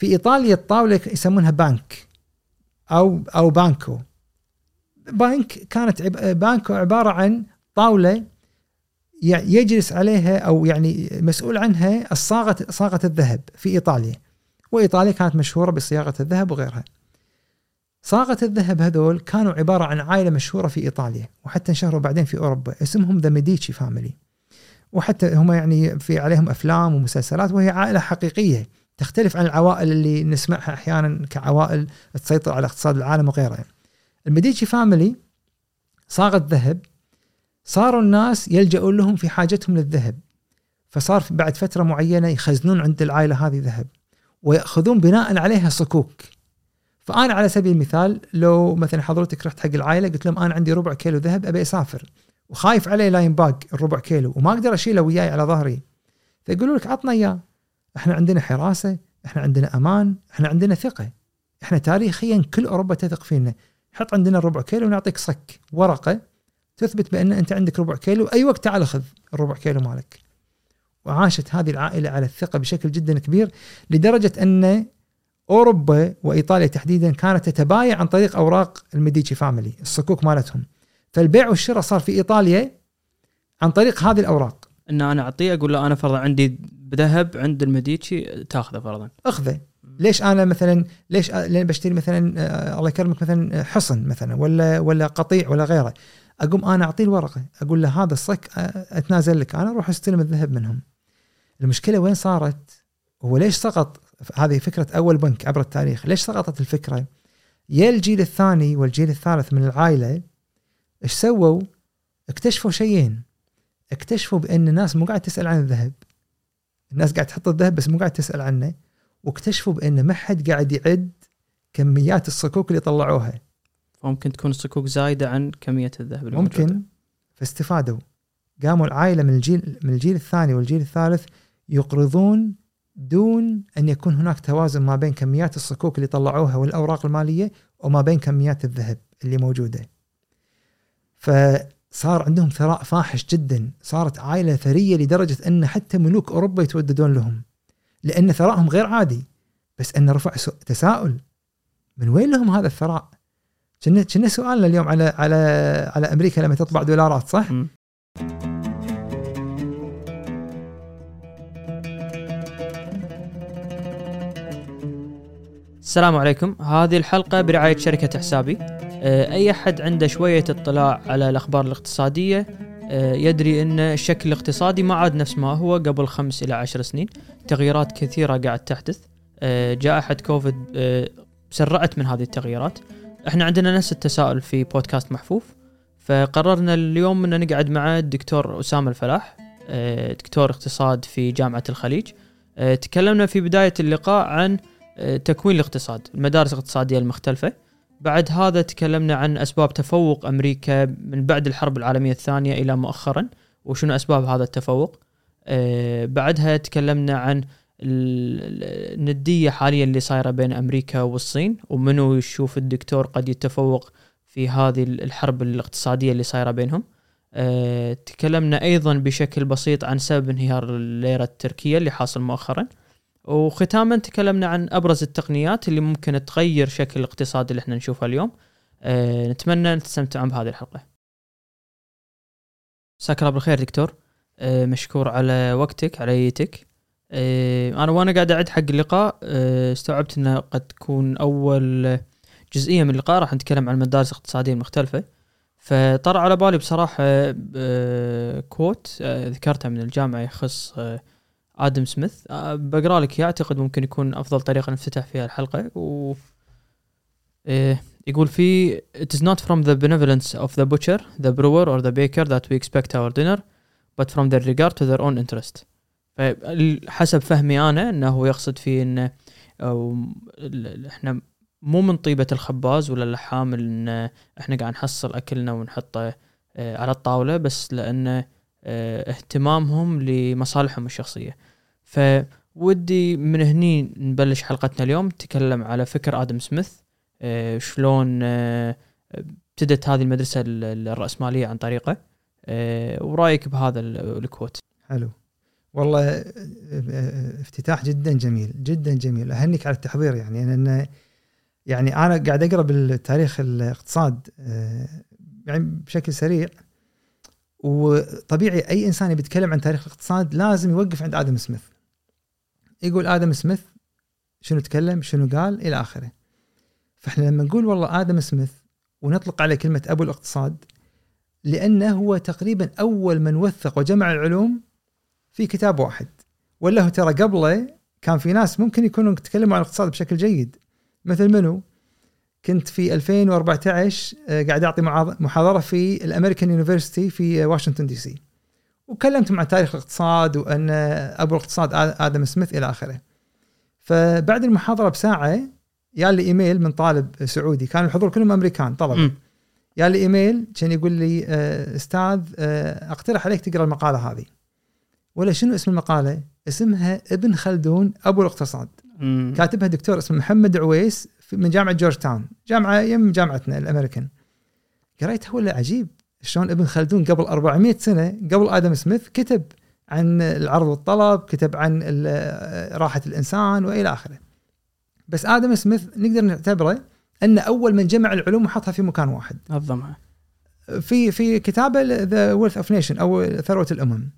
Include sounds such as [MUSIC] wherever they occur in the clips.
في إيطاليا الطاولة يسمونها banco أو أو banco. banco كانت عب... banco عبارة عن طاولة يجلس عليها أو يعني مسؤول عنها الصاغه صاغة الذهب في إيطاليا. وإيطاليا كانت مشهورة بصياغة الذهب وغيرها. صاغة الذهب هذول كانوا عبارة عن عائلة مشهورة في إيطاليا وحتى انشهروا بعدين في أوروبا. اسمهم the Medici family وحتى هم يعني في عليهم أفلام ومسلسلات وهي عائلة حقيقية. تختلف عن العوائل اللي نسمعها أحيانا كعوائل تسيطر على اقتصاد العالم وغيرها. ال Medici family صاغت ذهب صاروا الناس يلجؤون لهم في حاجتهم للذهب فصار بعد فترة معينة يخزنون عند العائلة هذه ذهب ويأخذون بناء عليها صكوك. فأنا على سبيل المثال لو مثلا حضرتك رحت حق العائلة قلت لهم أنا عندي ربع كيلو ذهب أبي أسافر. وخايف عليه لا ينباق الربع كيلو وما أقدر أشيله وياي على ظهري. فيقولوا لك عطنا إياه. إحنا عندنا حراسة إحنا عندنا أمان إحنا عندنا ثقة. إحنا تاريخيا كل أوروبا تثق فينا. حط عندنا الربع كيلو ونعطيك صك ورقة تثبت بأن أنت عندك ربع كيلو. أي وقت تعال خذ الربع كيلو مالك. وعاشت هذه العائلة على الثقة بشكل جدا كبير لدرجة أن أوروبا وإيطاليا تحديدا كانت تتبايع عن طريق أوراق ال Medici family الصكوك مالتهم. فالبيع والشراء صار في إيطاليا عن طريق هذه الأوراق. إن أنا أعطيه أقول له أنا فرضا عندي ذهب عند الميديتشي تاخذه فرضا. أخذه. ليش أنا مثلا ليش لين بشتري مثلا آه الله يكرمك مثلا حصن مثلا ولا ولا قطيع ولا غيره. أقوم أنا أعطيه الورقة أقول له هذا الصك آه، أتنازل لك. أنا أروح أستلم الذهب منهم. المشكلة وين صارت؟ هو ليش سقط؟ هذه فكرة أول بنك عبر التاريخ. ليش سقطت الفكرة؟ يا الجيل الثاني والجيل الثالث من العائلة إيش سووا؟ اكتشفوا شيئين. اكتشفوا بأن الناس مو قاعد تسأل عن الذهب. الناس قاعد تحط الذهب بس مو قاعد تسأل عنه واكتشفوا بأن ما حد قاعد يعد كميات الصكوك اللي طلعوها ممكن تكون الصكوك زايدة عن كمية الذهب اللي ممكن. فاستفادوا قاموا العائلة من الجيل من الجيل الثاني والجيل الثالث يقرضون دون أن يكون هناك توازن ما بين كميات الصكوك اللي طلعوها والأوراق المالية وما بين كميات الذهب اللي موجودة. فصار عندهم ثراء فاحش جدا، صارت عائلة ثرية لدرجة أن حتى ملوك أوروبا يتوددون لهم. لأن ثرائهم غير عادي، بس أن رفع تساؤل من وين لهم هذا الثراء؟ كنا سؤالنا اليوم على على على أمريكا لما تطبع دولارات صح؟ م. السلام عليكم هذه الحلقة برعاية شركة حسابي أي أحد عنده شوية اطلاع على الأخبار الاقتصادية آه، يدري أن الشكل الاقتصادي ما عاد نفس ما هو قبل خمس إلى عشر سنين. تغييرات كثيرة قاعد تحدث. آه، جائحة كوفيد سرعت من هذه التغييرات. إحنا عندنا نفس التساؤل في بودكاست محفوف. فقررنا اليوم أن نقعد مع الدكتور أسامة الفلاح دكتور اقتصاد في جامعة الخليج. تكلمنا في بداية اللقاء عن تكوين الاقتصاد المدارس الاقتصادية المختلفة. بعد هذا تكلمنا عن أسباب تفوق أمريكا من بعد الحرب العالمية الثانية إلى مؤخرا وشنو أسباب هذا التفوق؟ آه، بعدها تكلمنا عن الندية حاليا اللي صايرة بين أمريكا والصين ومنو يشوف الدكتور قد يتفوق في هذه الحرب الاقتصادية اللي صايرة بينهم. أه تكلمنا أيضا بشكل بسيط عن سبب انهيار الليرة التركية اللي حاصل مؤخرا. وختاما تكلمنا عن أبرز التقنيات اللي ممكن تغير شكل الاقتصاد اللي إحنا نشوفه اليوم. أه نتمنى أن تستمتعون بهذه الحلقة. مساك الله بالخير دكتور. أه مشكور على وقتك على ايتك أه أنا وأنا قاعد أعد حق اللقاء. أه استوعبت أنه قد تكون أول جزئية من اللقاء راح نتكلم عن المدارس الاقتصاديه المختلفه فطرى على بالي بصراحة أه كوت أه ذكرتها من الجامعة يخص أه آدم سميث. آه، بقرأ لك أعتقد ممكن يكون أفضل طريقة نفتتح فيها الحلقة. و إيه يقول في it is not from the benevolence of the butcher the brewer or the baker that we expect our dinner but from their regard to their own interest. حسب فهمي أنا إنه يقصد فيه انه إحنا مو من طيبة الخباز ولا اللحام إن إحنا قاعد نحصل أكلنا ونحطه آه، على الطاولة بس لأنه اهتمامهم لمصالحهم الشخصية. فودي من هني نبلش حلقتنا اليوم نتكلم على فكر آدم سميث آه، شلون آه، ابتدت هذه المدرسة الرأسمالية عن طريقه ورأيك بهذا الكوت؟ حلو. والله آه، آه، افتتاح جدا جميل جدا جميل. أهنيك على التحضير يعني لأن يعني أنا قاعد أقرأ بالتاريخ الاقتصاد آه، يعني بشكل سريع. وطبيعي أي إنسان بيتكلم عن تاريخ الاقتصاد لازم يوقف عند آدم سميث. يقول آدم سميث شنو تكلم؟ شنو قال؟ إلى آخره. فإحنا لما نقول والله آدم سميث ونطلق عليه كلمة أبو الاقتصاد لأنه هو تقريبا أول من وثق وجمع العلوم في كتاب واحد. ولا هو ترى قبله كان في ناس ممكن يكونوا تكلموا عن الاقتصاد بشكل جيد. مثل منو؟ كنت في 2014 آه، قاعد أعطي محاضرة في ال American University في واشنطن DC. وكلمت عن تاريخ الاقتصاد وأن أبو الاقتصاد آدم سميث إلى آخره. فبعد المحاضرة بساعة يا لي إيميل من طالب سعودي كان الحضور كلهم أمريكان طلبه يا لي إيميل كان يقول لي آه، أستاذ آه، أقترح عليك تقرأ المقالة هذه. ولا شنو اسم المقالة؟ اسمها ابن خلدون أبو الاقتصاد. مم. كاتبها دكتور اسمه محمد عويس من جامعة جورج تاون جامعة يم جامعتنا الأمريكان. قريتها ولا عجيب؟ شلون ابن خلدون قبل 400 سنة قبل آدم سميث كتب عن العرض والطلب كتب عن راحة الإنسان وإلى آخره. بس آدم سميث نقدر نعتبره أن أول من جمع العلوم وحطها في مكان واحد. نظمها في في كتابة The Wealth of Nation أو ثروة الأمم.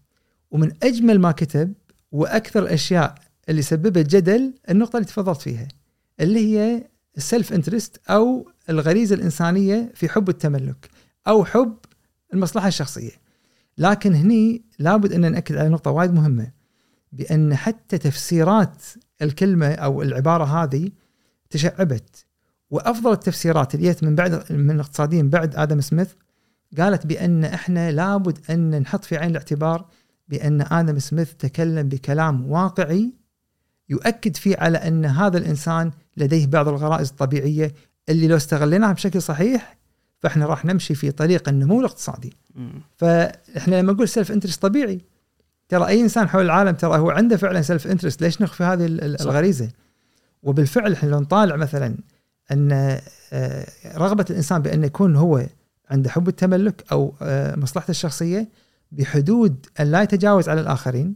ومن أجمل ما كتب وأكثر الاشياء اللي سببت جدل النقطة اللي تفضلت فيها اللي هي السلف انترست أو الغريزة الإنسانية في حب التملك أو حب المصلحة الشخصية. لكن هني لابد أن نأكد على نقطة وايد مهمة بأن حتى تفسيرات الكلمة أو العبارة هذه تشعبت. وأفضل التفسيرات اللي جت من بعد من الاقتصاديين بعد آدم سميث قالت بأن إحنا لابد أن نحط في عين الاعتبار بأن آدم سميث تكلم بكلام واقعي يؤكد فيه على أن هذا الإنسان لديه بعض الغرائز الطبيعية اللي لو استغليناها بشكل صحيح فإحنا راح نمشي في طريق النمو الاقتصادي. فإحنا لما نقول self interest طبيعي ترى أي إنسان حول العالم ترى هو عنده فعلا self interest ليش نخفي هذه الغريزة؟ وبالفعل إحنا لو نطالع مثلا أن آه، رغبة الإنسان بأن يكون هو عنده حب التملك أو آه، مصلحته الشخصية بحدود أن لا يتجاوز على الآخرين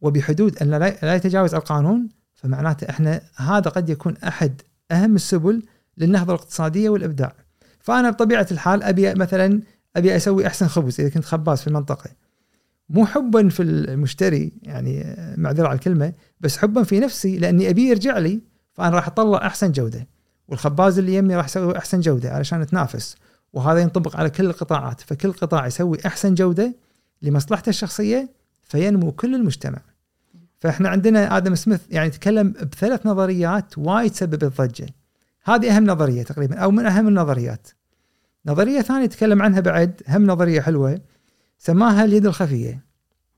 وبحدود أن لا يتجاوز القانون فمعناته إحنا هذا قد يكون أحد أهم السبل للنهضة الاقتصادية والإبداع. فأنا بطبيعة الحال أبي مثلا أبي أسوي أحسن خبز إذا كنت خباز في المنطقة. مو حبا في المشتري يعني معذرة على الكلمة بس حبا في نفسي لأني أبي يرجع لي فأنا راح أطلع أحسن جودة والخباز اللي يمي راح يسوي أحسن جودة علشان نتنافس وهذا ينطبق على كل القطاعات فكل قطاع يسوي أحسن جودة لمصلحته الشخصية فينمو كل المجتمع. فاحنا عندنا آدم سميث يعني تكلم بثلاث نظريات وايد سببت ضجه. هذه أهم نظرية تقريبا أو من أهم النظريات. نظرية ثانية تكلم عنها بعد هم نظرية حلوة سماها اليد الخفية.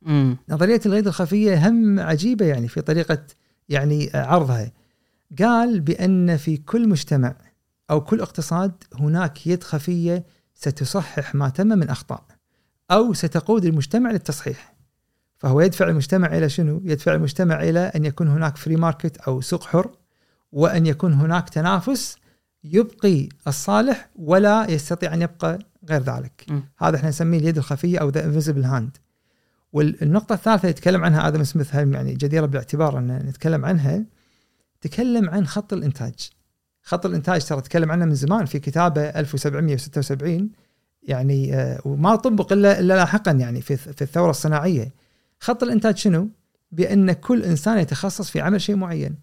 مم. نظرية اليد الخفية هم عجيبة يعني في طريقة يعني عرضها. قال بأن في كل مجتمع أو كل اقتصاد هناك يد خفية ستصحح ما تم من أخطاء أو ستقود المجتمع للتصحيح. فهو يدفع المجتمع إلى شنو؟ يدفع المجتمع إلى أن يكون هناك free market أو سوق حر وأن يكون هناك تنافس يبقي الصالح ولا يستطيع أن يبقى غير ذلك. م. هذا إحنا نسميه اليد الخفية أو the invisible hand. والنقطة الثالثة يتكلم عنها آدم سميث يعني جديرة بالاعتبار أن نتكلم عنها تكلم عن خط الإنتاج. خط الإنتاج ترى تكلم عنه من زمان في كتابه 1776 يعني آه، وما طبق الا إلا لاحقا يعني في في الثورة الصناعية خط الإنتاج شنو؟ بأن كل إنسان يتخصص في عمل شيء معين.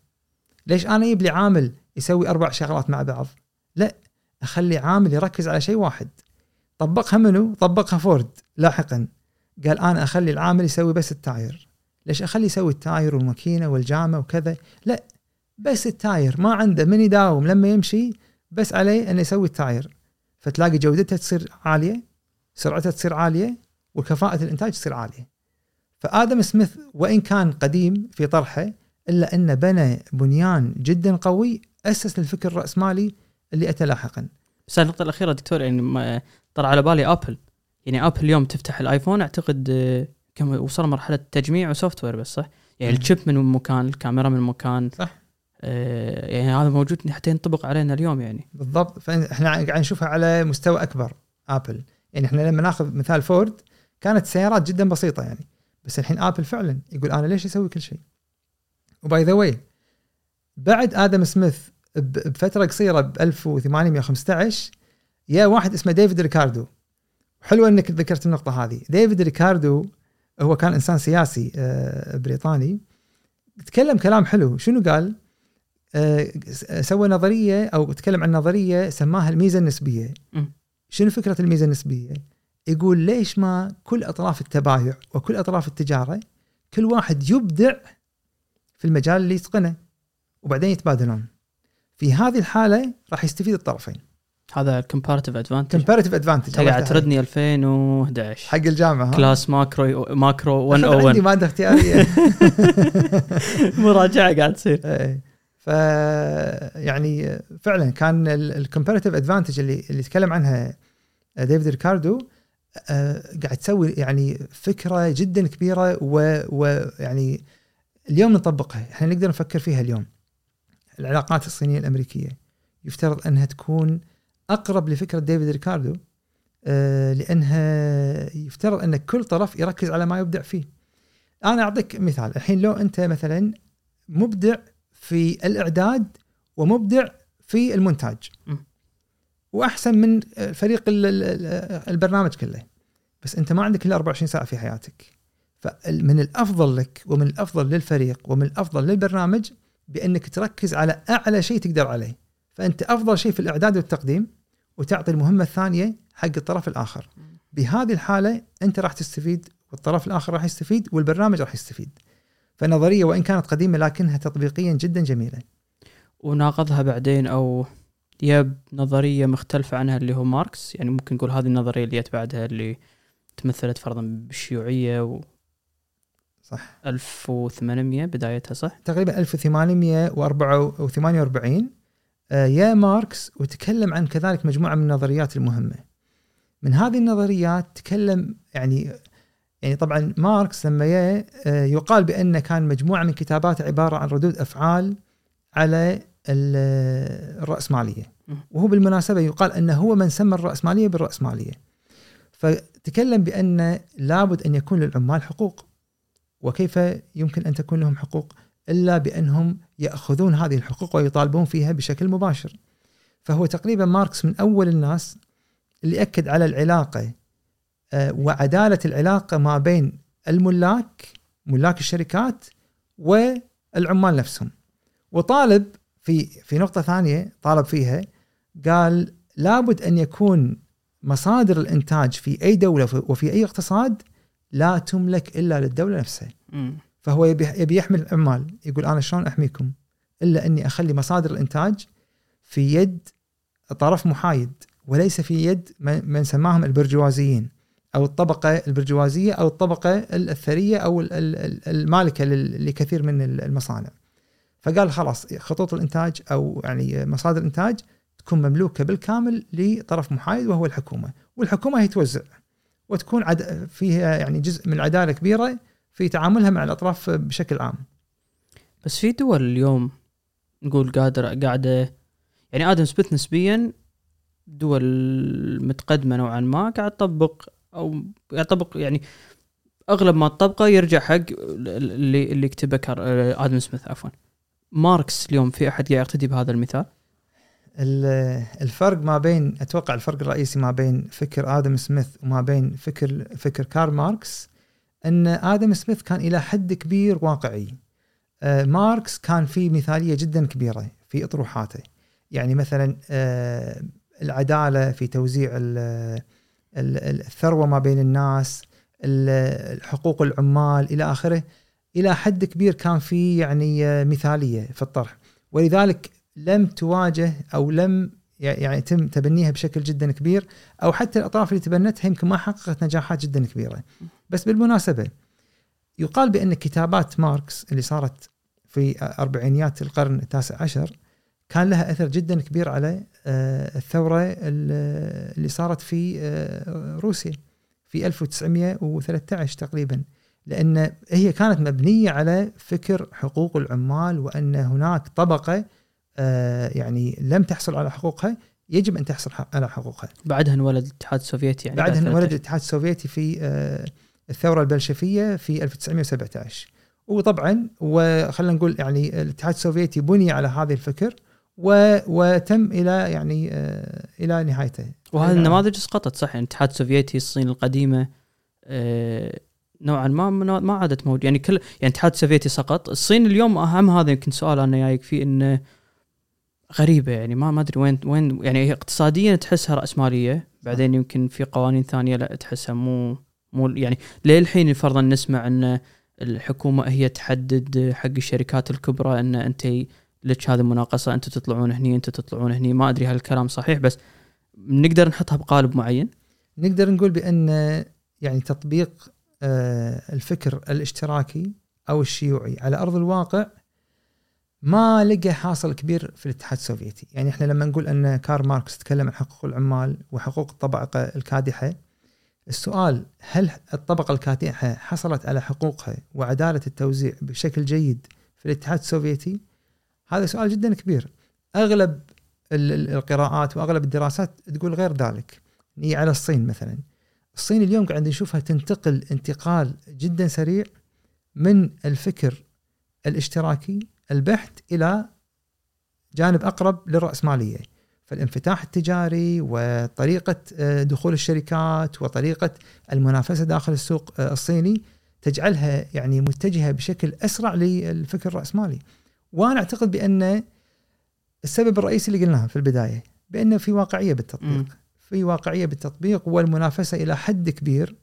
ليش أنا أجيب لي عامل يسوي أربع شغلات مع بعض؟ لا أخلي عامل يركز على شيء واحد. طبقها منو؟ طبقها فورد لاحقا. قال أنا أخلي العامل يسوي بس التاير. ليش أخلي يسوي التاير والماكينة والجامة وكذا؟ لا بس التاير ما عنده من يداوم لما يمشي بس عليه انه يسوي التاير. فتلاقي جودتها تصير عالية، سرعتها تصير عالية، وكفاءة الإنتاج تصير عالية. فآدم سميث وإن كان قديم في طرحه إلا انه بنى بنيان جدا قوي أسس للفكر الرأسمالي اللي أتى لاحقا. بس النقطة الأخيرة دكتور يعني طلع على بالي Apple يعني Apple اليوم تفتح ال iPhone أعتقد آه، كم وصل مرحلة تجميع و software بس صح؟ يعني ال chip من مكان الكاميرا من مكان صح. آه يعني هذا موجود حتى ينطبق علينا اليوم يعني. بالضبط. فاحنا قاعد نشوفها على مستوى أكبر Apple يعني إحنا لما ناخذ مثال فورد كانت سيارات جدا بسيطة يعني. بس الحين Apple فعلا يقول أنا ليش أسوي كل شيء؟ و by the way بعد آدم سميث بفترة قصيرة ب 1815 يا واحد اسمه ديفيد ريكاردو. حلو إنك ذكرت النقطة هذه. ديفيد ريكاردو هو كان إنسان سياسي آه، بريطاني. تكلم كلام حلو. شنو قال؟ آه، سوى نظرية أو تكلم عن نظرية سماها الميزة النسبية. شنو فكرة الميزة النسبية؟ يقول ليش ما كل أطراف التبايع وكل أطراف التجارة كل واحد يبدع في المجال اللي يتقنه وبعدين يتبادلون. في هذه الحالة راح يستفيد الطرفين. هذا comparative advantage comparative advantage قاعد تردني 2011 حق الجامعة ها؟ class macro macro أخذ عندي 101 مادة اختيارية. [LAUGHS] مراجعة قاعد تصير. [LAUGHS] إيه. ف يعني فعلا كان ال comparative advantage اللي اللي تكلم عنها ديفيد ريكاردو آه، قاعد تسوي يعني فكرة جدا كبيرة ويعني اليوم نطبقها. إحنا نقدر نفكر فيها اليوم. العلاقات الصينية الأمريكية. يفترض أنها تكون أقرب لفكرة ديفيد ريكاردو آه، لأنها يفترض أن كل طرف يركز على ما يبدع فيه. أنا أعطيك مثال. الحين لو أنت مثلا مبدع في الإعداد ومبدع في المونتاج. وأحسن من فريق ال- ال- البرنامج كله. بس أنت ما عندك إلا 24 ساعة في حياتك. فمن الأفضل لك ومن الأفضل للفريق ومن الأفضل للبرنامج بأنك تركز على أعلى شيء تقدر عليه. فأنت أفضل شيء في الإعداد والتقديم وتعطي المهمة الثانية حق الطرف الآخر. بهذه الحالة أنت راح تستفيد والطرف الآخر راح يستفيد والبرنامج راح يستفيد. فنظرية وإن كانت قديمة لكنها تطبيقيا جدا جميلة. وناقضها بعدين أو yep نظرية مختلفة عنها اللي هو ماركس يعني ممكن نقول هذه النظرية اللي جت بعدها اللي تمثلت فرضا بالشيوعية و صح 1800 بدايتها صح؟ تقريبا 1848 آه، يا ماركس وتكلم عن كذلك مجموعة من النظريات المهمة. من هذه النظريات تكلم يعني يعني طبعا ماركس لما يا آه، يقال بان كان مجموعة من كتاباته عبارة عن ردود أفعال على ال- الرأسمالية. م. وهو بالمناسبة يقال أنه هو من سمى الرأسمالية بالرأسمالية. فتكلم بأن لابد أن يكون للعمال حقوق. وكيف يمكن أن تكون لهم حقوق إلا بأنهم يأخذون هذه الحقوق ويطالبون فيها بشكل مباشر. فهو تقريبا ماركس من أول الناس اللي أكد على العلاقة آه، وعدالة العلاقة ما بين الملاك ملاك الشركات والعمال نفسهم. وطالب في في نقطة ثانية طالب فيها قال لابد أن يكون مصادر الإنتاج في أي دولة وفي أي اقتصاد لا تملك إلا للدولة نفسها. مم. فهو يبي يبي يحمي العمال يقول أنا شلون أحميكم إلا أني أخلي مصادر الإنتاج في يد طرف محايد وليس في يد من سماهم البرجوازيين أو الطبقة البرجوازية أو الطبقة الثريه أو ال- ال- ال- المالكة لل- لكثير من ال- المصانع. فقال خلاص خطوط الإنتاج أو يعني مصادر الإنتاج تكون مملوكة بالكامل لطرف محايد وهو الحكومة، والحكومة هي توزع وتكون عد فيها يعني جزء من العداله كبيرة في تعاملها مع الأطراف بشكل عام. بس في دول اليوم نقول قادرة قاعدة يعني آدم سميث نسبيا دول متقدمة نوعا ما قاعد تطبق أو قاعد تطبق يعني أغلب ما تطبقه يرجع حق اللي اللي كتبه. آدم سميث عفوا ماركس اليوم في أحد قاعد يقتدي بهذا المثال ال- الفرق ما بين أتوقع الفرق الرئيسي ما بين فكر آدم سميث وما بين فكر فكر كارل ماركس إن آدم سميث كان إلى حد كبير واقعي. آه، ماركس كان في مثالية جدا كبيرة في إطروحاته. يعني مثلا آه، العدالة في توزيع ال- ال- الثروة ما بين الناس، ال- حقوق العمال إلى آخره. إلى حد كبير كان في يعني آه، مثالية في الطرح. ولذلك لم تواجه أو لم يعني يتم تبنيها بشكل جدا كبير أو حتى الأطراف اللي تبنتها يمكن ما حققت نجاحات جدا كبيرة. بس بالمناسبة يقال بأن كتابات ماركس اللي صارت في أربعينيات القرن التاسع عشر كان لها أثر جدا كبير على آه، الثورة ال- اللي صارت في آه، روسيا في 1913 تقريبا لأن هي كانت مبنية على فكر حقوق العمال وأن هناك طبقة آه، يعني لم تحصل على حقوقها يجب أن تحصل على حقوقها. بعدها انولد الاتحاد السوفيتي يعني بعدها بعد انولد 13. الاتحاد السوفيتي في آه، الثورة البلشفية في 1917 وطبعا وخلينا نقول يعني الاتحاد السوفيتي بني على هذا الفكر و... وتم إلى يعني آه، إلى نهايته. وهذه النماذج سقطت صح؟ يعني الاتحاد السوفيتي الصين القديمة نوعا ما ما عادت موجود يعني كل يعني الاتحاد السوفيتي سقط. الصين اليوم أهم هذا يمكن سؤال أنا جايك فيه إنه غريبة. يعني ما ما أدري وين وين يعني اقتصاديا تحسها راسماليه بعدين يمكن في قوانين ثانية لا تحسها مو مو يعني للحين فرضا نسمع إن الحكومة هي تحدد حق الشركات الكبرى إن أنت لك هذه المناقصة أنتم تطلعون هني أنتم تطلعون هني. ما أدري هل الكلام صحيح بس نقدر نحطها بقالب معين؟ نقدر نقول بأن يعني تطبيق الفكر الاشتراكي أو الشيوعي. على أرض الواقع ما لقى حاصل كبير في الاتحاد السوفيتي. يعني إحنا لما نقول أن كارل ماركس تكلم عن حقوق العمال وحقوق الطبقة الكادحة السؤال هل الطبقة الكادحة حصلت على حقوقها وعدالة التوزيع بشكل جيد في الاتحاد السوفيتي؟ هذا سؤال جدا كبير. أغلب القراءات وأغلب الدراسات تقول غير ذلك. نيجي على الصين مثلا. الصين اليوم قاعد نشوفها تنتقل انتقال جدا سريع من الفكر الاشتراكي البحت إلى جانب أقرب للرأسمالية فالانفتاح التجاري وطريقة آه، دخول الشركات وطريقة المنافسة داخل السوق آه، الصيني تجعلها يعني متجهة بشكل أسرع للفكر الرأسمالي. وأنا أعتقد بأن السبب الرئيسي اللي قلناه في البداية بأنه في واقعية بالتطبيق. م. في واقعية بالتطبيق والمنافسة إلى حد كبير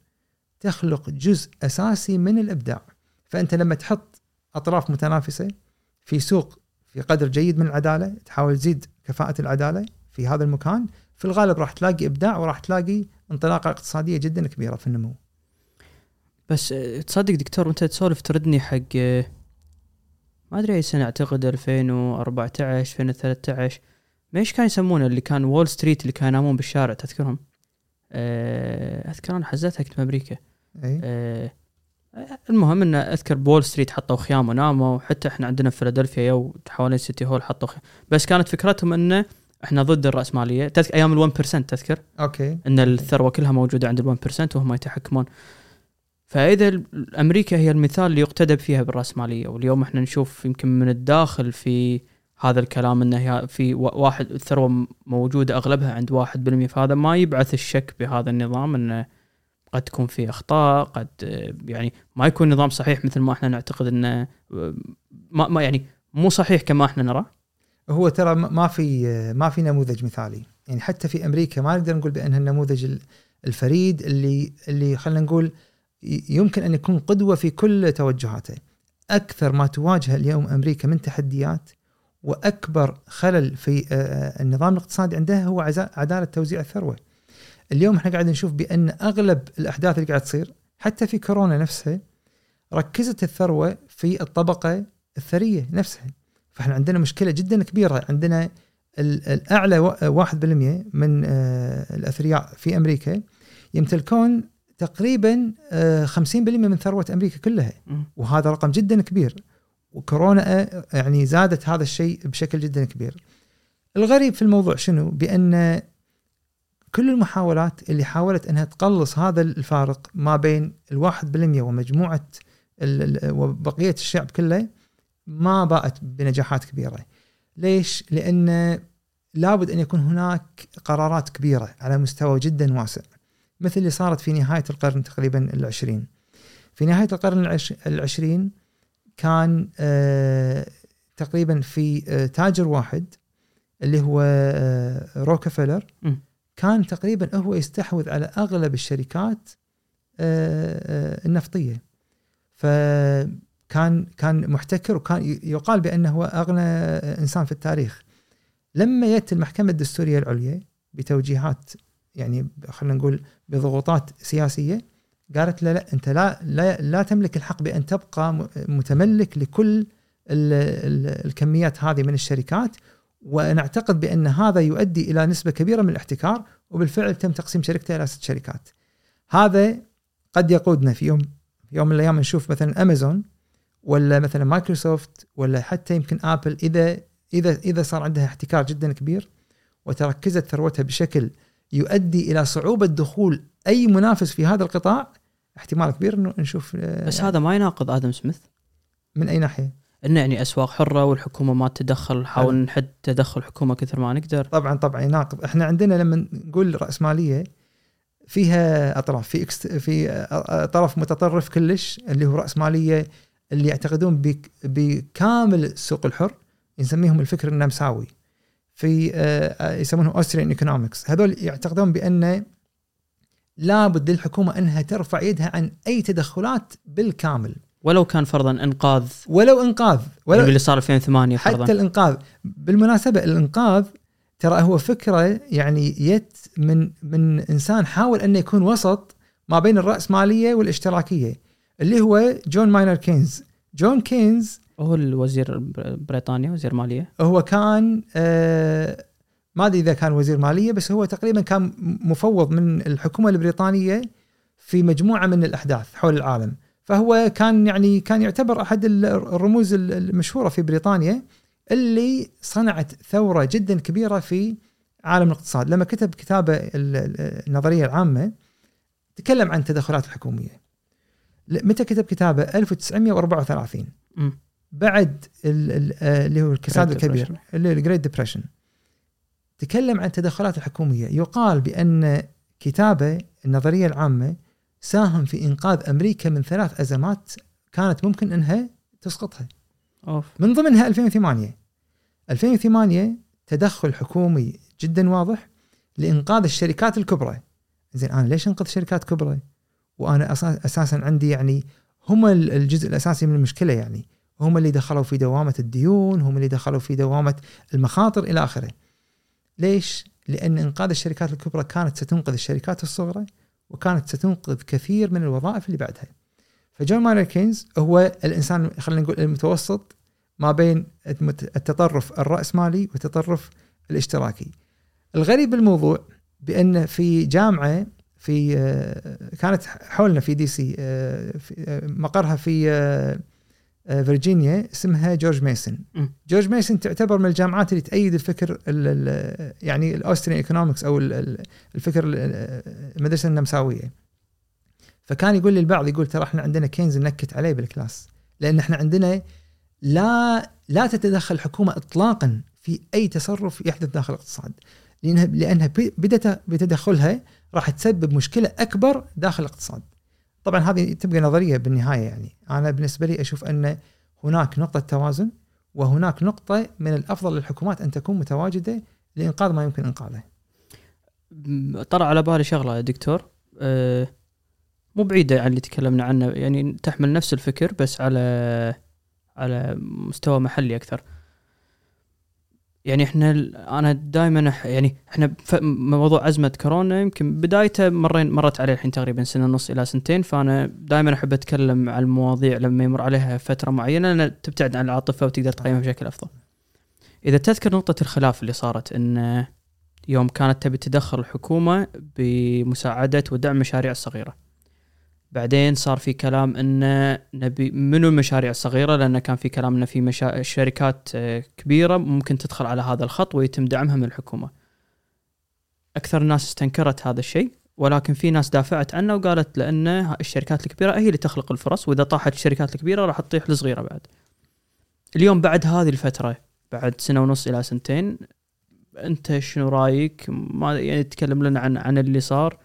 تخلق جزء أساسي من الإبداع. فأنت لما تحط أطراف متنافسة في سوق في قدر جيد من العدالة تحاول تزيد كفاءة العدالة في هذا المكان في الغالب راح تلاقي إبداع وراح تلاقي انطلاقة اقتصادية جدا كبيرة في النمو. بس آه، تصدق دكتور وأنت تسولف تردني حق آه، ما أدري أي سنة أعتقد 2014 2013 ما إيش كانوا يسمونه اللي كان وول ستريت اللي كانوا ينامون بالشارع تذكرهم؟ آه، أذكر أنا حزتها كنت بامريكا. اي المهم ان أذكر بوول ستريت حطوا خيام وناموا وحتى إحنا عندنا في فيلادلفيا حوالين City Hall حطوا خيام. بس كانت فكرتهم إنه إحنا ضد الرأسمالية. تذكر أيام ال1% تذكر؟ okay. إن الثروة كلها موجودة عند ال1% وهم يتحكمون. فإذا أمريكا هي المثال اللي يقتدى فيها بالرأسمالية واليوم إحنا نشوف يمكن من الداخل في هذا الكلام إنه في واحد الثروه موجودة أغلبها عند 1% فهذا ما يبعث الشك بهذا النظام إنه قد تكون في أخطاء قد يعني ما يكون نظام صحيح مثل ما إحنا نعتقد إنه ما, ما يعني مو صحيح كما إحنا نرى هو ترى ما في ما في نموذج مثالي. يعني حتى في أمريكا ما نقدر نقول بانها النموذج الفريد اللي اللي خلينا نقول يمكن أن يكون قدوة في كل توجهاته. أكثر ما تواجه اليوم أمريكا من تحديات وأكبر خلل في النظام الاقتصادي عندها هو عدالة توزيع الثروة. اليوم إحنا قاعد نشوف بأن أغلب الأحداث اللي قاعد تصير حتى في كورونا نفسها ركزت الثروة في الطبقة الثرية نفسها. فإحنا عندنا مشكلة جدا كبيرة. عندنا الأعلى 1% من آه، الأثرياء في أمريكا. يمتلكون تقريبا 50% آه، من ثروة أمريكا كلها. وهذا رقم جدا كبير. وكورونا آه، يعني زادت هذا الشيء بشكل جدا كبير. الغريب في الموضوع شنو؟ بأن كل المحاولات اللي حاولت أنها تقلص هذا الفارق ما بين الواحد بالمية ومجموعة وبقية الشعب كله ما باءت بنجاحات كبيرة. ليش؟ لأن لابد أن يكون هناك قرارات كبيرة على مستوى جدا واسع. مثل اللي صارت في نهاية القرن تقريبا العشرين. في نهاية القرن العشرين كان آه تقريبا في آه تاجر واحد اللي هو آه روكفلر كان تقريبا هو يستحوذ على أغلب الشركات آه، آه، النفطية. فكان كان محتكر وكان يقال بأنه هو أغنى إنسان في التاريخ. لما جت المحكمة الدستورية العليا بتوجيهات يعني خلينا نقول بضغوطات سياسية قالت له لا أنت لا لا, لا تملك الحق بأن تبقى متملك لكل الكميات هذه من الشركات ونعتقد بأن هذا يؤدي إلى نسبة كبيرة من الاحتكار وبالفعل تم تقسيم شركته إلى ست شركات. هذا قد يقودنا في يوم في يوم من الأيام نشوف مثلا أمازون ولا مثلا مايكروسوفت ولا حتى يمكن Apple إذا إذا إذا صار عندها احتكار جدا كبير وتركزت ثروتها بشكل يؤدي إلى صعوبة دخول أي منافس في هذا القطاع احتمال كبير إنه نشوف آه، بس هذا ما يناقض آدم سميث. من أي ناحية؟ انه يعني أسواق حرة والحكومة ما تتدخل نحاول حلو. نحد تدخل الحكومة كثر ما نقدر. طبعا طبعا يناقض. إحنا عندنا لما نقول رأسمالية فيها أطراف في ext في طرف متطرف كلش اللي هو رأسمالية اللي يعتقدون بك- بكامل السوق الحر نسميهم الفكر النمساوي. في يسمونه Austrian economics هذول يعتقدون بأن لابد للحكومة إنها ترفع يدها عن أي تدخلات بالكامل. ولو كان فرضا إنقاذ ولو إنقاذ. ولو ولو اللي صار 2008 حتى فرضا. الإنقاذ. بالمناسبة الإنقاذ ترى هو فكرة يعني يت من من إنسان حاول انه يكون وسط ما بين الرأسمالية والاشتراكية اللي هو جون ماينرد كينز. جون كينز هو الوزير بر- بريطانيا وزير مالية. هو كان آه ما أدري إذا كان وزير مالية بس هو تقريبا كان مفوض من الحكومة البريطانية في مجموعة من الأحداث حول العالم. فهو كان يعني كان يعتبر أحد ال- الرموز ال- المشهورة في بريطانيا اللي صنعت ثورة جدا كبيرة في عالم الاقتصاد. لما كتب كتابه ال- ال- النظرية العامة تكلم عن التدخلات الحكومية. متى كتب كتابه؟ 1934 مم. بعد آه، اللي هو الكساد الكبير. اللي هو ال Great Depression تكلم عن التدخلات الحكومية. يقال بأن كتابه النظرية العامة ساهم في إنقاذ أمريكا من ثلاث أزمات كانت ممكن أنها تسقطها. أوف. من ضمنها 2008 2008 تدخل حكومي جدا واضح لإنقاذ الشركات الكبرى. زين أنا ليش أنقذ شركات كبرى؟ وأنا أساسا عندي يعني هم ال- الجزء الأساسي من المشكلة يعني. هم اللي دخلوا في دوامة الديون هم اللي دخلوا في دوامة المخاطر إلى آخره. ليش؟ لأن إنقاذ الشركات الكبرى كانت ستنقذ الشركات الصغرى وكانت ستنقذ كثير من الوظائف اللي بعدها. فجون ماينرد كينز هو الإنسان خلينا نقول المتوسط ما بين التطرف الرأسمالي والتطرف الاشتراكي. الغريب بالموضوع بأن في جامعة في آه، كانت حولنا في دي سي آه، آه، مقرها في فيرجينيا اسمها جورج ميسون مم. جورج ميسون تعتبر من الجامعات اللي تأيد الفكر ال- ال- يعني ال Austrian economics أو ال- ال- الفكر ال- المدرسة النمساوية فكان يقول للبعض يقول ترى إحنا عندنا كينز نكت عليه بالكلاس لأن إحنا عندنا لا لا تتدخل الحكومة اطلاقا في أي تصرف يحدث داخل الاقتصاد لانها لأنها بدت بتدخلها راح تسبب مشكلة أكبر داخل الاقتصاد. طبعا هذه تبقى نظرية بالنهاية يعني. أنا بالنسبة لي أشوف أن هناك نقطة توازن وهناك نقطة من الأفضل للحكومات أن تكون متواجدة لإنقاذ ما يمكن إنقاذه. طرى على بالي شغلة دكتور. أه مو بعيدة عن اللي تكلمنا عنه يعني تحمل نفس الفكر بس على على مستوى محلي أكثر. يعني إحنا أنا دائما يعني إحنا موضوع أزمة كورونا يمكن بدايته مرين مرت عليه الحين تقريبا سنة ونص إلى سنتين فأنا دائما أحب أتكلم عن المواضيع لما يمر عليها فترة معينة لأن تبتعد عن العاطفة وتقدر تقيمها بشكل أفضل. إذا تذكر نقطة الخلاف اللي صارت إن يوم كانت تبي تدخل الحكومة بمساعدة ودعم المشاريع الصغيره. بعدين صار في كلام إنه نبي منو المشاريع الصغيره لأن كان في كلام إنه في مشا... شركات آه، كبيرة ممكن تدخل على هذا الخط ويتم دعمها من الحكومة. أكثر الناس استنكرت هذا الشيء ولكن في ناس دافعت عنه وقالت لأن الشركات الكبيرة هي اللي تخلق الفرص وإذا طاحت الشركات الكبيرة راح تطيح الصغيره بعد. اليوم بعد هذه الفترة بعد سنة ونص إلى سنتين أنت شنو رأيك؟ ما يعني تتكلم لنا عن عن اللي صار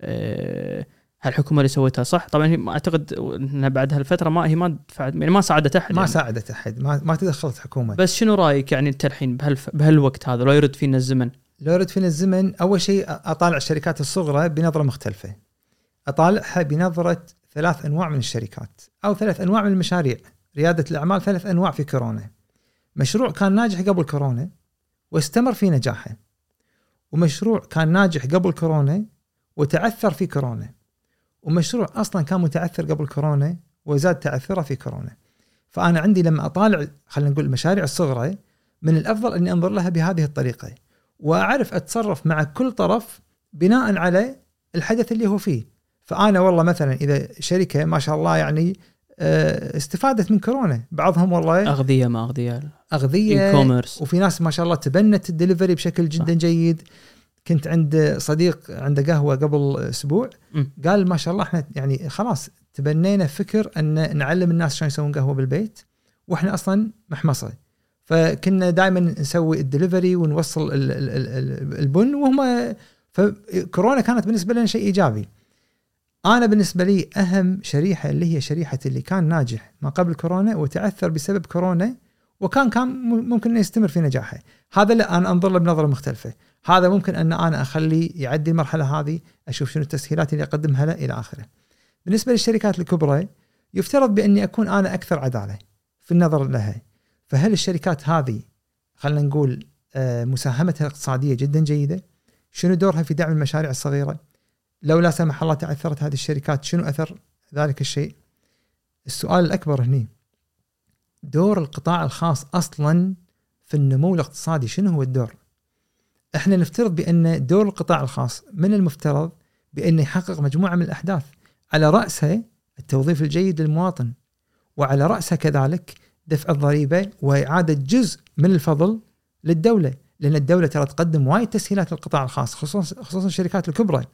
أه هل الحكومة اللي سوتها صح؟ طبعا هي ما أعتقد إنها بعد هالفترة ما هي ما دفعت يعني ما ساعدت أحد ما يعني. ساعدت أحد ما, ما تدخلت حكومة. بس شنو رأيك يعني أنت الحين بهالف... بهالوقت هذا لو يرد فينا الزمن لو رد فينا الزمن أول شيء أطالع الشركات الصغرى بنظرة مختلفة. أطالعها بنظرة ثلاث أنواع من الشركات أو ثلاث أنواع من المشاريع، ريادة الأعمال ثلاث أنواع في كورونا. مشروع كان ناجح قبل كورونا واستمر في نجاحه. ومشروع كان ناجح قبل كورونا وتعثر في كورونا. ومشروع أصلا كان متعثر قبل كورونا وزاد تعثره في كورونا. فأنا عندي لما أطالع خلينا نقول المشاريع الصغرى من الأفضل أني أنظر لها بهذه الطريقة. وأعرف أتصرف مع كل طرف بناء على الحدث اللي هو فيه فأنا والله مثلا إذا شركة ما شاء الله يعني آه، استفادت من كورونا بعضهم والله أغذية ما أغذية أغذية وفي ناس ما شاء الله تبنت الدليفري بشكل جدا صح. جيد كنت عند صديق عنده قهوة قبل أسبوع. قال ما شاء الله إحنا يعني خلاص تبنينا فكر أن نعلم الناس شلون يسوون قهوة بالبيت وإحنا أصلا محمصة. فكنا دائما نسوي الدليفري ونوصل ال- ال- ال- ال- البن وهم فكورونا كانت بالنسبة لنا شيء إيجابي. أنا بالنسبة لي أهم شريحة اللي هي شريحة اللي كان ناجح ما قبل كورونا وتعثر بسبب كورونا وكان كان ممكن إنه يستمر في نجاحه. هذا لا أنا أنظر له بنظرة مختلفة. هذا ممكن أن أنا اخليه يعدي المرحلة هذه أشوف شنو التسهيلات اللي أقدمها له إلى آخره. بالنسبة للشركات الكبرى يفترض بأني أكون أنا أكثر عدالة في النظر لها. فهل الشركات هذه خلينا نقول آه، مساهمتها الاقتصادية جدا جيدة؟ شنو دورها في دعم المشاريع الصغيرة؟ لو لا سمح الله تعثرت هذه الشركات شنو أثر ذلك الشيء؟ السؤال الأكبر هني دور القطاع الخاص أصلا في النمو الاقتصادي شنو هو الدور؟ إحنا نفترض بأن دور القطاع الخاص من المفترض بانه يحقق مجموعة من الأحداث. على رأسها التوظيف الجيد للمواطن وعلى رأسها كذلك دفع الضريبة وإعادة جزء من الفضل للدولة لأن الدولة ترى تقدم وايد تسهيلات للقطاع الخاص خصوصا خصوصا الشركات الكبرى.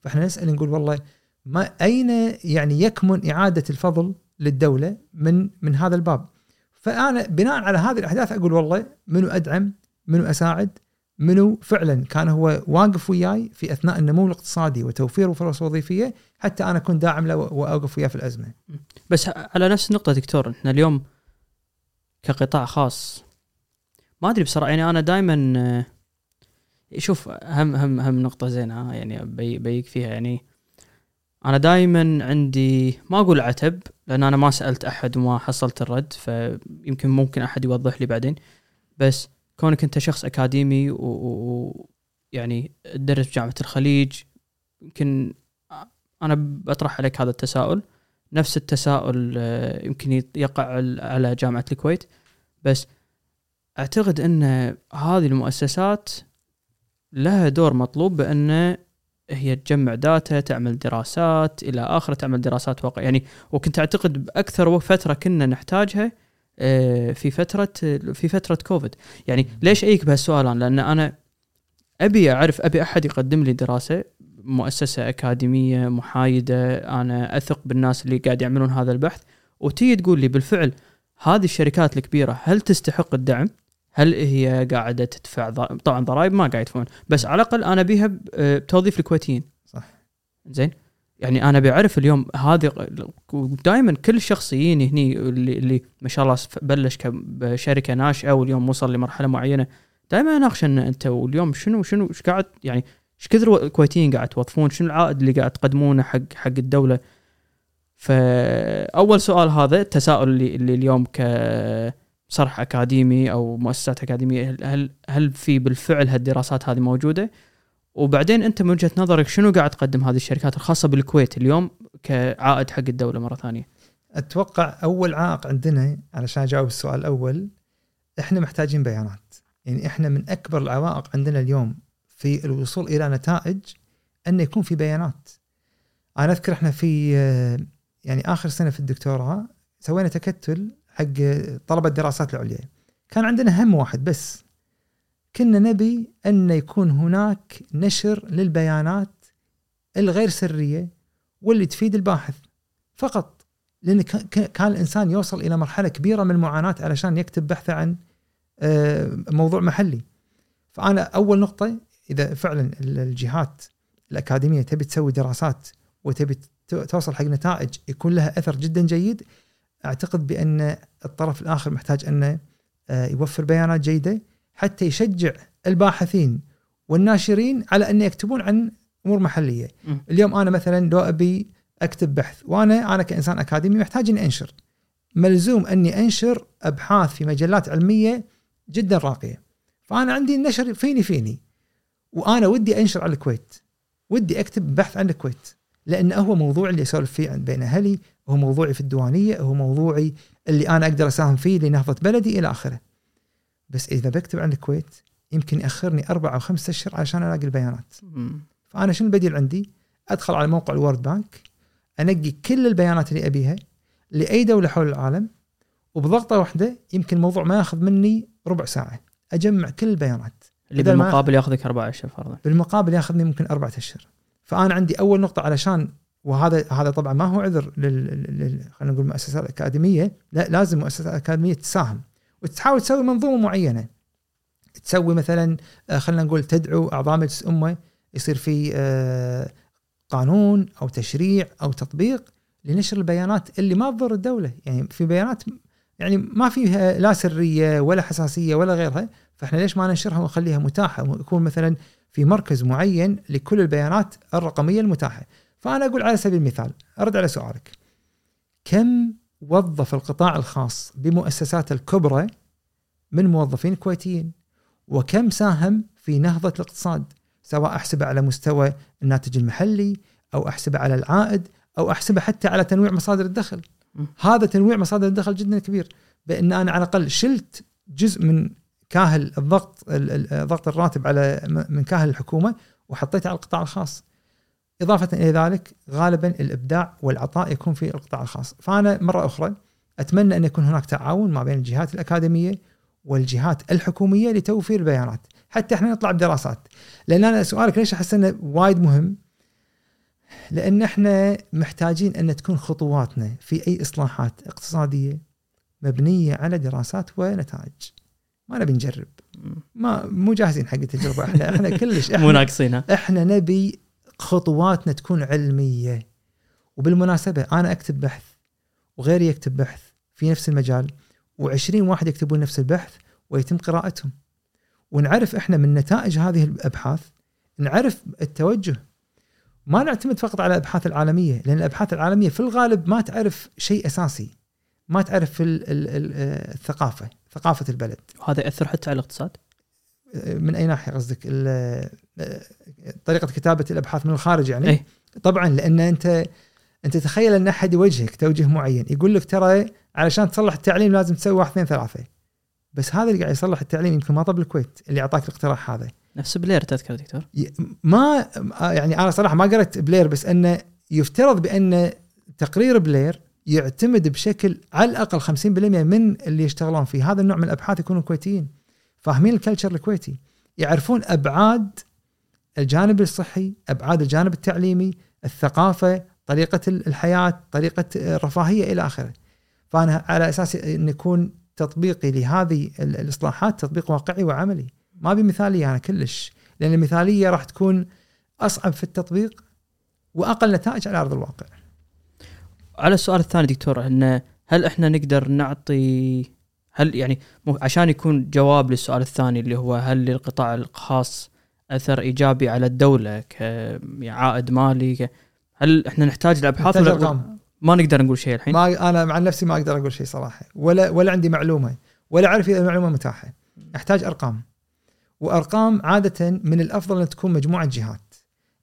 فإحنا نسأل نقول والله ما أين يعني يكمن إعادة الفضل للدولة من من هذا الباب؟ فأنا بناء على هذه الأحداث أقول والله منو أدعم منو أساعد منو فعلا كان هو واقف وياي في أثناء النمو الاقتصادي وتوفير فرص وظيفية حتى أنا اكون داعم له وأوقف وياه في الأزمة. بس على نفس النقطة دكتور إحنا اليوم كقطاع خاص ما أدري بصراحة يعني أنا دائما شوف هم هم هم نقطة زينة ها، يعني بي بيك فيها يعني أنا دائما عندي ما أقول عتب لأن أنا ما سألت أحد وما حصلت الرد فيمكن ممكن أحد يوضح لي بعدين بس كونك انت شخص أكاديمي ويعني تدرس بجامعه الخليج يمكن أنا بطرح عليك هذا التساؤل. نفس التساؤل آه، يمكن يقع على- جامعة الكويت. بس أعتقد أن هذه المؤسسات لها دور مطلوب بأن هي تجمع data تعمل دراسات إلى آخره تعمل دراسات واقع يعني وكنت أعتقد بأكثر فترة كنا نحتاجها في فترة في فترة كوفيد. يعني ليش اجيك بهالسؤال أنا؟ لأن أنا أبي أعرف أبي أحد يقدم لي دراسة مؤسسة أكاديمية محايدة. أنا أثق بالناس اللي قاعد يعملون هذا البحث. وتيجي تقول لي بالفعل هذه الشركات الكبيرة هل تستحق الدعم؟ هل هي قاعدة تدفع ض- طبعا ضرائب ما قاعد يدفعون. بس على الأقل أنا بيها آه، بتوظيف الكويتيين. صح. زين؟ يعني أنا بعرف اليوم هذه دائما كل شخص يجيني هني اللي, اللي ما شاء الله بلش كشركه ناشئة واليوم وصل لمرحلة معينة دائما اناقش إن أنت واليوم شنو شنو إيش قاعد يعني إيش كثر الكويتيين قاعد توظفون؟ شنو العائد اللي قاعد تقدمونه حق حق الدولة؟ فاول سؤال هذا التساؤل اللي, اللي اليوم كصرح أكاديمي أو مؤسسات أكاديمية هل هل في بالفعل هالدراسات هذه موجودة؟ وبعدين انت من وجهة نظرك شنو قاعد تقدم هذه الشركات الخاصة بالكويت اليوم كعائد حق الدولة مرة ثانية؟ أتوقع أول عائق عندنا علشان أجاوب السؤال الأول إحنا محتاجين بيانات. يعني إحنا من أكبر العوائق عندنا اليوم في الوصول إلى نتائج أن يكون في بيانات. أنا أذكر إحنا في يعني آخر سنة في الدكتوراه سوينا تكتل حق طلبة الدراسات العليا. كان عندنا هم واحد بس. كنا نبي أن يكون هناك نشر للبيانات الغير سرية واللي تفيد الباحث. فقط ك- كان الإنسان يوصل إلى مرحلة كبيرة من المعاناة علشان يكتب بحثه عن آه، موضوع محلي. فأنا أول نقطة إذا فعلا ال- الجهات الأكاديمية تبي تسوي دراسات وتبي توصل حق نتائج يكون لها أثر جدا جيد أعتقد بأن الطرف الآخر محتاج أنه آه، يوفر بيانات جيدة. حتى يشجع الباحثين والناشرين على أن يكتبون عن أمور محلية. مم. اليوم أنا مثلا لو أبي أكتب بحث وأنا أنا كإنسان أكاديمي محتاج إني أنشر. ملزوم أني أنشر أبحاث في مجلات علمية جدا راقية. فأنا عندي النشر فيني فيني. وأنا ودي أنشر على الكويت. ودي أكتب بحث عن الكويت. لأن هو موضوع اللي أسولف فيه بين أهلي، هو موضوعي في الديوانية، هو موضوعي اللي أنا أقدر أساهم فيه لنهضة بلدي إلى آخره. بس إذا بكتب عن الكويت يمكن يأخرني أربع أو خمسة أشهر عشان ألاقي البيانات. فأنا شنو البديل عندي؟ أدخل على موقع الورد بانك أنقي كل البيانات اللي أبيها لأي دولة حول العالم وبضغطة واحدة يمكن الموضوع ما ياخذ مني ربع ساعة. أجمع كل البيانات. اللي بالمقابل ياخذك أربع أشهر فرضا. بالمقابل ياخذني ممكن أربعة أشهر. فأنا عندي أول نقطة علشان وهذا هذا طبعا ما هو عذر لل, لل... خلينا نقول المؤسسات الاكاديميه لا لازم المؤسسات الاكاديميه تساهم. وتحاول تسوي منظومة معينة. تسوي مثلا آه، خلينا نقول تدعو أعضاء مجلس امه يصير في آه، قانون أو تشريع أو تطبيق لنشر البيانات اللي ما تضر الدولة. يعني في بيانات يعني ما فيها لا سرية ولا حساسية ولا غيرها فإحنا ليش ما ننشرها ونخليها متاحة؟ ويكون مثلا في مركز معين لكل البيانات الرقمية المتاحة. فأنا أقول على سبيل المثال أرد على سؤالك. كم وظف القطاع الخاص بمؤسساته الكبرى من موظفين كويتيين. وكم ساهم في نهضة الاقتصاد سواء احسبه على مستوى الناتج المحلي أو احسبه على العائد أو احسبه حتى على تنويع مصادر الدخل. هذا تنويع مصادر الدخل جدا كبير بأن أنا على الأقل شلت جزء من كاهل الضغط ال- ال- ضغط الراتب على من كاهل الحكومة وحطيته على القطاع الخاص. إضافة إلى ذلك غالبا الإبداع والعطاء يكون في القطاع الخاص. فأنا مرة أخرى أتمنى أن يكون هناك تعاون ما بين الجهات الأكاديمية والجهات الحكومية لتوفير البيانات حتى إحنا نطلع بدراسات. لأن أنا سؤالك ليش أحس إنه وايد مهم؟ لأن إحنا محتاجين أن تكون خطواتنا في أي إصلاحات اقتصادية مبنية على دراسات ونتائج. ما نبي نجرب. ما مو جاهزين حق التجربة. إحنا إحنا كلش [LAUGHS] مو إحنا ناقصين ها إحنا نبي خطواتنا تكون علمية. وبالمناسبة أنا أكتب بحث وغيري يكتب بحث في نفس المجال و20 واحد يكتبون نفس البحث ويتم قراءتهم. ونعرف إحنا من نتائج هذه الأبحاث نعرف التوجه. ما نعتمد فقط على الأبحاث العالمية لأن الأبحاث العالمية في الغالب ما تعرف شيء أساسي ما تعرف ال- ال- ال- الثقافة ثقافة البلد. وهذا يأثر حتى على الاقتصاد؟ من أي ناحية قصدك؟ طريقة كتابة الأبحاث من الخارج يعني؟ إيه. طبعا لأن أنت أنت تخيل أن أحد يوجهك توجيه معين يقول لك ترى علشان تصلح التعليم لازم تسوي واحد اثنين ثلاثة. بس هذا اللي قاعد يصلح التعليم يمكن ما طب الكويت اللي أعطاك الاقتراح هذا. نفس بلير تذكر دكتور. ما يعني أنا صراحة ما قرأت بلير بس أنه يفترض بأن تقرير بلير يعتمد بشكل على الأقل 50% من اللي يشتغلون في هذا النوع من الأبحاث يكونوا كويتيين. فاهمين الكلتشر الكويتي؟ يعرفون أبعاد الجانب الصحي أبعاد الجانب التعليمي الثقافة طريقة الحياة طريقة الرفاهية إلى آخره. فأنا على أساس إن يكون تطبيقي لهذه ال- الإصلاحات تطبيق واقعي وعملي. ما بمثاليه أنا كلش لأن المثالية راح تكون أصعب في التطبيق وأقل نتائج على أرض الواقع. على السؤال الثاني دكتور إن هل إحنا نقدر نعطي هل يعني عشان يكون جواب للسؤال الثاني اللي هو هل للقطاع الخاص أثر إيجابي على الدولة كعائد مالي ك- هل إحنا نحتاج الابحاث نحتاج ولا. ما نقدر نقول شيء الحين. ما أنا مع نفسي ما أقدر أقول شيء صراحة. ولا ولا عندي معلومة. ولا أعرف إذا المعلومة متاحة. أحتاج أرقام. وأرقام عادة من الأفضل أن تكون مجموعة جهات.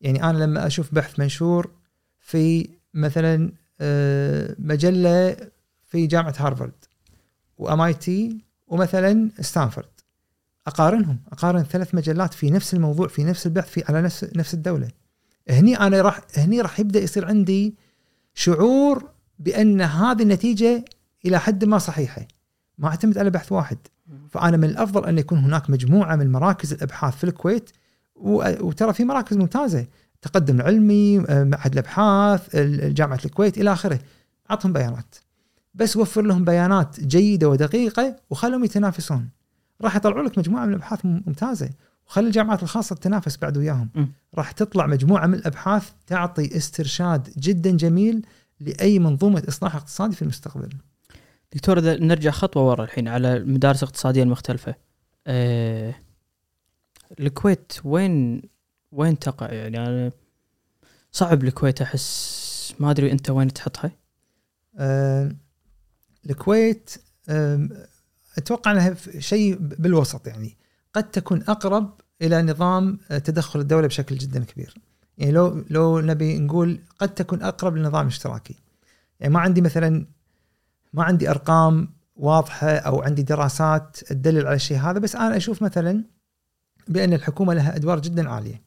يعني أنا لما أشوف بحث منشور في مثلا آه، مجلة في جامعة هارفارد. و MIT ومثلا ستانفورد أقارنهم أقارن ثلاث مجلات في نفس الموضوع في نفس البحث في على نفس نفس الدولة. هني أنا راح هني راح يبدأ يصير عندي شعور بأن هذه النتيجة إلى حد ما صحيحة. ما اعتمد على بحث واحد. فأنا من الأفضل أن يكون هناك مجموعة من مراكز الأبحاث في الكويت وترى في مراكز ممتازة. التقدم العلمي آه، معهد الأبحاث ال- جامعه الكويت إلى آخره. أعطهم بيانات. بس وفر لهم بيانات جيدة ودقيقة وخلهم يتنافسون. راح يطلعوا لك مجموعة من الأبحاث مم- ممتازة. وخلي الجامعات الخاصة تتنافس بعد وياهم. م. راح تطلع مجموعة من الأبحاث تعطي استرشاد جدا جميل لأي منظومة إصلاح اقتصادي في المستقبل. دكتور إذا نرجع خطوة ورا الحين على المدارس الاقتصادية المختلفة. أه الكويت وين وين تقع؟ يعني أنا صعب الكويت أحس ما أدري أنت وين تحطها. آه، الكويت أتوقع أنها شيء بالوسط يعني. قد تكون أقرب إلى نظام آه، تدخل الدولة بشكل جدا كبير. يعني لو لو نبي نقول قد تكون أقرب للنظام الاشتراكي يعني ما عندي مثلا ما عندي أرقام واضحة أو عندي دراسات تدلل على الشيء هذا بس أنا أشوف مثلا بأن الحكومة لها أدوار جدا عالية.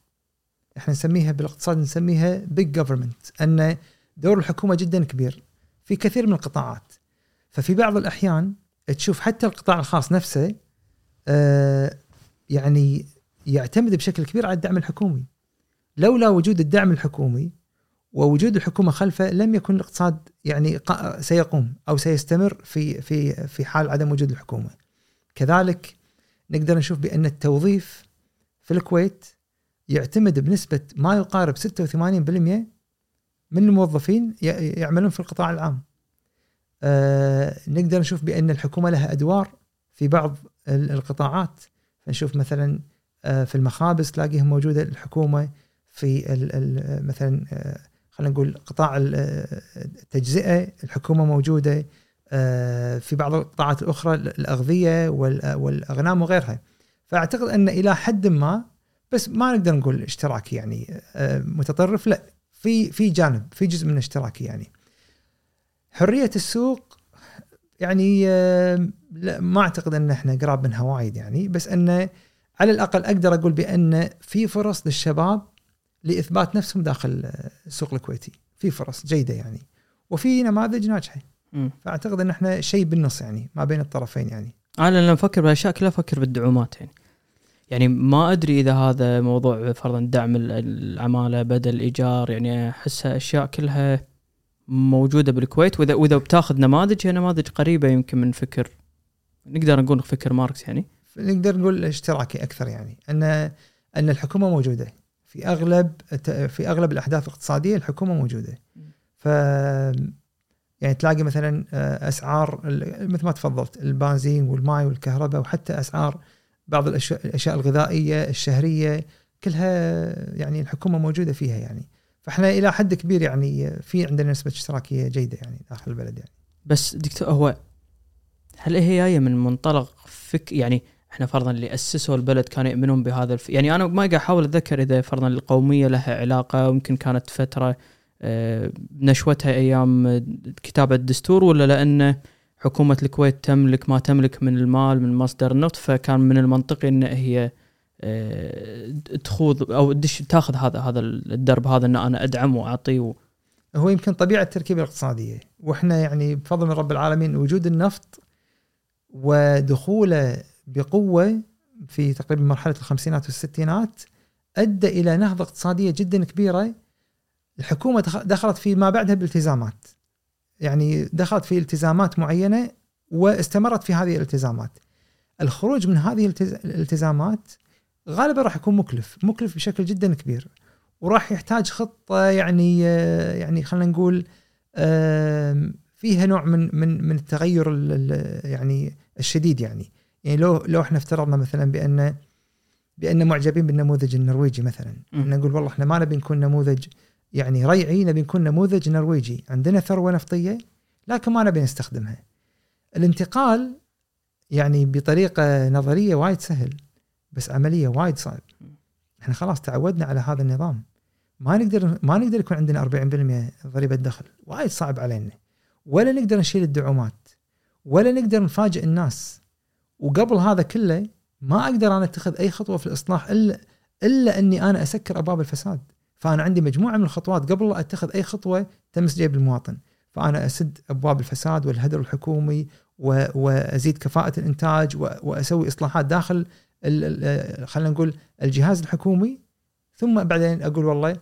إحنا نسميها بالاقتصاد نسميها بيج جفرمنت أن دور الحكومة جدا كبير. في كثير من القطاعات. ففي بعض الأحيان تشوف حتى القطاع الخاص نفسه آه، يعني يعتمد بشكل كبير على الدعم الحكومي لولا وجود الدعم الحكومي ووجود الحكومة خلفه لم يكن الاقتصاد يعني سيقوم أو سيستمر في في في حال عدم وجود الحكومة. كذلك نقدر نشوف بأن التوظيف في الكويت يعتمد بنسبة ما يقارب 86% من الموظفين يعملون في القطاع العام. آه نقدر نشوف بأن الحكومة لها أدوار في بعض ال- القطاعات. فنشوف مثلا آه في المخابز تلاقيها موجودة الحكومة في مثلا آه خلينا نقول قطاع ال- التجزئة الحكومة موجودة في بعض القطاعات الأخرى الأغذية وال- والأغنام وغيرها. فأعتقد أن إلى حد ما بس ما نقدر نقول اشتراكي يعني متطرف لا في في جانب في جزء من اشتراكي يعني. حرية السوق يعني لا ما أعتقد أن إحنا قراب منها وايد يعني بس انه على الأقل أقدر أقول بأن في فرص للشباب لإثبات نفسهم داخل آه، السوق الكويتي. في فرص جيدة يعني. وفي نماذج ناجحة. فأعتقد أن إحنا شيء بالنص يعني ما بين الطرفين يعني. أنا لما أفكر بالأشياء كلها أفكر بالدعومات يعني. يعني ما أدري إذا هذا موضوع فرضا دعم ال- العمالة بدل الايجار يعني احسها أشياء كلها موجودة بالكويت. واذا وإذا بتاخذ نماذج هي نماذج قريبة يمكن من فكر نقدر نقول فكر ماركس يعني. نقدر نقول اشتراكي أكثر يعني. ان أن الحكومة موجودة. في أغلب في أغلب الأحداث الاقتصادية الحكومة موجودة. ف يعني تلاقي مثلا آه، أسعار مثل ما تفضلت البنزين والماء والكهرباء وحتى أسعار بعض الأشياء الغذائية الشهرية كلها يعني الحكومة موجودة فيها يعني. فاحنا إلى حد كبير يعني في عندنا نسبة اشتراكية جيدة يعني داخل البلد يعني. بس دكتور هو هل هي جاية من منطلق فك يعني إحنا فرضا اللي أسسوا البلد كانوا يؤمنون بهذا الف... يعني أنا ما قاعد أحاول أتذكر إذا فرضا القومية لها علاقة ويمكن كانت فترة آه، نشوتها أيام آه، كتابة الدستور ولا لأن حكومة الكويت تملك ما تملك من المال من مصدر النفط فكان من المنطقي إن هي تخوض أو تدش تاخذ هذا هذا الدرب هذا إن أنا ادعم واعطي و... هو يمكن طبيعة التركيبة الاقتصادية. وإحنا يعني بفضل من رب العالمين وجود النفط ودخوله بقوة في تقريبا مرحلة الخمسينات والستينات أدى إلى نهضة اقتصادية جدا كبيرة. الحكومة دخ- دخلت في ما بعدها بالتزامات يعني دخلت في التزامات معينة واستمرت في هذه الالتزامات. الخروج من هذه الالتز- الالتزامات غالبا راح يكون مكلف مكلف بشكل جدا كبير. وراح يحتاج خطة يعني آه، يعني خلينا نقول فيها نوع من من من التغير ال- ال- يعني الشديد يعني. يعني لو لو إحنا افترضنا مثلا بأن بأن معجبين بالنموذج النرويجي مثلا. نقول والله إحنا ما نبي نكون نموذج يعني ريعي نبي نكون نموذج نرويجي. عندنا ثروة نفطية لكن ما نبي نستخدمها. الانتقال يعني بطريقة نظرية وايد سهل. بس عملية وايد صعب. إحنا خلاص تعودنا على هذا النظام. ما نقدر ما نقدر يكون عندنا 40% ضريبة دخل. وايد صعب علينا. ولا نقدر نشيل الدعومات. ولا نقدر نفاجئ الناس. وقبل هذا كله ما أقدر أنا أتخذ أي خطوة في الإصلاح إلا إلا إني أنا أسكر أبواب الفساد. فأنا عندي مجموعة من الخطوات قبل لا أتخذ أي خطوة تمس جيب المواطن فأنا أسد أبواب الفساد والهدر الحكومي وأزيد كفاءة الإنتاج وأسوي إصلاحات داخل خلينا نقول الجهاز الحكومي ثم بعدين أقول والله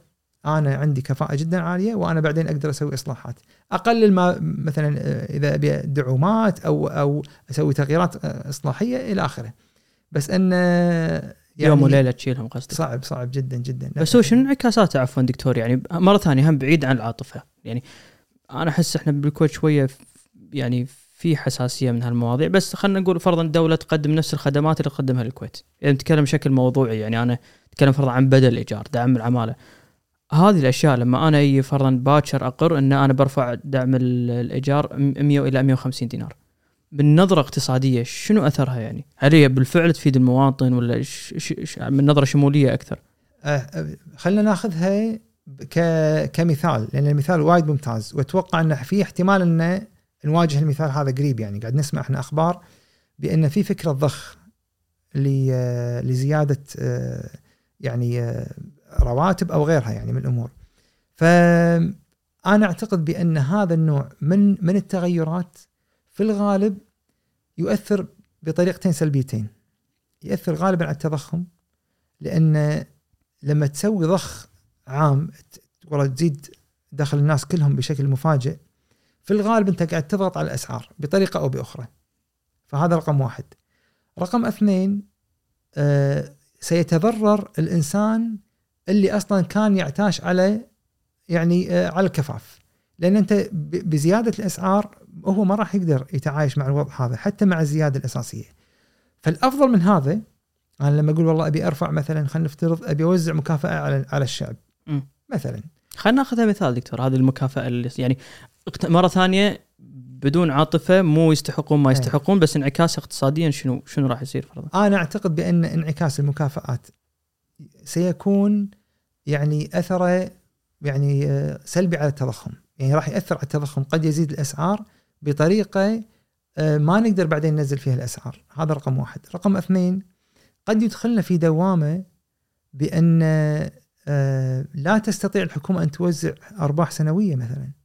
أنا عندي كفاءة جدا عالية وأنا بعدين أقدر أسوي إصلاحات. اقلل ما مثلا آه، إذا أبي دعومات أو أو أسوي تغييرات آه، إصلاحية إلى آخره. بس أن آه، يوم وليلة تشيلهم قصدك؟ صعب صعب جدا جدا. بس هو شنو انعكاساته عفوا دكتور يعني مرة ثانية هم بعيد عن العاطفة. يعني أنا أحس إحنا بالكويت شوية يعني في حساسية من هالمواضيع. بس خلينا نقول فرضا الدولة تقدم نفس الخدمات اللي تقدمها الكويت. يعني نتكلم بشكل موضوعي. يعني أنا أتكلم فرضا عن بدل الايجار دعم العمالة. هذه الأشياء لما أنا أجي فرضا باكر أقر إن أنا برفع دعم ال- الإيجار م- 100 إلى 150 دينار. بالنظره اقتصادية شنو أثرها يعني؟ هل هي بالفعل تفيد المواطن ولا ش ش ش من نظرة شمولية أكثر؟ آه، آه، خلينا ناخذها كمثال لأن المثال وايد ممتاز. وأتوقع انه في احتمال ان نواجه المثال هذا قريب يعني قاعد نسمع إحنا أخبار بأن في فكرة ضخ آه، لزيادة آه، يعني آه، رواتب أو غيرها يعني من الأمور. فأنا أعتقد بأن هذا النوع من من التغيرات في الغالب يؤثر بطريقتين سلبيتين. يؤثر غالبا على التضخم لأن لما تسوي ضخ عام والله تزيد دخل الناس كلهم بشكل مفاجئ في الغالب أنت قاعد تضغط على الأسعار بطريقة أو بأخرى. فهذا رقم واحد. رقم اثنين آه سيتضرر الإنسان اللي أصلا كان يعتاش على يعني آه على الكفاف. لأن أنت بزيادة الأسعار هو ما راح يقدر يتعايش مع الوضع هذا حتى مع الزيادة الأساسية. فالأفضل من هذا أنا لما أقول والله أبي أرفع مثلا خلينا نفترض أبي أوزع مكافأة على على الشعب. مم. مثلا. خلينا ناخذها مثال دكتور هذه المكافأة اللي يعني مرة ثانية بدون عاطفة مو يستحقون ما إيه. يستحقون بس انعكاس اقتصاديا شنو شنو راح يصير فرضا؟ أنا أعتقد بأن انعكاس المكافآت سيكون يعني أثره يعني آه، سلبي على التضخم. يعني راح يأثر على التضخم قد يزيد الأسعار بطريقة آه، ما نقدر بعدين ننزل فيها الأسعار. هذا رقم واحد. رقم اثنين قد يدخلنا في دوامة بأن آه، لا تستطيع الحكومة أن توزع أرباح سنوية مثلا.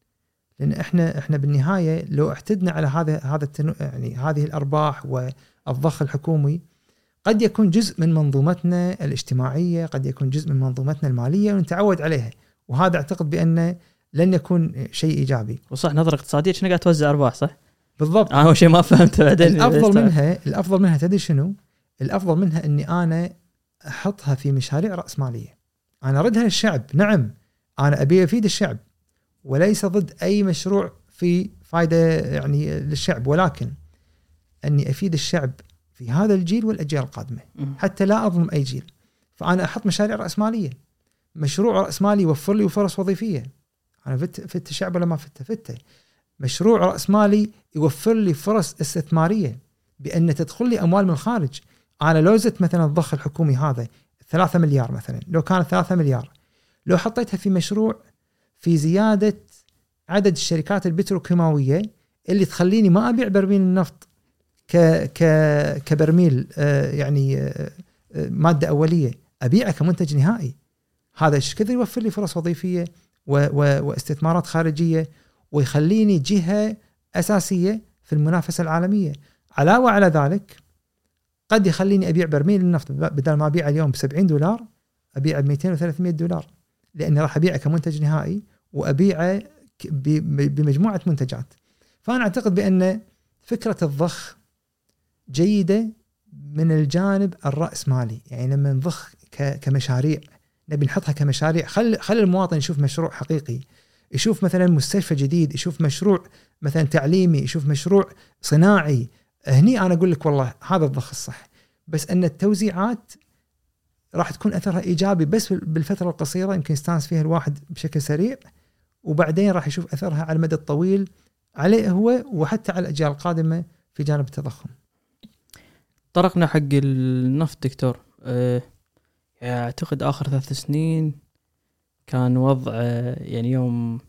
لأن إحنا إحنا بالنهاية لو اعتدنا على هذا هذا التنو يعني هذه الأرباح والضخ الحكومي قد يكون جزء من منظومتنا الاجتماعية، قد يكون جزء من منظومتنا المالية ونتعود عليها، وهذا أعتقد بانه لن يكون شيء إيجابي. وصح نظرة اقتصادية كنا قاعد توزع أرباح صح؟ بالضبط أنا أول شيء ما فهمته بعدين الأفضل. [LAUGHS] منها الأفضل منها تدري شنو؟ الأفضل منها إني أنا أحطها في مشاريع رأسمالية. أنا اردها للشعب، نعم أنا أبي أفيد الشعب وليس ضد أي مشروع في فائده يعني للشعب ولكن أني أفيد الشعب في هذا الجيل والأجيال القادمة. مم. حتى لا أظلم أي جيل. فأنا أحط مشاريع رأسمالية. مشروع رأسمالي يوفر لي فرص وظيفية. أنا فت فت الشعب ولا ما فته؟ فته. مشروع رأسمالي يوفر لي فرص استثمارية بأن تدخل لي أموال من الخارج. أنا لو زدت مثلا الضخ الحكومي هذا 3 مليار مثلا لو كانت 3 مليار لو حطيتها في مشروع في زيادة عدد الشركات البتروكيماوية اللي تخليني ما أبيع برميل النفط ك ك كبرميل آه، يعني آه، آه، مادة أولية أبيعه كمنتج نهائي. هذا إيش كثر يوفر لي فرص وظيفية و و واستثمارات خارجية ويخليني جهة أساسية في المنافسة العالمية. علاوة على ذلك قد يخليني أبيع برميل النفط بدل ما أبيعه اليوم ب 70 دولار أبيعه ب 200 و 300 دولار. لاني راح أبيعه كمنتج نهائي وأبيعه بمجموعة منتجات. فأنا أعتقد بأن فكرة الضخ جيدة من الجانب الراسمالي يعني لما نضخ كمشاريع نبي نحطها كمشاريع. خل خلي المواطن يشوف مشروع حقيقي. يشوف مثلا مستشفى جديد يشوف مشروع مثلا تعليمي يشوف مشروع صناعي. هني أنا أقول لك والله هذا الضخ الصح. بس أن التوزيعات راح تكون أثرها إيجابي بس بالفترة القصيرة يمكن يستانس فيها الواحد بشكل سريع وبعدين راح يشوف أثرها على المدى الطويل عليه هو وحتى على الأجيال القادمة في جانب التضخم. طرقنا حق النفط دكتور أه أعتقد آخر ثلاث سنين كان وضع يعني يوم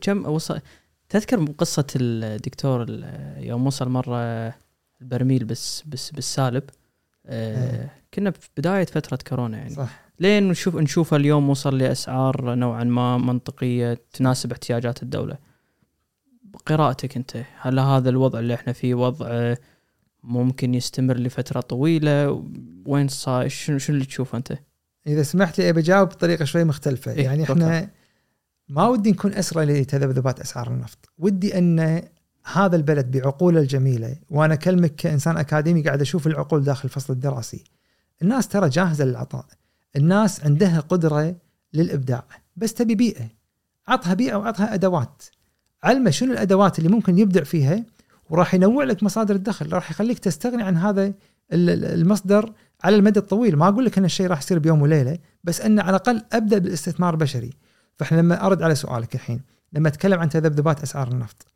كم وصل تذكر قصة الدكتور ال- يوم وصل مرة البرميل بس بس بالسالب أه إيه. كنا في بداية فترة كورونا يعني. صح. لين نشوف نشوف اليوم وصل لأسعار نوعا ما منطقية تناسب احتياجات الدولة. قراءتك أنت هل هذا الوضع اللي إحنا فيه وضع ممكن يستمر لفترة طويلة؟ وين صار شنو شنو اللي تشوفه أنت؟ إذا سمحت لي أبي أجاوب بطريقة شوي مختلفة. إيه، يعني إحنا ما ودي نكون أسرى لتذبذبات أسعار النفط. ودي أن هذا البلد بعقوله الجميله وأنا اكلمك كإنسان أكاديمي قاعد أشوف العقول داخل الفصل الدراسي. الناس ترى جاهزة للعطاء. الناس عندها قدرة للإبداع. بس تبي بيئة. عطها بيئة وعطها أدوات. علمه شنو الأدوات اللي ممكن يبدع فيها وراح ينوع لك مصادر الدخل. راح يخليك تستغني عن هذا ال- ال- المصدر على المدى الطويل. ما أقول لك إن الشيء راح يصير بيوم وليلة بس إن على الأقل أبدأ بالاستثمار البشري فإحنا لما أرد على سؤالك الحين لما أتكلم عن تذبذبات أسعار النفط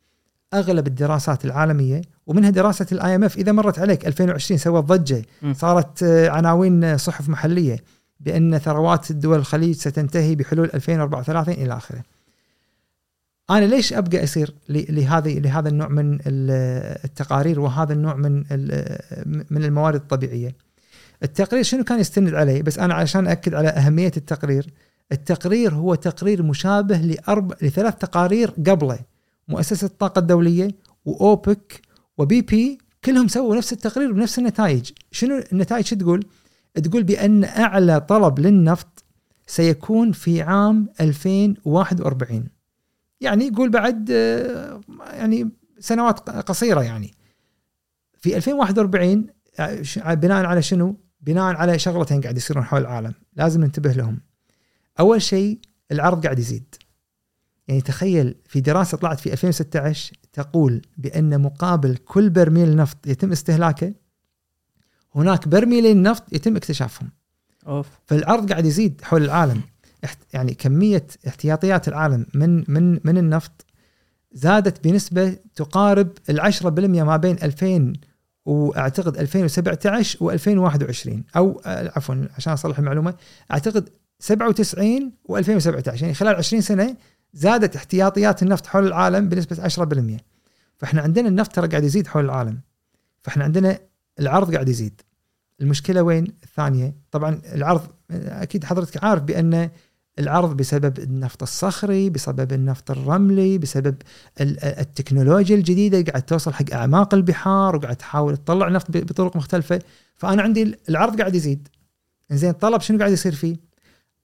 أغلب الدراسات العالمية ومنها دراسة ال IMF إذا مرت عليك 2020 سوت ضجة. صارت آه، عناوين آه، صحف محلية بأن ثروات الدول الخليج ستنتهي بحلول 2034 إلى آخره. أنا ليش أبقى اسير ل- لهذه لهذا النوع من ال- التقارير وهذا النوع من من الموارد الطبيعية؟ التقرير شنو كان يستند عليه؟ بس أنا عشان اكد على أهمية التقرير، التقرير هو تقرير مشابه لأربع لثلاث تقارير قبله مؤسسة الطاقة الدولية وأوبك وبي بي كلهم سووا نفس التقرير بنفس النتائج، شنو النتائج شو تقول؟ تقول بأن أعلى طلب للنفط سيكون في عام 2041 يعني يقول بعد آه، يعني سنوات قصيرة يعني في 2041 آه، بناء على شنو؟ بناء على شغلتين قاعد يصيرون حول العالم لازم ننتبه لهم. أول شيء العرض قاعد يزيد. يعني تخيل في دراسة طلعت في 2016 تقول بأن مقابل كل برميل نفط يتم استهلاكه هناك برميلين نفط يتم اكتشافهم. أوف فالعرض قاعد يزيد حول العالم يعني كمية احتياطيات العالم من من من النفط زادت بنسبة تقارب ال 10% ما بين 2000 وأعتقد 2017 و2021 أو عفوا عشان أصلح المعلومة أعتقد 97 و2017 يعني خلال 20 سنة زادت احتياطيات النفط حول العالم بنسبة 10% فإحنا عندنا النفط ترى قاعد يزيد حول العالم. فإحنا عندنا العرض قاعد يزيد. المشكلة وين؟ الثانية طبعا العرض أكيد حضرتك عارف بأن العرض بسبب النفط الصخري بسبب النفط الرملي بسبب التكنولوجيا الجديدة قاعد توصل حق أعماق البحار وقاعد تحاول تطلع نفط بطرق مختلفة. فأنا عندي العرض قاعد يزيد. زين الطلب شنو قاعد يصير فيه؟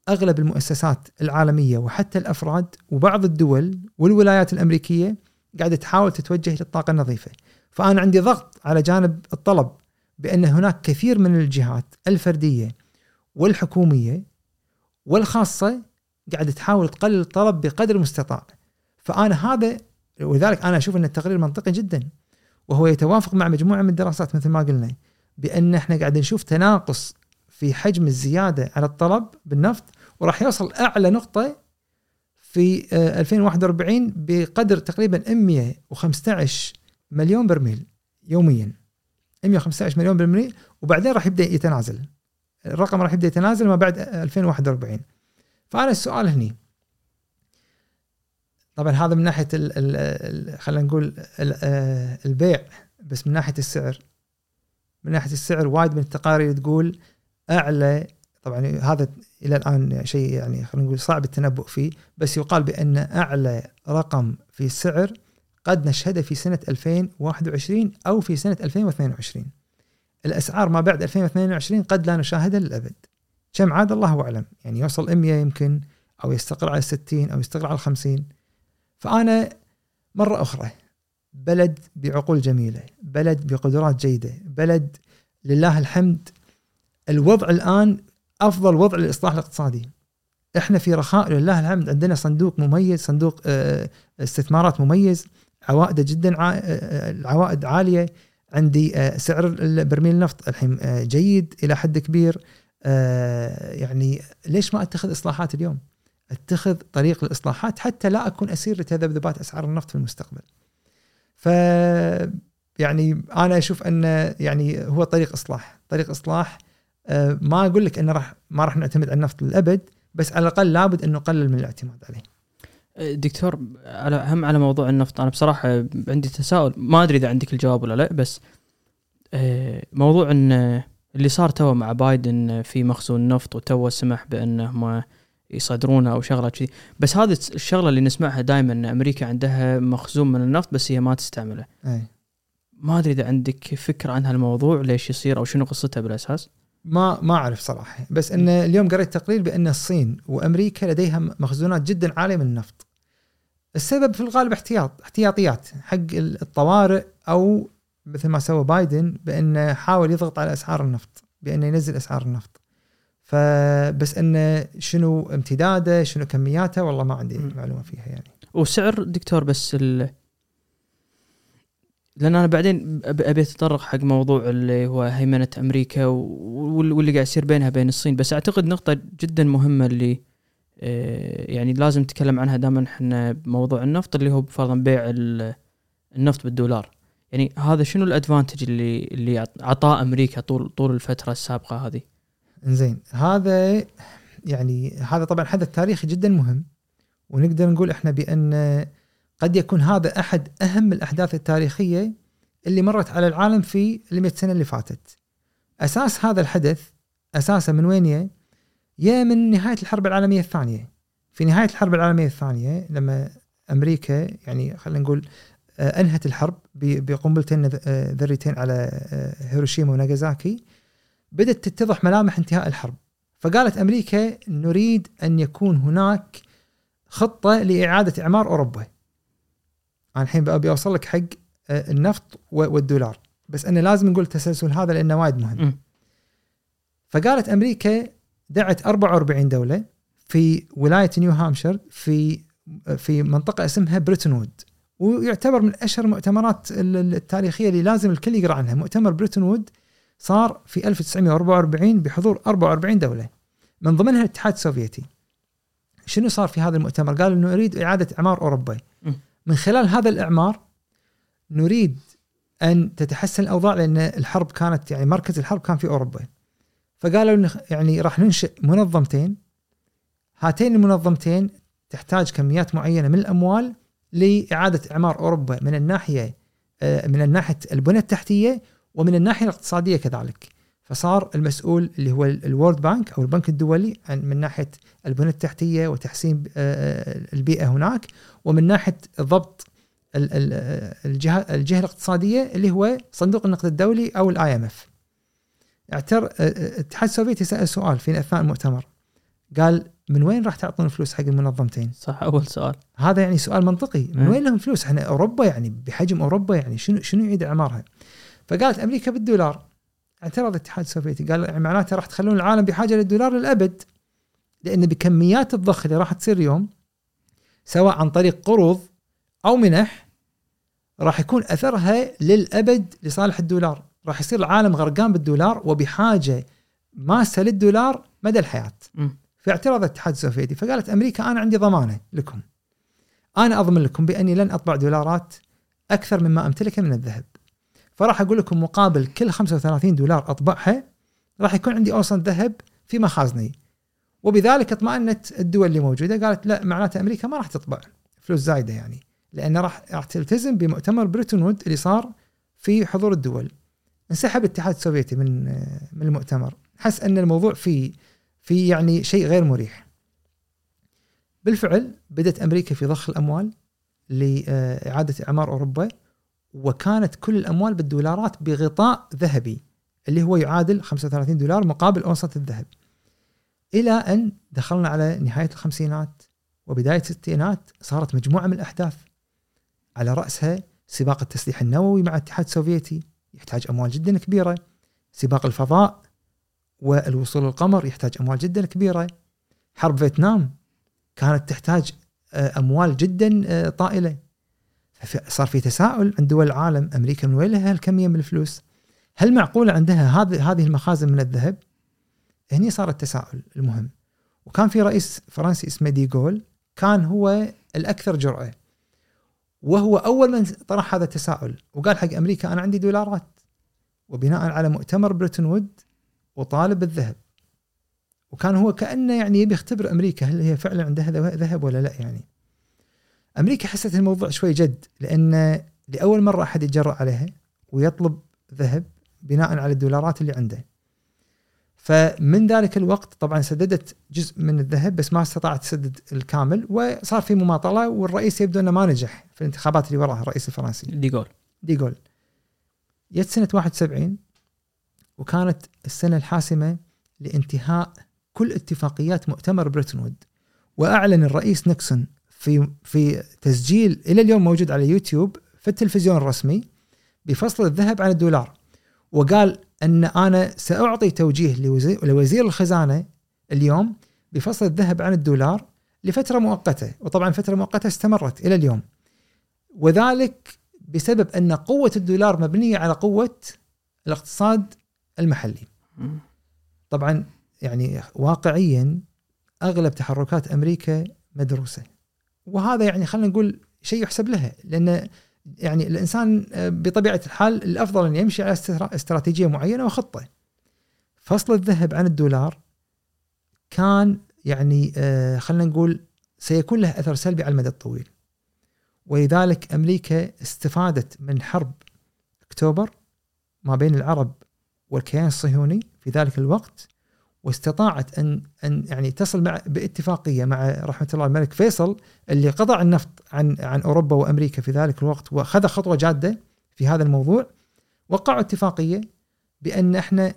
أغلب المؤسسات العالمية وحتى الأفراد وبعض الدول والولايات الأمريكية قاعدة تحاول تتوجه للطاقه النظيفة. فأنا عندي ضغط على جانب الطلب بأن هناك كثير من الجهات الفردية والحكومية والخاصة قاعدة تحاول تقلل الطلب بقدر المستطاع. فأنا هذا ولذلك أنا أشوف أن التقرير منطقي جدا وهو يتوافق مع مجموعة من الدراسات مثل ما قلنا بأن إحنا قاعد نشوف تناقص في حجم الزيادة على الطلب بالنفط وراح يوصل أعلى نقطة في 2041 آه، بقدر تقريبا 115 مليون برميل يوميا. 115 مليون برميل وبعدين راح يبدأ يتنازل. الرقم راح يبدأ يتنازل ما بعد 2041 فأنا السؤال هني. طبعا هذا من ناحية خلينا نقول آه، البيع بس من ناحية السعر. من ناحية السعر وايد من التقارير تقول أعلى. طبعا هذا إلى الآن شيء يعني خلينا نقول صعب التنبؤ فيه بس يقال بأن أعلى رقم في السعر قد نشهده في سنة 2021 أو في سنة 2022 الأسعار ما بعد 2022 قد لا نشاهدها للأبد. كم عاد الله أعلم؟ يعني يوصل 100 يمكن أو يستقر على 60 أو يستقر على 50 فأنا مرة أخرى بلد بعقول جميلة بلد بقدرات جيدة بلد لله الحمد الوضع الآن أفضل وضع للاصلاح الاقتصادي إحنا في رخاء لله الحمد. عندنا صندوق مميز صندوق آه، استثمارات مميز عوائده جدا آه، آه، العوائد عالية. عندي آه، سعر برميل النفط الحين آه، جيد إلى حد كبير. آه، يعني ليش ما أتخذ إصلاحات اليوم؟ أتخذ طريق الاصلاحات حتى لا أكون أسير لتذبذبات أسعار النفط في المستقبل. ف يعني أنا أشوف انه يعني هو طريق إصلاح، طريق إصلاح ما أقول لك انه راح ما راح نعتمد على النفط للأبد بس على الأقل لابد إنه نقلل من الاعتماد عليه. دكتور على هم على موضوع النفط أنا بصراحة عندي تساؤل ما أدري إذا عندك الجواب ولا لا بس آه، موضوع إن اللي صار تو مع بايدن في مخزون نفط وتو سمح بانهم يصدرونه أو شغلة كذي بس هذه الشغلة اللي نسمعها دائما إن أمريكا عندها مخزون من النفط بس هي ما تستعمله أي. ما أدري إذا عندك فكرة عن هالموضوع ليش يصير أو شنو قصته بالأساس ما ما أعرف صراحة. بس إن اليوم قريت تقرير بأن الصين وأمريكا لديها مخزونات جدا عالية من النفط. السبب في الغالب احتياط احتياطيات حق الطوارئ أو مثل ما سوى بايدن بأنه حاول يضغط على أسعار النفط بأنه ينزل أسعار النفط. فبس انه شنو امتداده شنو كمياته والله ما عندي معلومة فيها يعني. وسعر دكتور بس ال لأن أنا بعدين أبي أتطرق حق موضوع اللي هو هيمنة أمريكا واللي قاعد يصير بينها بين الصين. بس أعتقد نقطة جدا مهمة اللي آه، يعني لازم نتكلم عنها دائما إحنا بموضوع النفط اللي هو فرضا بيع النفط بالدولار. يعني هذا شنو الأدفانتج اللي اللي عطاه أمريكا طول طول الفترة السابقة هذه؟ زين هذا يعني هذا طبعا حدث تاريخي جدا مهم. ونقدر نقول إحنا بأن قد يكون هذا أحد أهم الأحداث التاريخية اللي مرت على العالم في ال 100 سنة اللي فاتت. أساس هذا الحدث أساسا من وين يا من نهاية الحرب العالمية الثانية. في نهاية الحرب العالمية الثانية لما أمريكا يعني خلينا نقول آه، أنهت الحرب بقنبلتين آه، ذريتين على آه، هيروشيما وناغازاكي بدأت تتضح ملامح انتهاء الحرب فقالت أمريكا نريد أن يكون هناك خطة لإعادة إعمار أوروبا أنا الحين ابي أوصل لك حق آه، النفط والدولار. بس انه لازم نقول التسلسل هذا لأنه وايد مهم. م. فقالت أمريكا دعت 44 دولة في ولاية نيو هامشير في في منطقة اسمها بريتون وودز. ويعتبر من أشهر المؤتمرات التاريخية اللي لازم الكل يقرأ عنها. مؤتمر بريتون وودز صار في 1944 بحضور 44 دولة. من ضمنها الاتحاد السوفيتي. شنو صار في هذا المؤتمر؟ قالوا إنه نريد إعادة أعمار أوروبا. من خلال هذا الإعمار نريد أن تتحسن الأوضاع لأن الحرب كانت يعني مركز الحرب كان في أوروبا. فقالوا يعني راح ننشئ منظمتين. هاتين المنظمتين تحتاج كميات معينة من الأموال لإعادة إعمار أوروبا من الناحية آه، من الناحيه البنى التحتية ومن الناحية الاقتصادية كذلك. فصار المسؤول اللي هو الورد بانك أو البنك الدولي من ناحية البنى التحتية وتحسين آه، آه، البيئة هناك ومن ناحية ضبط الجهه الجهة الاقتصادية اللي هو صندوق النقد الدولي أو ال IMF. اعتر الاتحاد السوفيتي سأل سؤال في أثناء المؤتمر قال من وين راح تعطون فلوس حق المنظمتين؟ صح أول سؤال هذا يعني سؤال منطقي من وين لهم فلوس؟ إحنا أوروبا يعني بحجم أوروبا يعني شنو شنو يعيد إعمارها؟ فقالت أمريكا بالدولار اعترض الاتحاد السوفيتي قال يعني معناته راح تخلون العالم بحاجة للدولار للأبد لأن بكميات الضخ اللي راح تصير اليوم سواء عن طريق قروض أو منح راح يكون أثرها للأبد لصالح الدولار. راح يصير العالم غرقان بالدولار وبحاجة ماسة للدولار مدى الحياة. فاعترض الاتحاد السوفيتي فقالت أمريكا أنا عندي ضمانة لكم. أنا أضمن لكم بأني لن أطبع دولارات أكثر مما امتلكه من الذهب. فراح أقول لكم مقابل كل 35 دولار أطبعها راح يكون عندي أوصل ذهب في مخازني. وبذلك اطمأنت الدول اللي موجودة قالت لا معناته أمريكا ما راح تطبع فلوس زايدة يعني لأن راح راح تلتزم بمؤتمر بريتون وودز اللي صار في حضور الدول. انسحب الاتحاد السوفيتي من من المؤتمر. حس أن الموضوع في في يعني شيء غير مريح. بالفعل بدأت أمريكا في ضخ الأموال لإعادة إعمار أوروبا. وكانت كل الأموال بالدولارات بغطاء ذهبي اللي هو يعادل 35 دولار مقابل أوسط الذهب. إلى أن دخلنا على نهاية الخمسينات وبداية الستينات صارت مجموعة من الأحداث. على رأسها سباق التسليح النووي مع الاتحاد السوفيتي يحتاج أموال جدا كبيرة. سباق الفضاء والوصول للقمر يحتاج أموال جدا كبيرة. حرب فيتنام كانت تحتاج آه، أموال جدا آه، طائلة. صار في تساؤل عند دول العالم أمريكا من وين لها هالكميه من الفلوس؟ هل معقولة عندها هذه هذه المخازن من الذهب؟ هني صار التساؤل المهم. وكان في رئيس فرنسي اسمه ديغول كان هو الأكثر جرأة. وهو أول من طرح هذا التساؤل وقال حق أمريكا أنا عندي دولارات وبناء على مؤتمر بريتون وود وطالب بالذهب وكان هو كأنه يعني يبي يختبر أمريكا هل هي فعلا عندها ذهب ولا لا يعني. أمريكا حست الموضوع شوي جد لأن لأول مرة أحد يتجرأ عليها ويطلب ذهب بناء على الدولارات اللي عنده. فمن ذلك الوقت طبعا سددت جزء من الذهب بس ما استطاعت تسدد الكامل وصار في مماطلة والرئيس يبدو أنه ما نجح في الانتخابات اللي وراها الرئيس الفرنسي. ديغول ديغول جت سنة 71 وكانت السنة الحاسمة لانتهاء كل اتفاقيات مؤتمر بريتون وود وأعلن الرئيس نيكسون في في تسجيل إلى اليوم موجود على يوتيوب في التلفزيون الرسمي بفصل الذهب عن الدولار. وقال أن أنا سأعطي توجيه لوزير الخزانة اليوم بفصل الذهب عن الدولار لفترة مؤقتة. وطبعا فترة مؤقتة استمرت إلى اليوم. وذلك بسبب أن قوة الدولار مبنية على قوة الاقتصاد المحلي. طبعا يعني واقعيا أغلب تحركات أمريكا مدروسة. وهذا يعني خلينا نقول شيء يحسب لها لأن يعني الإنسان آه، بطبيعة الحال الأفضل أن يمشي على استراتيجية معينة وخطة. فصل الذهب عن الدولار كان يعني آه، خلينا نقول سيكون له أثر سلبي على المدى الطويل. ولذلك أمريكا استفادت من حرب أكتوبر ما بين العرب والكيان الصهيوني في ذلك الوقت واستطاعت ان أن يعني تصل مع باتفاقية مع رحمة الله الملك فيصل اللي قطع النفط عن عن أوروبا وأمريكا في ذلك الوقت وأخذ خطوة جادة في هذا الموضوع. وقعوا اتفاقية بأن إحنا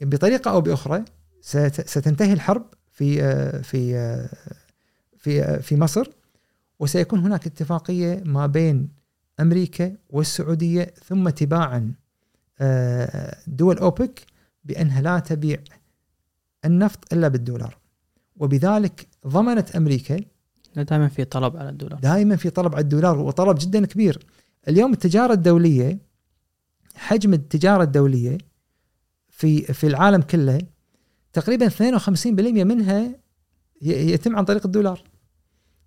بطريقة أو بأخرى ست- ستنتهي الحرب في في في في مصر. وسيكون هناك اتفاقية ما بين أمريكا والسعودية ثم تباعا آه، دول أوبك بأنها لا تبيع النفط إلا بالدولار. وبذلك ضمنت أمريكا دائما في طلب على الدولار. دائما في طلب على الدولار وطلب جدا كبير. اليوم التجارة الدولية حجم التجارة الدولية في في العالم كله تقريبا 52% منها يتم عن طريق الدولار.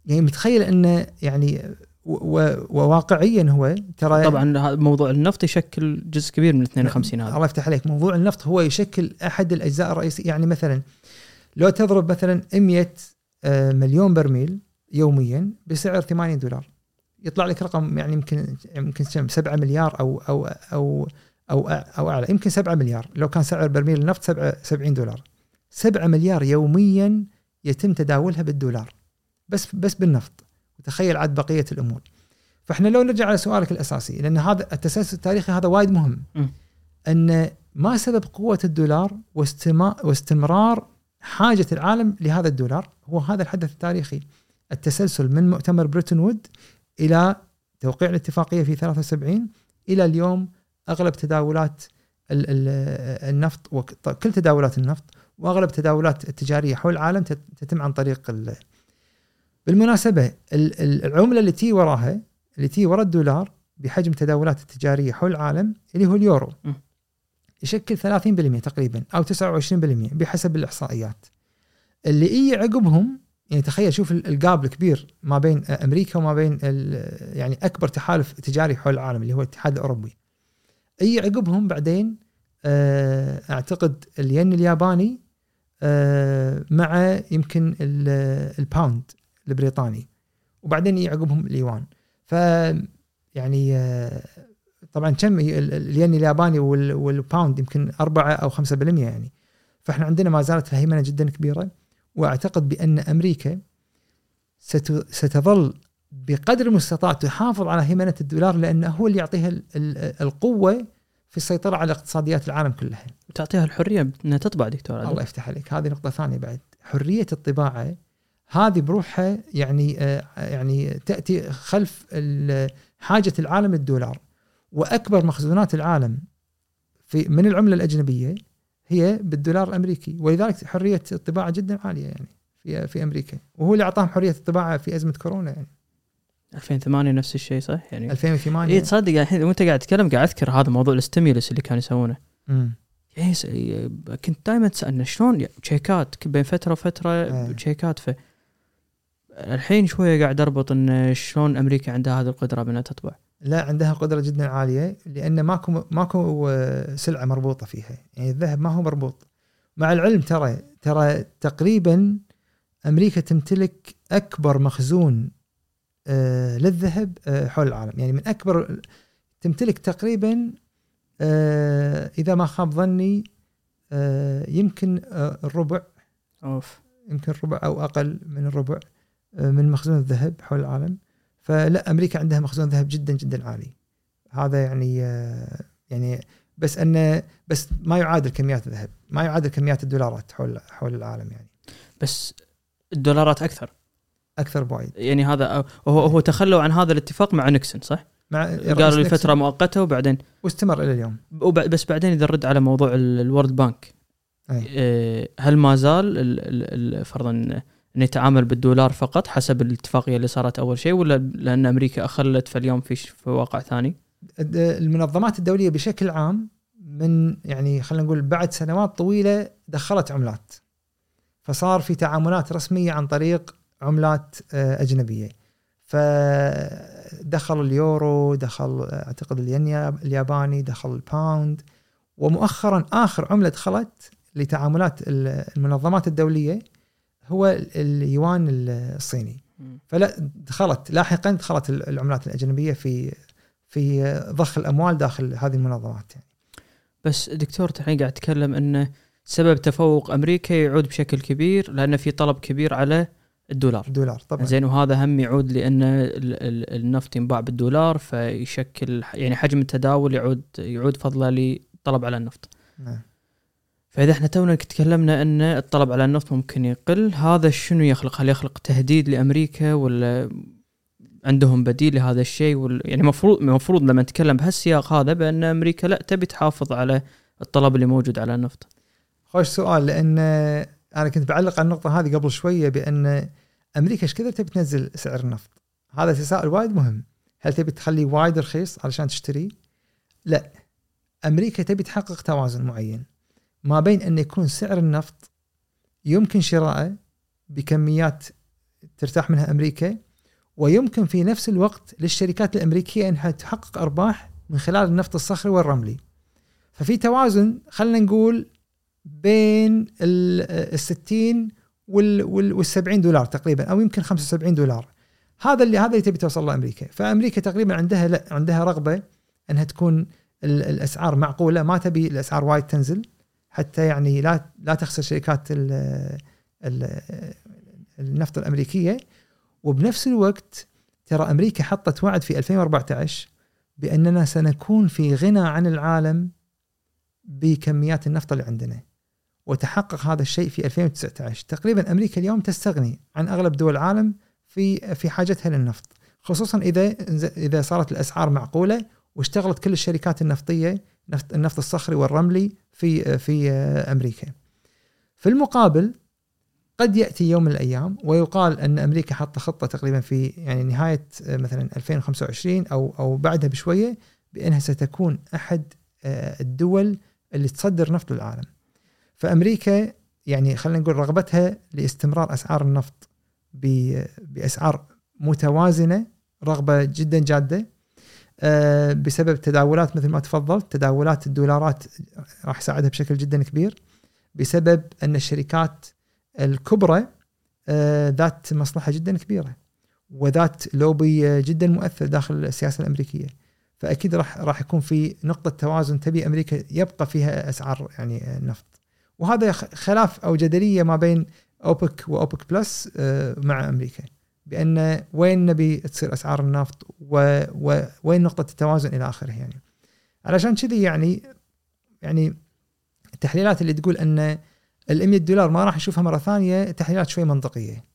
يعني متخيل إنه يعني وواقعيا هو ترى طبعا موضوع النفط يشكل جزء كبير من 52 هذا. الله يفتح عليك. موضوع النفط هو يشكل أحد الأجزاء الرئيسية. يعني مثلا لو تضرب مثلا 100 آه، مليون برميل يوميا بسعر 80 دولار يطلع لك رقم يعني يمكن يمكن كم؟ 7 مليار أو أو أو أو أو أعلى. يمكن 7 مليار. لو كان سعر برميل النفط 7 70 دولار. 7 مليار يوميا يتم تداولها بالدولار. بس بس بالنفط. وتخيل عاد بقية الأمور. فإحنا لو نرجع على سؤالك الأساسي لأن هذا التسلسل التاريخي هذا وايد مهم. م. أن ما سبب قوة الدولار واستمرار حاجة العالم لهذا الدولار هو هذا الحدث التاريخي. التسلسل من مؤتمر بريتون وود إلى توقيع الاتفاقية في 73 إلى اليوم أغلب تداولات ال- ال- النفط وكل تداولات النفط وأغلب التداولات التجارية حول العالم تت- تتم عن طريق ال- بالمناسبة ال- ال- العملة اللي تي وراها اللي تي ورا الدولار بحجم التداولات التجارية حول العالم اللي هو اليورو. م. يشكل 30% تقريبا أو 29% بحسب الإحصائيات. اللي يجي عقبهم يعني تخيل شوف ال- ال gap الكبير ما بين أمريكا وما بين يعني أكبر تحالف تجاري حول العالم اللي هو الاتحاد الأوروبي. إي عقبهم بعدين آه، أعتقد الين الياباني آه، مع يمكن ال- ال pound البريطاني. وبعدين يعقبهم اليوان ف يعني آه، طبعا كم الين الياباني وال- وال pound يمكن 4 أو 5% يعني. فإحنا عندنا ما زالت الهيمنه جدا كبيرة. وأعتقد بأن أمريكا ست- ستظل بقدر المستطاع تحافظ على هيمنة الدولار لأنه هو اللي يعطيها ال- ال- القوة في السيطرة على اقتصاديات العالم كلها. تعطيها الحرية إنها تطبع دكتور عادل. الله يفتح عليك. هذه نقطة ثانية بعد. حرية الطباعة هذه بروحها يعني آه، يعني تأتي خلف حاجة العالم للدولار وأكبر مخزونات العالم في من العملة الأجنبية هي بالدولار الأمريكي. ولذلك حرية الطباعة جدا عالية يعني في في أمريكا. وهو اللي أعطاهم حرية الطباعة في أزمة كورونا يعني. 2008 نفس الشيء صح؟ يعني 2008 اي تصدق الحين وأنت قاعد تتكلم قاعد أذكر هذا موضوع الاستيمولس اللي كانوا يسوونه. يعني كنت دائما تسألنا شلون يعني تشيكات بين فترة وفترة إيه. تشيكات ف الحين شوية قاعد أربط إن شلون أمريكا عندها هذه القدرة بإنها تطبع. لا عندها قدرة جدا عالية لأن ماكو ماكو آه، سلعة مربوطة فيها. يعني الذهب ما هو مربوط. مع العلم ترى ترى تقريبا أمريكا تمتلك أكبر مخزون آه، للذهب آه، حول العالم. يعني من أكبر تمتلك تقريبا إذا ما خاب ظني يمكن الربع. أوف. يمكن ربع أو أقل من الربع. من مخزون الذهب حول العالم. فلا أمريكا عندها مخزون ذهب جدا جدا عالي. هذا يعني آه، يعني بس انه بس ما يعادل كميات الذهب ما يعادل كميات الدولارات حول حول العالم يعني. بس الدولارات أكثر. أكثر بوايد. يعني هذا هو هو تخلوا عن هذا الاتفاق مع نيكسون صح؟ مع قالوا لفتره مؤقتة وبعدين. واستمر إلى اليوم. بس بعدين إذا نرد على موضوع ال- الورد بانك أي. إيه، هل ما زال ال- ال- ال- فرضا إنه يتعامل بالدولار فقط حسب الاتفاقية اللي صارت أول شيء ولا لأن أمريكا أخلت فاليوم في في واقع ثاني؟ المنظمات الدولية بشكل عام من يعني خلينا نقول بعد سنوات طويلة دخلت عملات. فصار في تعاملات رسمية عن طريق عملات آه، أجنبية. فدخل اليورو دخل أعتقد الين الياباني دخل الباوند. ومؤخرا آخر عملة دخلت لتعاملات ال- المنظمات الدولية هو ال- اليوان الصيني. فلا دخلت لاحقا دخلت ال- العملات الأجنبية في في ضخ الأموال داخل هذه المنظمات يعني. بس دكتور الحين قاعد تتكلم انه سبب تفوق أمريكا يعود بشكل كبير لأن في طلب كبير على الدولار. الدولار طبعا. زين وهذا هم يعود لأن ال- ال- النفط ينباع بالدولار فيشكل يعني حجم التداول يعود يعود فضله لطلب على النفط. نعم. فإذا إحنا تونا تكلمنا إن الطلب على النفط ممكن يقل هذا شنو يخلق؟ هل يخلق تهديد لأمريكا ولا عندهم بديل لهذا الشيء؟ ولا يعني المفروض المفروض لما نتكلم بهالسياق هذا بأن أمريكا لا تبي تحافظ على الطلب اللي موجود على النفط. خوش سؤال لأن أنا كنت بعلق على النقطة هذه قبل شوية بأن أمريكا إيش كثر تبي تنزل سعر النفط؟ هذا تساؤل وايد مهم. هل تبي تخليه وايد رخيص علشان تشتري؟ لا. أمريكا تبي تحقق توازن معين. ما بين أن يكون سعر النفط يمكن شراءه بكميات ترتاح منها أمريكا ويمكن في نفس الوقت للشركات الأمريكية أنها تحقق أرباح من خلال النفط الصخري والرملي. ففي توازن خلينا نقول بين ال 60 وال 70 دولار تقريبا أو يمكن 75 دولار. هذا اللي هذا اللي تبي توصل له أمريكا، فأمريكا تقريبا عندها لا عندها رغبة أنها تكون الأسعار معقولة ما تبي الأسعار وايد تنزل حتى يعني لا لا تخسر شركات النفط الأمريكية. وبنفس الوقت ترى أمريكا حطت وعد في 2014 بأننا سنكون في غنى عن العالم بكميات النفط اللي عندنا. وتحقق هذا الشيء في 2019 تقريبا أمريكا اليوم تستغني عن أغلب دول العالم في في حاجتها للنفط. خصوصا إذا إذا صارت الأسعار معقولة واشتغلت كل الشركات النفطية نفط النفط الصخري والرملي في في أمريكا. في المقابل قد يأتي يوم من الأيام ويقال أن أمريكا حاطة خطة تقريبا في يعني نهاية مثلا 2025 أو أو بعدها بشوية بأنها ستكون أحد الدول اللي تصدر نفط للعالم. فأمريكا يعني خلينا نقول رغبتها لاستمرار أسعار النفط بأسعار متوازنة رغبة جدا جادة آه، بسبب تداولات مثل ما تفضلت تداولات الدولارات راح يساعدها بشكل جدا كبير بسبب أن الشركات الكبرى آه، ذات مصلحة جدا كبيرة وذات لوبي جدا مؤثر داخل السياسة الأمريكية. فأكيد راح راح يكون في نقطة توازن تبي أمريكا يبقى فيها أسعار يعني النفط وهذا خلاف أو جدلية ما بين أوبك وأوبك بلس آه، مع أمريكا. بأن وين نبي تصير أسعار النفط ووين نقطة التوازن إلى آخره يعني. علشان كذي يعني يعني التحليلات اللي تقول أن ال 100 دولار ما راح نشوفها مرة ثانية تحليلات شوي منطقية.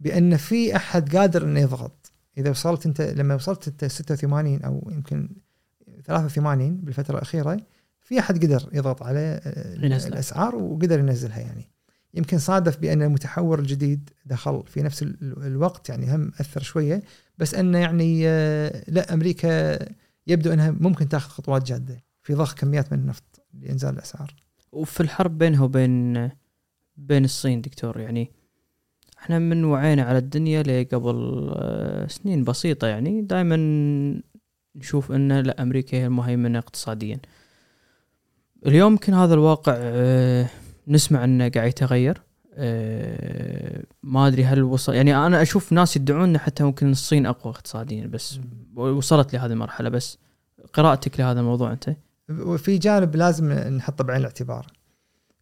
بأن في أحد قادر إنه يضغط. إذا وصلت انت لما وصلت أنت 86 أو يمكن 83 بالفترة الأخيرة في أحد قدر يضغط على الأسعار وقدر ينزلها يعني. يمكن صادف بأن المتحور الجديد دخل في نفس الوقت يعني هم أثر شوية بس انه يعني آه، لا أمريكا يبدو أنها ممكن تاخذ خطوات جادة في ضخ كميات من النفط لإنزال الأسعار. وفي الحرب بينها وبين بين الصين دكتور يعني إحنا من وعينا على الدنيا لقبل آه، سنين بسيطة يعني دائما نشوف أن لا أمريكا هي المهيمنة اقتصاديا. اليوم يمكن هذا الواقع آه، نسمع انه قاعد يتغير. أه ما أدري هل وصل يعني أنا أشوف ناس يدعون حتى ممكن الصين أقوى اقتصاديا بس وصلت لهذه المرحلة بس قراءتك لهذا الموضوع أنت؟ وفي جانب لازم نحطه بعين الاعتبار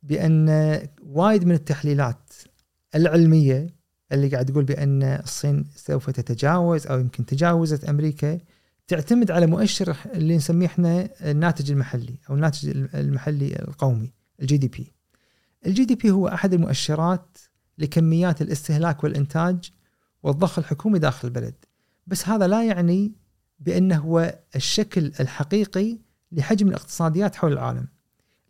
بأن وايد من التحليلات العلمية اللي قاعد تقول بأن الصين سوف تتجاوز أو يمكن تجاوزت أمريكا تعتمد على مؤشر اللي نسميه إحنا الناتج المحلي أو الناتج المحلي القومي ال GDP ال GDP هو أحد المؤشرات لكميات الاستهلاك والإنتاج والضخ الحكومي داخل البلد. بس هذا لا يعني بأنه هو الشكل الحقيقي لحجم الاقتصاديات حول العالم.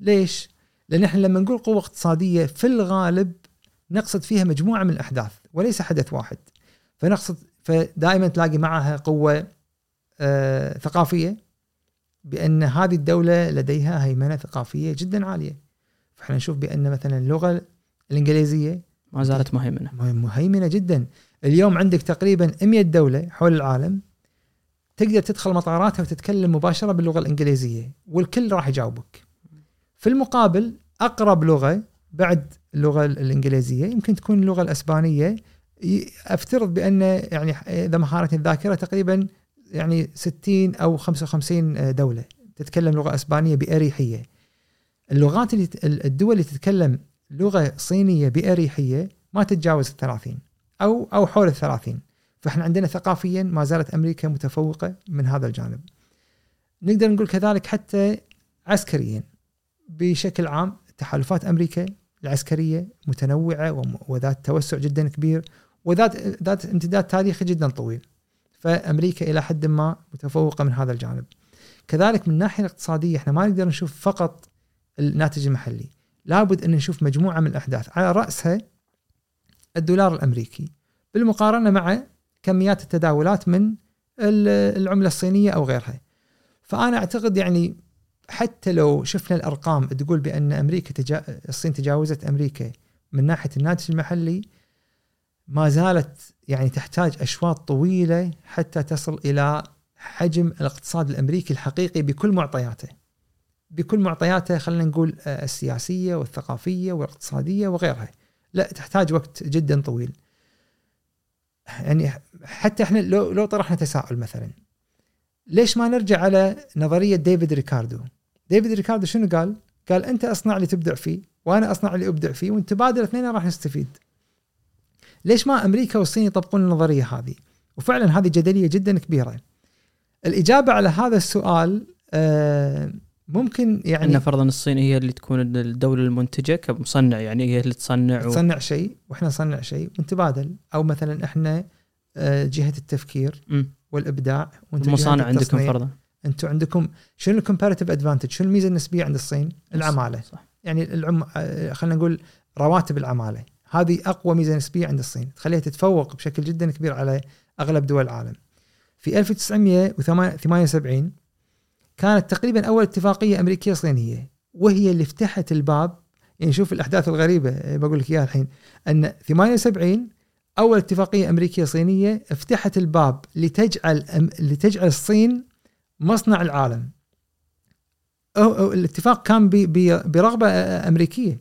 ليش؟ لأن إحنا لما نقول قوة اقتصادية في الغالب نقصد فيها مجموعة من الأحداث وليس حدث واحد. فنقصد فدائما تلاقي معها قوة آه ثقافية بأن هذه الدولة لديها هيمنة ثقافية جدا عالية. فاحنا نشوف بأن مثلا اللغة الإنجليزية ما زالت مهيمنة. مهيمنة جدا. اليوم عندك تقريبا 100 دولة حول العالم تقدر تدخل مطاراتها وتتكلم مباشرة باللغة الإنجليزية والكل راح يجاوبك. في المقابل أقرب لغة بعد اللغة الإنجليزية يمكن تكون اللغة الإسبانية. أفترض بأن يعني إذا ما خانتني الذاكرة تقريبا يعني 60 أو 55 دولة تتكلم لغة إسبانية بأريحية. اللغات اللي الدول اللي تتكلم لغة صينية بأريحية ما تتجاوز الثلاثين أو أو حول الثلاثين. فإحنا عندنا ثقافيا ما زالت أمريكا متفوقة من هذا الجانب. نقدر نقول كذلك حتى عسكريا. بشكل عام تحالفات أمريكا العسكرية متنوعة وذات توسع جدا كبير وذات ذات امتداد تاريخي جدا طويل. فأمريكا إلى حد ما متفوقة من هذا الجانب. كذلك من الناحية الاقتصادية إحنا ما نقدر نشوف فقط الناتج المحلي. لابد أن نشوف مجموعة من الأحداث. على رأسها الدولار الأمريكي. بالمقارنة مع كميات التداولات من ال- العملة الصينية أو غيرها. فأنا أعتقد يعني حتى لو شفنا الأرقام تقول بأن أمريكا تجا... الصين تجاوزت أمريكا من ناحية الناتج المحلي ما زالت يعني تحتاج أشواط طويلة حتى تصل إلى حجم الاقتصاد الأمريكي الحقيقي بكل معطياته. بكل معطياته خلينا نقول آه، السياسية والثقافية والاقتصادية وغيرها. لا تحتاج وقت جدا طويل. يعني حتى إحنا لو لو طرحنا تساؤل مثلا ليش ما نرجع على نظرية ديفيد ريكاردو؟ ديفيد ريكاردو شنو قال؟ قال أنت أصنع اللي تبدع فيه وأنا أصنع اللي أبدع فيه ونتبادل اثنين راح نستفيد. ليش ما أمريكا والصين يطبقون النظرية هذه؟ وفعلا هذه جدلية جدا كبيرة. الإجابة على هذا السؤال آه، ممكن يعني إن فرضا الصين هي اللي تكون الدولة المنتجة كمصنع يعني هي اللي تصنع و... تصنع شيء وإحنا نصنع شيء ونتبادل أو مثلا إحنا آه، جهة التفكير مم. والإبداع وأنتم المصانع عندكم. فرضا؟ أنتم عندكم شنو الكومباريتيف ادفانتج شنو الميزة النسبية عند الصين؟ العمالة. صح. يعني العم آه، خلينا نقول رواتب العمالة. هذه أقوى ميزة نسبية عند الصين. تخليها تتفوق بشكل جدا كبير على أغلب دول العالم. في 1978 كانت تقريبا أول اتفاقية أمريكية صينية وهي اللي فتحت الباب. يعني شوف الأحداث الغريبة آه، بقول لك إياها الحين. أن 78 أول اتفاقية أمريكية صينية فتحت الباب لتجعل لتجعل الصين مصنع العالم. أو أو الاتفاق كان ب- ب- برغبة آه، أمريكية.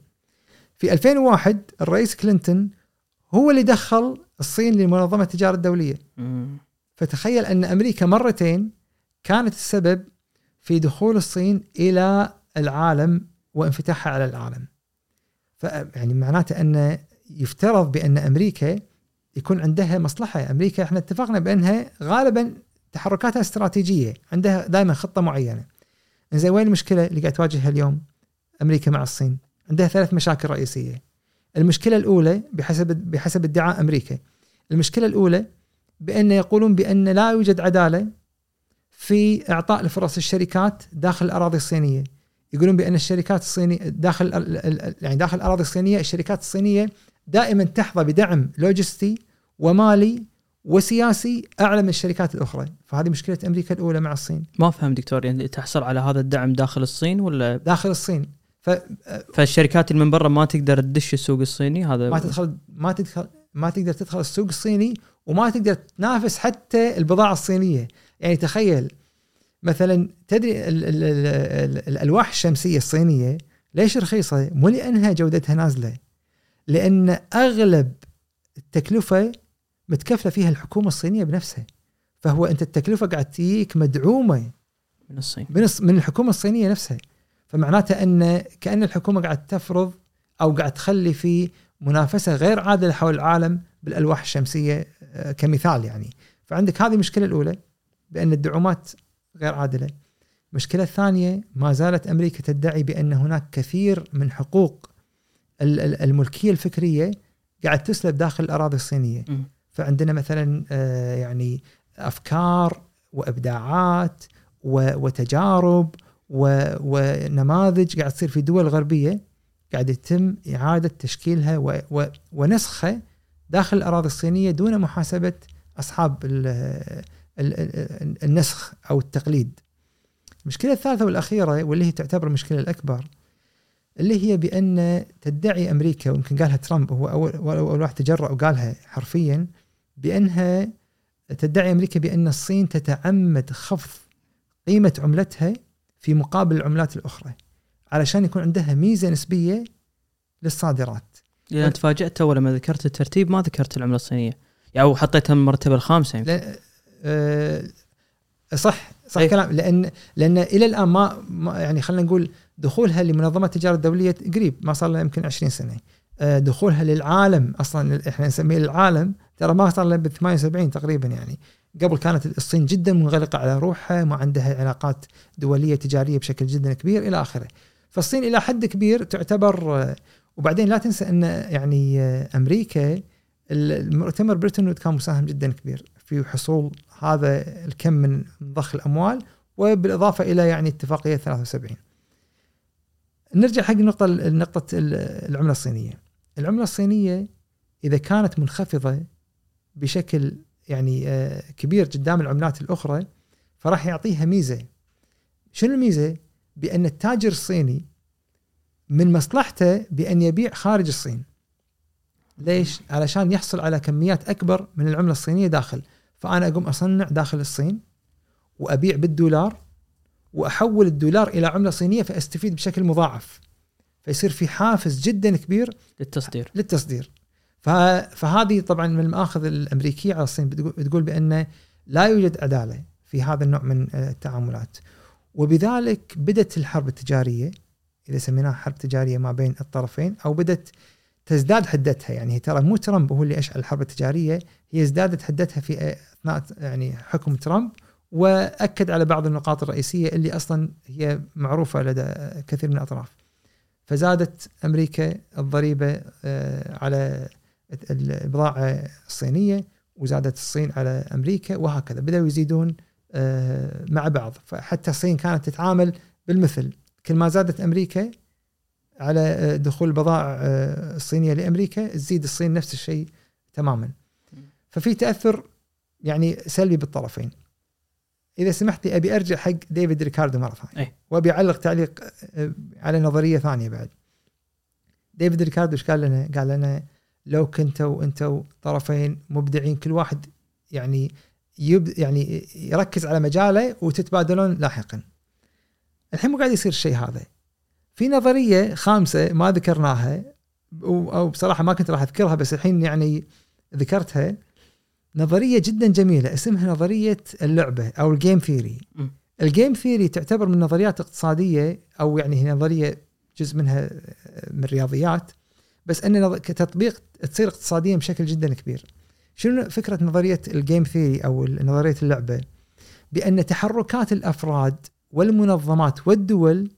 في 2001 الرئيس كلينتون هو اللي دخل الصين لمنظمة التجارة الدولية. فتخيل أن أمريكا مرتين كانت السبب في دخول الصين إلى العالم وانفتاحها على العالم. ف يعني معناته أن يفترض بأن أمريكا يكون عندها مصلحة، أمريكا إحنا اتفقنا بأنها غالبا تحركاتها استراتيجية، عندها دائما خطة معينة. زين وين المشكلة اللي قاعد تواجهها اليوم أمريكا مع الصين؟ عندها ثلاث مشاكل رئيسية. المشكلة الأولى بحسب بحسب ادعاء أمريكا المشكلة الأولى بأن يقولون بأن لا يوجد عدالة في إعطاء الفرص الشركات داخل الأراضي الصينية. يقولون بأن الشركات الصينية داخل يعني داخل الأراضي الصينية الشركات الصينية دائما تحظى بدعم لوجستي ومالي وسياسي أعلى من الشركات الأخرى. فهذه مشكلة أمريكا الأولى مع الصين. ما فهم دكتور يعني تحصل على هذا الدعم داخل الصين ولا؟ داخل الصين. فما فالشركات اللي من برا ما تقدر تدش السوق الصيني؟ هذا تدخل ما تدخل ما تقدر تدخل السوق الصيني وما تقدر تنافس حتى البضاعة الصينية. يعني تخيل مثلا تدري ال ال ال ال الألواح الشمسية الصينية ليش رخيصة؟ مو لأنها جودتها نازلة لأن أغلب التكلفة متكفلة فيها الحكومة الصينية بنفسها. فهو أنت التكلفة قاعد تجيك مدعومة من الصين. من الص- من الحكومة الصينية نفسها. فمعناته أن كأن الحكومة قاعد تفرض أو قاعد تخلي في منافسة غير عادلة حول العالم بالألواح الشمسية آه، كمثال يعني. فعندك هذه المشكلة الأولى. بأن الدعومات غير عادلة المشكلة الثانية ما زالت أمريكا تدعي بأن هناك كثير من حقوق ال- ال- الملكية الفكرية قاعد تسلب داخل الأراضي الصينية مم. فعندنا مثلا آه، يعني أفكار وإبداعات و- وتجارب ونماذج قاعد تصير في دول غربية قاعد يتم إعادة تشكيلها ونسخها داخل الأراضي الصينية دون محاسبة أصحاب ال ال ال النسخ أو التقليد. المشكلة الثالثة والأخيرة واللي هي تعتبر المشكلة الأكبر اللي هي بأن تدعي أمريكا ويمكن قالها ترامب هو اول أول واحد تجرأ وقالها حرفيا بأنها تدعي أمريكا بأن الصين تتعمد خفض قيمة عملتها في مقابل العملات الأخرى علشان يكون عندها ميزة نسبية للصادرات. لأن تفاجات تو لما ذكرت الترتيب ما ذكرت العملة الصينية يعني أو حطيتها من المرتبه الخامسة يمكن. آه صح صح أي. كلام. لأن لأن إلى الآن ما, ما يعني خلينا نقول دخولها لمنظمة التجارة الدولية قريب ما صار لها يمكن 20 سنة. آه دخولها للعالم أصلا إحنا نسميه العالم ترى ما صار لها ب 78 تقريبا يعني. قبل كانت الصين جدا منغلقة على روحها ما عندها علاقات دولية تجارية بشكل جدا كبير إلى آخره. فالصين إلى حد كبير تعتبر آه، وبعدين لا تنسى أن يعني أمريكا المؤتمر بريتون وود كان مساهم جدا كبير في حصول هذا الكم من ضخ الأموال وبالإضافة إلى يعني اتفاقية 73 نرجع حق النقطه نقطة العملة الصينية. العملة الصينية إذا كانت منخفضة بشكل يعني آه، كبير قدام العملات الأخرى فراح يعطيها ميزة. شنو الميزة؟ بأن التاجر الصيني من مصلحته بأن يبيع خارج الصين. ليش؟ علشان يحصل على كميات أكبر من العملة الصينية داخل. فأنا أقوم أصنع داخل الصين وأبيع بالدولار وأحول الدولار إلى عملة صينية فأستفيد بشكل مضاعف. فيصير في حافز جدا كبير للتصدير. للتصدير. فهذه طبعا من المآخذ الأمريكية على الصين. بتقول بأن لا يوجد عدالة في هذا النوع من التعاملات. وبذلك بدت الحرب التجارية إذا سميناها حرب تجارية ما بين الطرفين أو بدت تزداد حدتها. يعني ترى مو ترامب هو اللي أشعل الحرب التجارية هي ازدادت حدتها في اثناء يعني حكم ترامب وأكد على بعض النقاط الرئيسية اللي أصلا هي معروفة لدى كثير من الأطراف. فزادت أمريكا الضريبة آه، على البضاعة الصينية وزادت الصين على أمريكا وهكذا بدأوا يزيدون آه، مع بعض فحتى الصين كانت تتعامل بالمثل كل ما زادت أمريكا على آه، دخول البضائع الصينية لأمريكا تزيد الصين نفس الشيء تماما. ففي تأثر يعني سلبي بالطرفين. إذا سمحت لي أبي أرجع حق ديفيد ريكاردو مرة ثانية أي. وأبي أعلق تعليق آه، على نظرية ثانية بعد ديفيد ريكاردو إيش قال لنا؟ قال لنا لو كنتوا أنتوا طرفين مبدعين كل واحد يعني يب يعني يركز على مجاله وتتبادلون لاحقا. الحين مو قاعد يصير الشيء هذا. في نظرية خامسة ما ذكرناها أو بصراحة ما كنت راح أذكرها بس الحين يعني ذكرتها نظرية جدا جميلة اسمها نظرية اللعبة أو ال game theory ال game theory تعتبر من نظريات اقتصادية أو يعني هي نظرية جزء منها من الرياضيات بس أن كتطبيق تصير اقتصاديا بشكل جدا كبير. شنو فكرة نظرية ال game theory أو نظرية اللعبة؟ بأن تحركات الأفراد والمنظمات والدول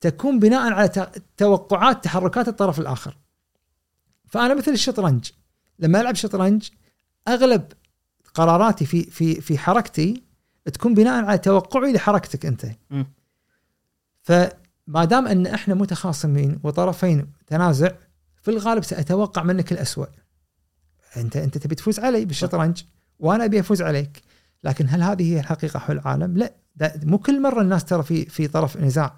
تكون بناء على توقعات تحركات الطرف الآخر. فأنا مثل الشطرنج لما ألعب شطرنج أغلب قراراتي في في في حركتي تكون بناء على توقعي لحركتك أنت. م. فما دام أن إحنا متخاصمين وطرفين تنازع في الغالب سأتوقع منك الأسوأ. أنت أنت تبي تفوز علي بالشطرنج وأنا أبي أفوز عليك. لكن هل هذه هي الحقيقة حول العالم؟ لا مو كل مرة الناس ترى في في طرف نزاع.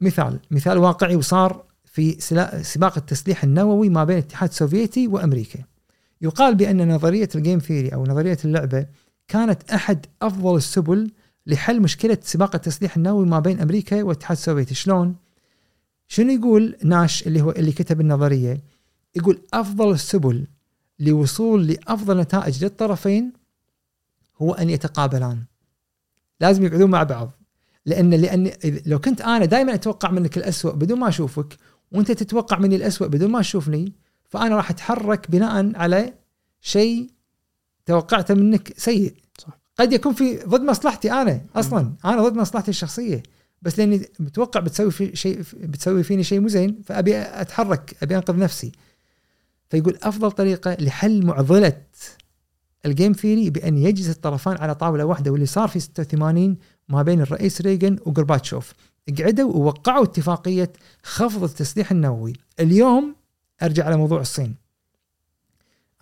مثال مثال واقعي وصار في سباق التسليح النووي ما بين الاتحاد السوفيتي وأمريكا. يقال بأن نظرية ال game theory أو نظرية اللعبة كانت أحد أفضل السبل لحل مشكلة سباق التسليح النووي ما بين أمريكا والاتحاد السوفيتي. شلون؟ شنو يقول ناش اللي هو اللي كتب النظرية؟ يقول أفضل السبل لوصول لأفضل نتائج للطرفين هو أن يتقابلان. لازم يقعدون مع بعض. لأن لأن لو كنت أنا دائما أتوقع منك الأسوأ بدون ما أشوفك وأنت تتوقع مني الأسوأ بدون ما تشوفني فأنا راح أتحرك بناء على شيء توقعته منك سيء. صح. قد يكون في ضد مصلحتي أنا أصلا. أنا ضد مصلحتي الشخصية. بس لأني متوقع بتسوي في شيء بتسوي فيني شيء مو زين فأبي أتحرك أبي أنقذ نفسي. فيقول أفضل طريقة لحل معضلة ال game theory بأن يجلس الطرفان على طاولة واحدة واللي صار في 86 ما بين الرئيس ريغن وغورباتشوف. قعدوا ووقعوا اتفاقية خفض التسليح النووي. اليوم أرجع على موضوع الصين.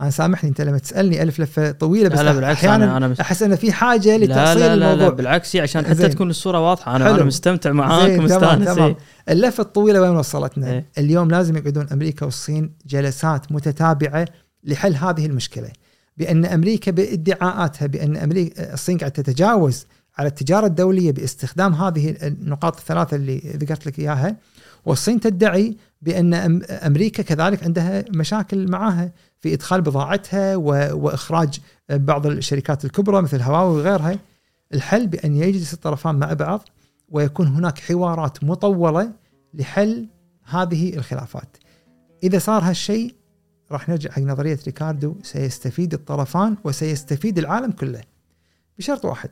أنا سامحني أنت لما تسألني ألف لفة طويلة بس لا لا بالعكس أحيانا أنا, أنا مس... أحس ان في حاجة لتفصيل لا لا الموضوع. لا بالعكس عشان حتى تكون الصورة واضحة أنا, أنا مستمتع معاك ومستانس. اللفة الطويلة وين وصلتنا؟ إيه؟ اليوم لازم يقعدون أمريكا والصين جلسات متتابعة لحل هذه المشكلة. بأن أمريكا بادعاءاتها بأن أمريكا الصين قاعدة تتجاوز على التجارة الدولية باستخدام هذه النقاط الثلاثة اللي ذكرت لك إياها. والصين تدعي بأن أمريكا كذلك عندها مشاكل معها في إدخال بضاعتها وإخراج بعض الشركات الكبرى مثل هواوي وغيرها الحل بأن يجلس الطرفان مع بعض ويكون هناك حوارات مطولة لحل هذه الخلافات. إذا صار هالشيء راح نرجع حق نظرية ريكاردو سيستفيد الطرفان وسيستفيد العالم كله. بشرط واحد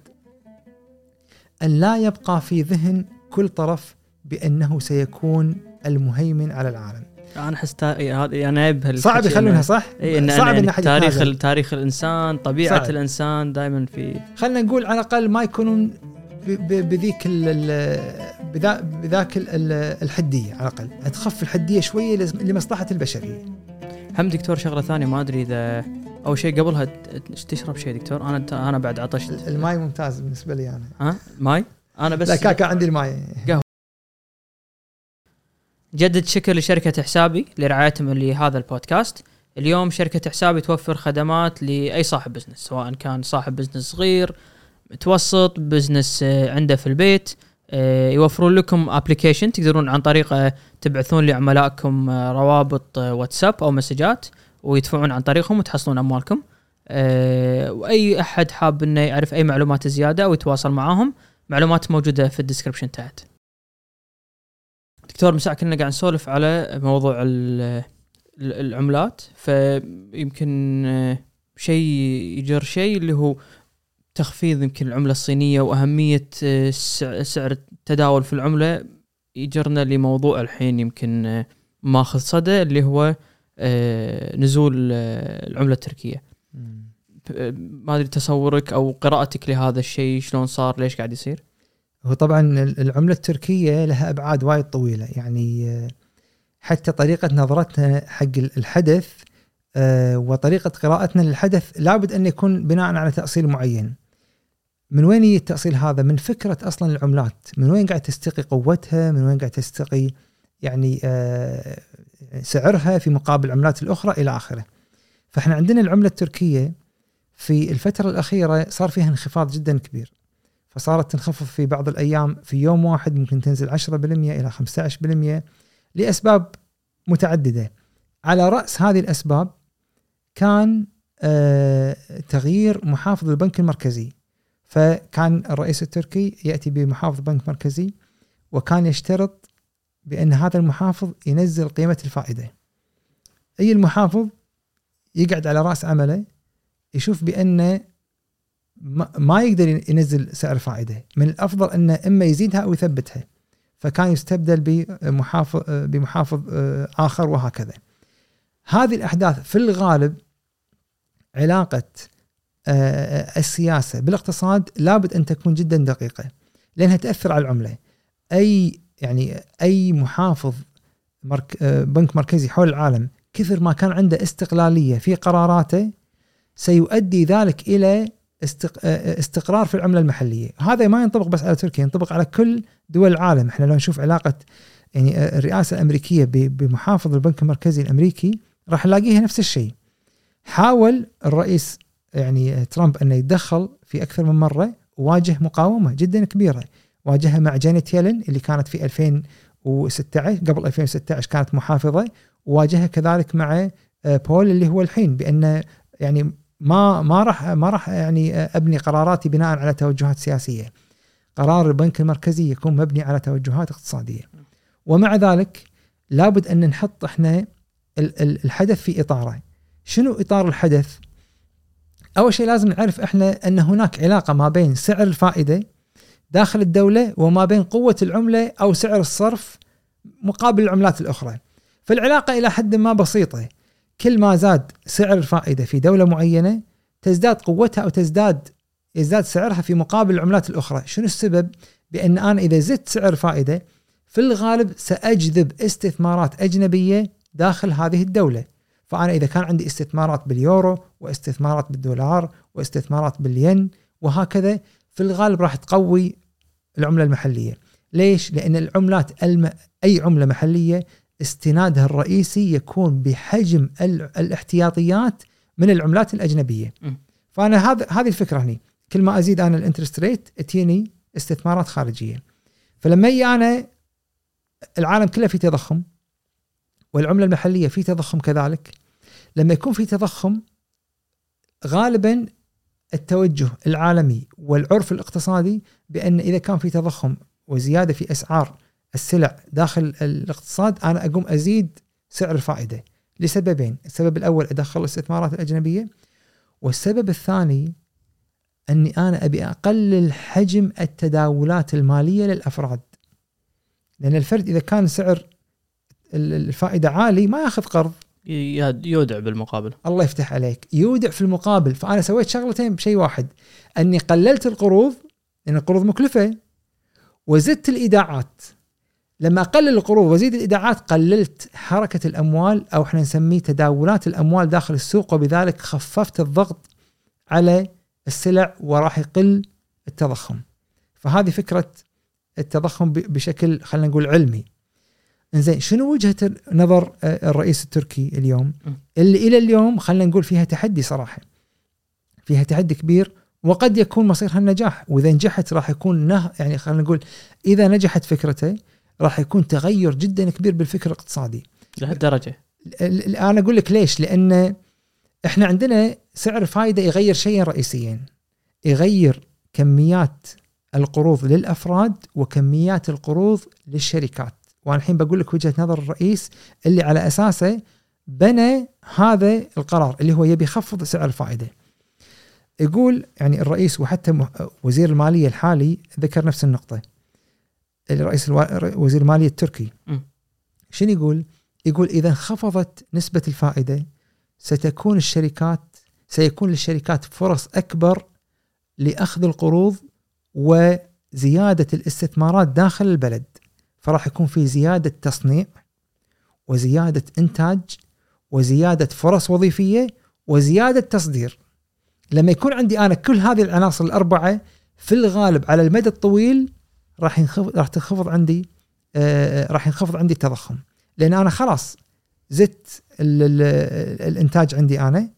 أن لا يبقى في ذهن كل طرف بأنه سيكون المهيمن على العالم. أنا احس تا... هذه أنا أجيب صعب يخلونها صح؟ اي إن صعب ان إن احد تاريخ يتنازل. تاريخ الإنسان طبيعة صعب. الإنسان دائما في خلينا نقول على الأقل ما يكونون بذيك بذاك ال- ال- الحدية على الأقل. تخف الحدية شوية لمصلحة البشرية. هم دكتور شغلة ثانية ما أدري اذا أول شيء قبلها تشرب شيء دكتور؟ أنا أنا بعد عطشت. الماي ممتاز بالنسبة لي أنا. ها؟ ماي؟ أنا بس لا كان عندي الماي. جدد شكر لشركة حسابي لرعايتهم لهذا البودكاست. اليوم شركة حسابي توفر خدمات لأي صاحب business سواء كان صاحب بزنس صغير متوسط business آه، عنده في البيت. آه، يوفرون لكم application تقدرون عن طريقه تبعثون لعملائكم آه، روابط آه، واتساب أو مسجات ويدفعون عن طريقهم وتحصلون أموالكم. آه، وأي أحد حاب إنه يعرف أي معلومات زيادة أو يتواصل معاهم معلومات موجودة في ال description تحت. دكتور مساء كنا قاعد نسولف على موضوع ال- ال- العملات فيمكن آه، شيء يجر شيء اللي هو تخفيض يمكن العملة الصينية وأهمية آه، سع- سعر التداول في العملة يجرنا لموضوع الحين يمكن آه، ماخذ صدى اللي هو نزول العملة التركية. ما أدري تصورك أو قراءتك لهذا الشيء شلون صار ليش قاعد يصير؟ هو طبعا ال- العملة التركية لها أبعاد وايد طويلة يعني آه، حتى طريقة نظرتنا حق ال- الحدث آه، وطريقة قراءتنا للحدث لابد أن يكون بناء على تأصيل معين. من وين يجي التأصيل هذا؟ من فكرة أصلا العملات، من وين قاعد تستقي قوتها؟ من وين قاعد تستقي يعني آه، سعرها في مقابل العملات الأخرى إلى آخره. فإحنا عندنا العملة التركية في الفترة الأخيرة صار فيها انخفاض جدا كبير. فصارت تنخفض في بعض الأيام في يوم واحد ممكن تنزل 10% إلى 15% لأسباب متعددة. على رأس هذه الأسباب كان آه، تغيير محافظ البنك المركزي فكان الرئيس التركي يأتي بمحافظ بنك مركزي وكان يشترط بأن هذا المحافظ ينزل قيمة الفائدة. أي المحافظ يقعد على رأس عمله يشوف بان ما يقدر ينزل سعر فائدة، من الأفضل إنه إما يزيدها أو يثبتها. فكان يستبدل بمحافظ بمحافظ آه، آخر وهكذا. هذه الأحداث في الغالب علاقة آه، السياسة بالاقتصاد لابد أن تكون جدا دقيقة لأنها تأثر على العملة. أي يعني أي محافظ مرك آه، بنك مركزي حول العالم كثر ما كان عنده استقلالية في قراراته سيؤدي ذلك إلى استق... آه، استقرار في العملة المحلية، هذا ما ينطبق بس على تركيا، ينطبق على كل دول العالم، إحنا لو نشوف علاقة يعني آه، الرئاسة الأمريكية بمحافظ البنك المركزي الأمريكي راح نلاقيها نفس الشيء. حاول الرئيس يعني آه، ترامب أنه يتدخل في أكثر من مرة وواجه مقاومة جدا كبيرة، واجهها مع جانيت يلن اللي كانت في 2016 قبل 2016 كانت محافظة، وواجهها كذلك مع آه، بول اللي هو الحين بانه يعني ما ما راح ما راح يعني أبني قراراتي بناء على توجهات سياسية. قرار البنك المركزي يكون مبني على توجهات اقتصادية. ومع ذلك لابد أن نحط إحنا ال- ال- الحدث في إطاره. شنو إطار الحدث؟ أول شيء لازم نعرف إحنا أن هناك علاقة ما بين سعر الفائدة داخل الدولة وما بين قوة العملة أو سعر الصرف مقابل العملات الأخرى. فالعلاقة إلى حد ما بسيطة. كل ما زاد سعر الفائده في دولة معينة تزداد قوتها أو تزداد يزداد سعرها في مقابل العملات الأخرى، شنو السبب؟ بأن أنا إذا زدت سعر فائدة في الغالب سأجذب استثمارات أجنبية داخل هذه الدولة، فأنا إذا كان عندي استثمارات باليورو واستثمارات بالدولار واستثمارات بالين وهكذا في الغالب راح تقوي العملة المحلية. ليش؟ لأن العملات الم... أي عملة محلية استنادها الرئيسي يكون بحجم ال- الاحتياطيات من العملات الأجنبية. م. فأنا هذا هذه الفكرة هني، كل ما أزيد أنا ال interest rate تجيني استثمارات خارجية. فلما يجي أنا العالم كله في تضخم والعملة المحلية في تضخم كذلك لما يكون في تضخم غالبا التوجه العالمي والعرف الاقتصادي بأن إذا كان في تضخم وزيادة في أسعار السلع داخل الاقتصاد أنا أقوم أزيد سعر الفائدة. لسببين، السبب الأول أدخل الاستثمارات الأجنبية والسبب الثاني أني أنا أبي أقلل حجم التداولات المالية للأفراد. لأن الفرد إذا كان سعر ال- الفائدة عالي ما يأخذ قرض. يودع بالمقابل. الله يفتح عليك. يودع في المقابل. فأنا سويت شغلتين بشيء واحد. أني قللت القروض لأن القروض مكلفة وزدت الإيداعات. لما اقلل القروض وازيد الايداعات قللت حركة الأموال أو إحنا نسميه تداولات الأموال داخل السوق وبذلك خففت الضغط على السلع وراح يقل التضخم. فهذه فكرة التضخم بشكل خلينا نقول علمي. إنزين شنو وجهة نظر آه، الرئيس التركي اليوم. اللي إلى اليوم خلينا نقول فيها تحدي صراحة. فيها تحدي كبير وقد يكون مصيرها النجاح. وإذا نجحت راح يكون نه يعني خلينا نقول إذا نجحت فكرته راح يكون تغير جدا كبير بالفكر الاقتصادي. لهالدرجة. ال- ال- أنا أقول لك ليش؟ لأن إحنا عندنا سعر فائده يغير شيئين رئيسيين يغير كميات القروض للأفراد وكميات القروض للشركات. وأنا الحين بقول لك وجهة نظر الرئيس اللي على أساسه بنى هذا القرار اللي هو يبي يخفض سعر الفائدة. يقول يعني الرئيس وحتى وزير المالية الحالي ذكر نفس النقطة. الرئيس الوا- وزير المالية التركي. شنو يقول؟ يقول إذا انخفضت نسبة الفائدة ستكون الشركات سيكون للشركات فرص أكبر لأخذ القروض وزيادة الاستثمارات داخل البلد. فراح يكون في زيادة تصنيع وزيادة إنتاج وزيادة فرص وظيفية وزيادة تصدير. لما يكون عندي أنا كل هذه العناصر الأربعة في الغالب على المدى الطويل راح ينخفض راح تنخفض عندي آه راح ينخفض عندي التضخم. لأن أنا خلاص زدت ال ال الإنتاج عندي أنا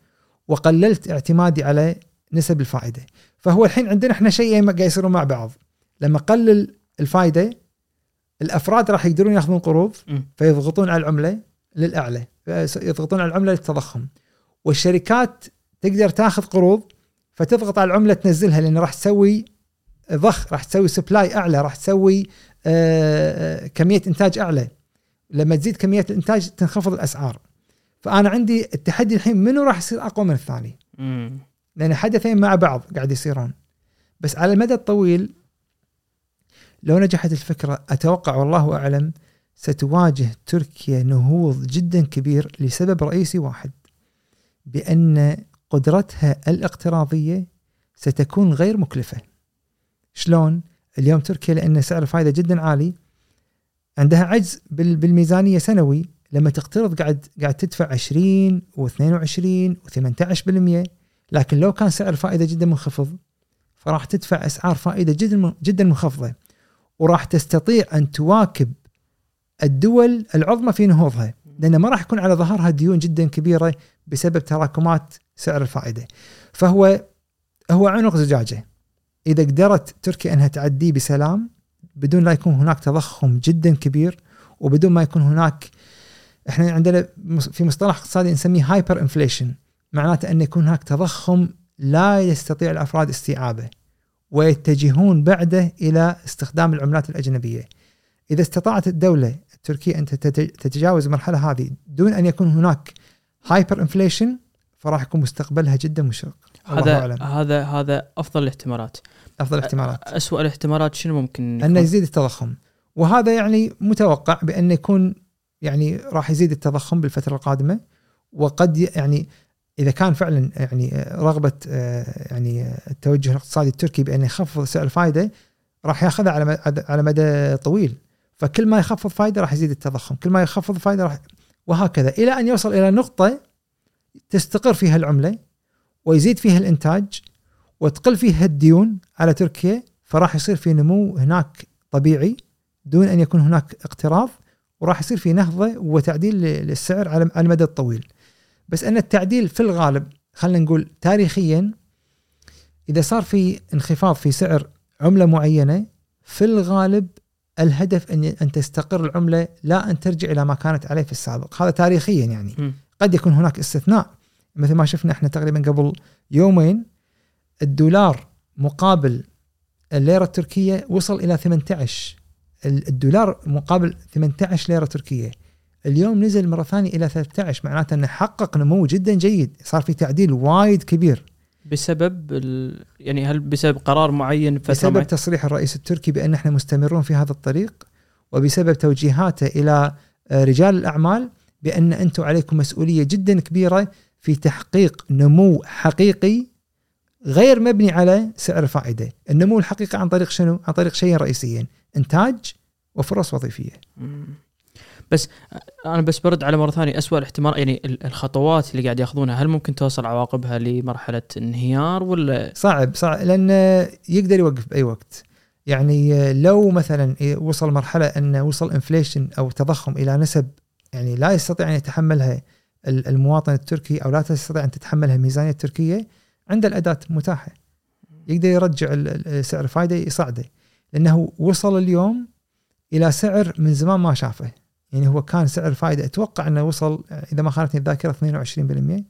وقللت اعتمادي على نسب الفائدة. فهو الحين عندنا إحنا شيئين قاعد يصيرون مع بعض. لما قلل الفائدة الأفراد راح يقدرون يأخذون قروض. فيضغطون على العملة للأعلى يضغطون على العملة للتضخم. والشركات تقدر تأخذ قروض فتضغط على العملة تنزلها لأن راح تسوي ضخ راح تسوي سبلاي أعلى راح تسوي آه، آه، كمية إنتاج أعلى. لما تزيد كمية الإنتاج تنخفض الأسعار. فأنا عندي التحدي الحين منو راح يصير أقوى من الثاني؟ مم. لأن حدثين مع بعض قاعد يصيرون. بس على المدى الطويل لو نجحت الفكرة أتوقع والله أعلم ستواجه تركيا نهوض جدا كبير لسبب رئيسي واحد. بأن قدرتها الاقتراضية ستكون غير مكلفة. شلون؟ اليوم تركيا لأن سعر الفائدة جدا عالي عندها عجز بال- بالميزانية سنوي لما تقترض قاعد قاعد تدفع 20 و22 و18% لكن لو كان سعر الفائده جدا منخفض فراح تدفع أسعار فائدة جدا جدا منخفضة وراح تستطيع أن تواكب الدول العظمى في نهوضها لأن ما راح يكون على ظهرها ديون جدا كبيرة بسبب تراكمات سعر الفائدة فهو هو عنق زجاجة إذا قدرت تركيا أنها تعديه بسلام بدون لا يكون هناك تضخم جدا كبير وبدون ما يكون هناك إحنا عندنا في مصطلح اقتصادي نسميه hyper inflation معناته أن يكون هناك تضخم لا يستطيع الأفراد استيعابه ويتجهون بعده إلى استخدام العملات الأجنبية. إذا استطاعت الدولة التركية أن تت- تتجاوز المرحلة هذه دون أن يكون هناك hyper inflation فراح يكون مستقبلها جدا مشرق. هذا هذا هذا أفضل الاحتمالات. أفضل الاحتمالات. اسوء الاحتمالات شنو ممكن أنه؟ يزيد التضخم. وهذا يعني متوقع بانه يكون يعني راح يزيد التضخم بالفترة القادمة. وقد يعني إذا كان فعلا يعني رغبة آه، يعني التوجه الاقتصادي التركي بانه يخفض سعر الفائده راح يأخذها على على مدى طويل. فكل ما يخفض فائده راح يزيد التضخم. كل ما يخفض فائده راح وهكذا. إلى أن يوصل إلى نقطة تستقر فيها العملة ويزيد فيها الإنتاج وتقل فيها الديون على تركيا فراح يصير في نمو هناك طبيعي دون أن يكون هناك اقتراض وراح يصير في نهضة وتعديل للسعر على المدى الطويل. بس أن التعديل في الغالب خلينا نقول تاريخيا إذا صار في انخفاض في سعر عملة معينة في الغالب الهدف أن أن تستقر العملة لا أن ترجع إلى ما كانت عليه في السابق، هذا تاريخيا يعني. قد يكون هناك استثناء مثل ما شفنا إحنا تقريبا قبل يومين الدولار مقابل الليرة التركية وصل إلى 18 ال- الدولار مقابل 18 ليرة تركية. اليوم نزل مرة ثانية إلى 13 معناته إنه حقق نمو جدا جيد. صار في تعديل وايد كبير. بسبب ال... يعني هل بسبب قرار معين فترة بسبب؟ تصريح الرئيس التركي بأن إحنا مستمرون في هذا الطريق وبسبب توجيهاته إلى آه، رجال الأعمال بأن أنتم عليكم مسؤولية جدا كبيرة في تحقيق نمو حقيقي غير مبني على سعر فائدة، النمو الحقيقي عن طريق شنو؟ عن طريق شيئين رئيسيين، إنتاج وفرص وظيفية. بس أنا بس برد على مرة ثانية اسوء الاحتمال يعني ال- الخطوات اللي قاعد ياخذونها هل ممكن توصل عواقبها لمرحلة انهيار ولا صعب صعب لأن يقدر يوقف بأي وقت يعني لو مثلا وصل مرحلة انه وصل انفليشن أو تضخم إلى نسب يعني لا يستطيع أن يتحملها المواطن التركي أو لا تستطيع أن تتحملها الميزانيه التركيه عنده الأداة متاحة. يقدر يرجع سعر الفائده يصعده لأنه وصل اليوم إلى سعر من زمان ما شافه. يعني هو كان سعر الفائده أتوقع أنه وصل إذا ما خانتني الذاكرة 22%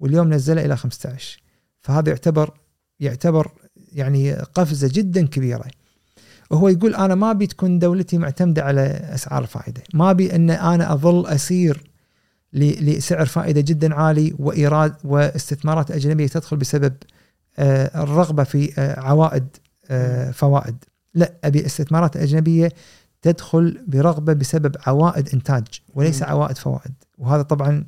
واليوم نزله إلى 15 فهذا يعتبر يعتبر يعني قفزة جدا كبيرة. وهو يقول أنا ما أبي تكون دولتي معتمدة على أسعار الفائده ما أبي أن أنا أظل أسير لسعر فائدة جدا عالي وإيراد واستثمارات أجنبية تدخل بسبب آه، الرغبة في آه، عوائد آه، فوائد. لا أبي استثمارات أجنبية تدخل برغبة بسبب عوائد إنتاج وليس. عوائد فوائد. وهذا طبعا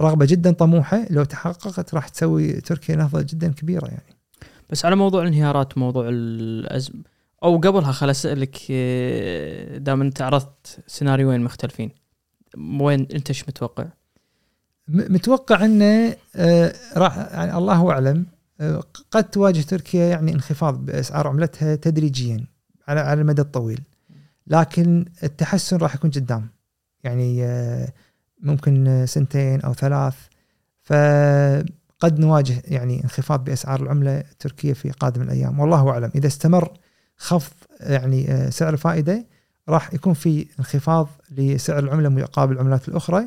رغبة جدا طموحة لو تحققت راح تسوي تركيا نهضه جدا كبيرة يعني. بس على موضوع الانهيارات موضوع الازمه أو قبلها خل اسالك دام أنت عرضت سيناريوين مختلفين. وين انت إيش متوقع؟ متوقع انه آه، راح يعني الله اعلم آه، قد تواجه تركيا يعني انخفاض بأسعار عملتها تدريجيا على على المدى الطويل. لكن التحسن راح يكون قدام. يعني آه، ممكن سنتين أو ثلاث. فقد نواجه يعني انخفاض بأسعار العملة التركيه في قادم الأيام. والله أعلم إذا استمر خفض يعني سعر الفائده راح يكون في انخفاض لسعر العملة مقابل العملات الأخرى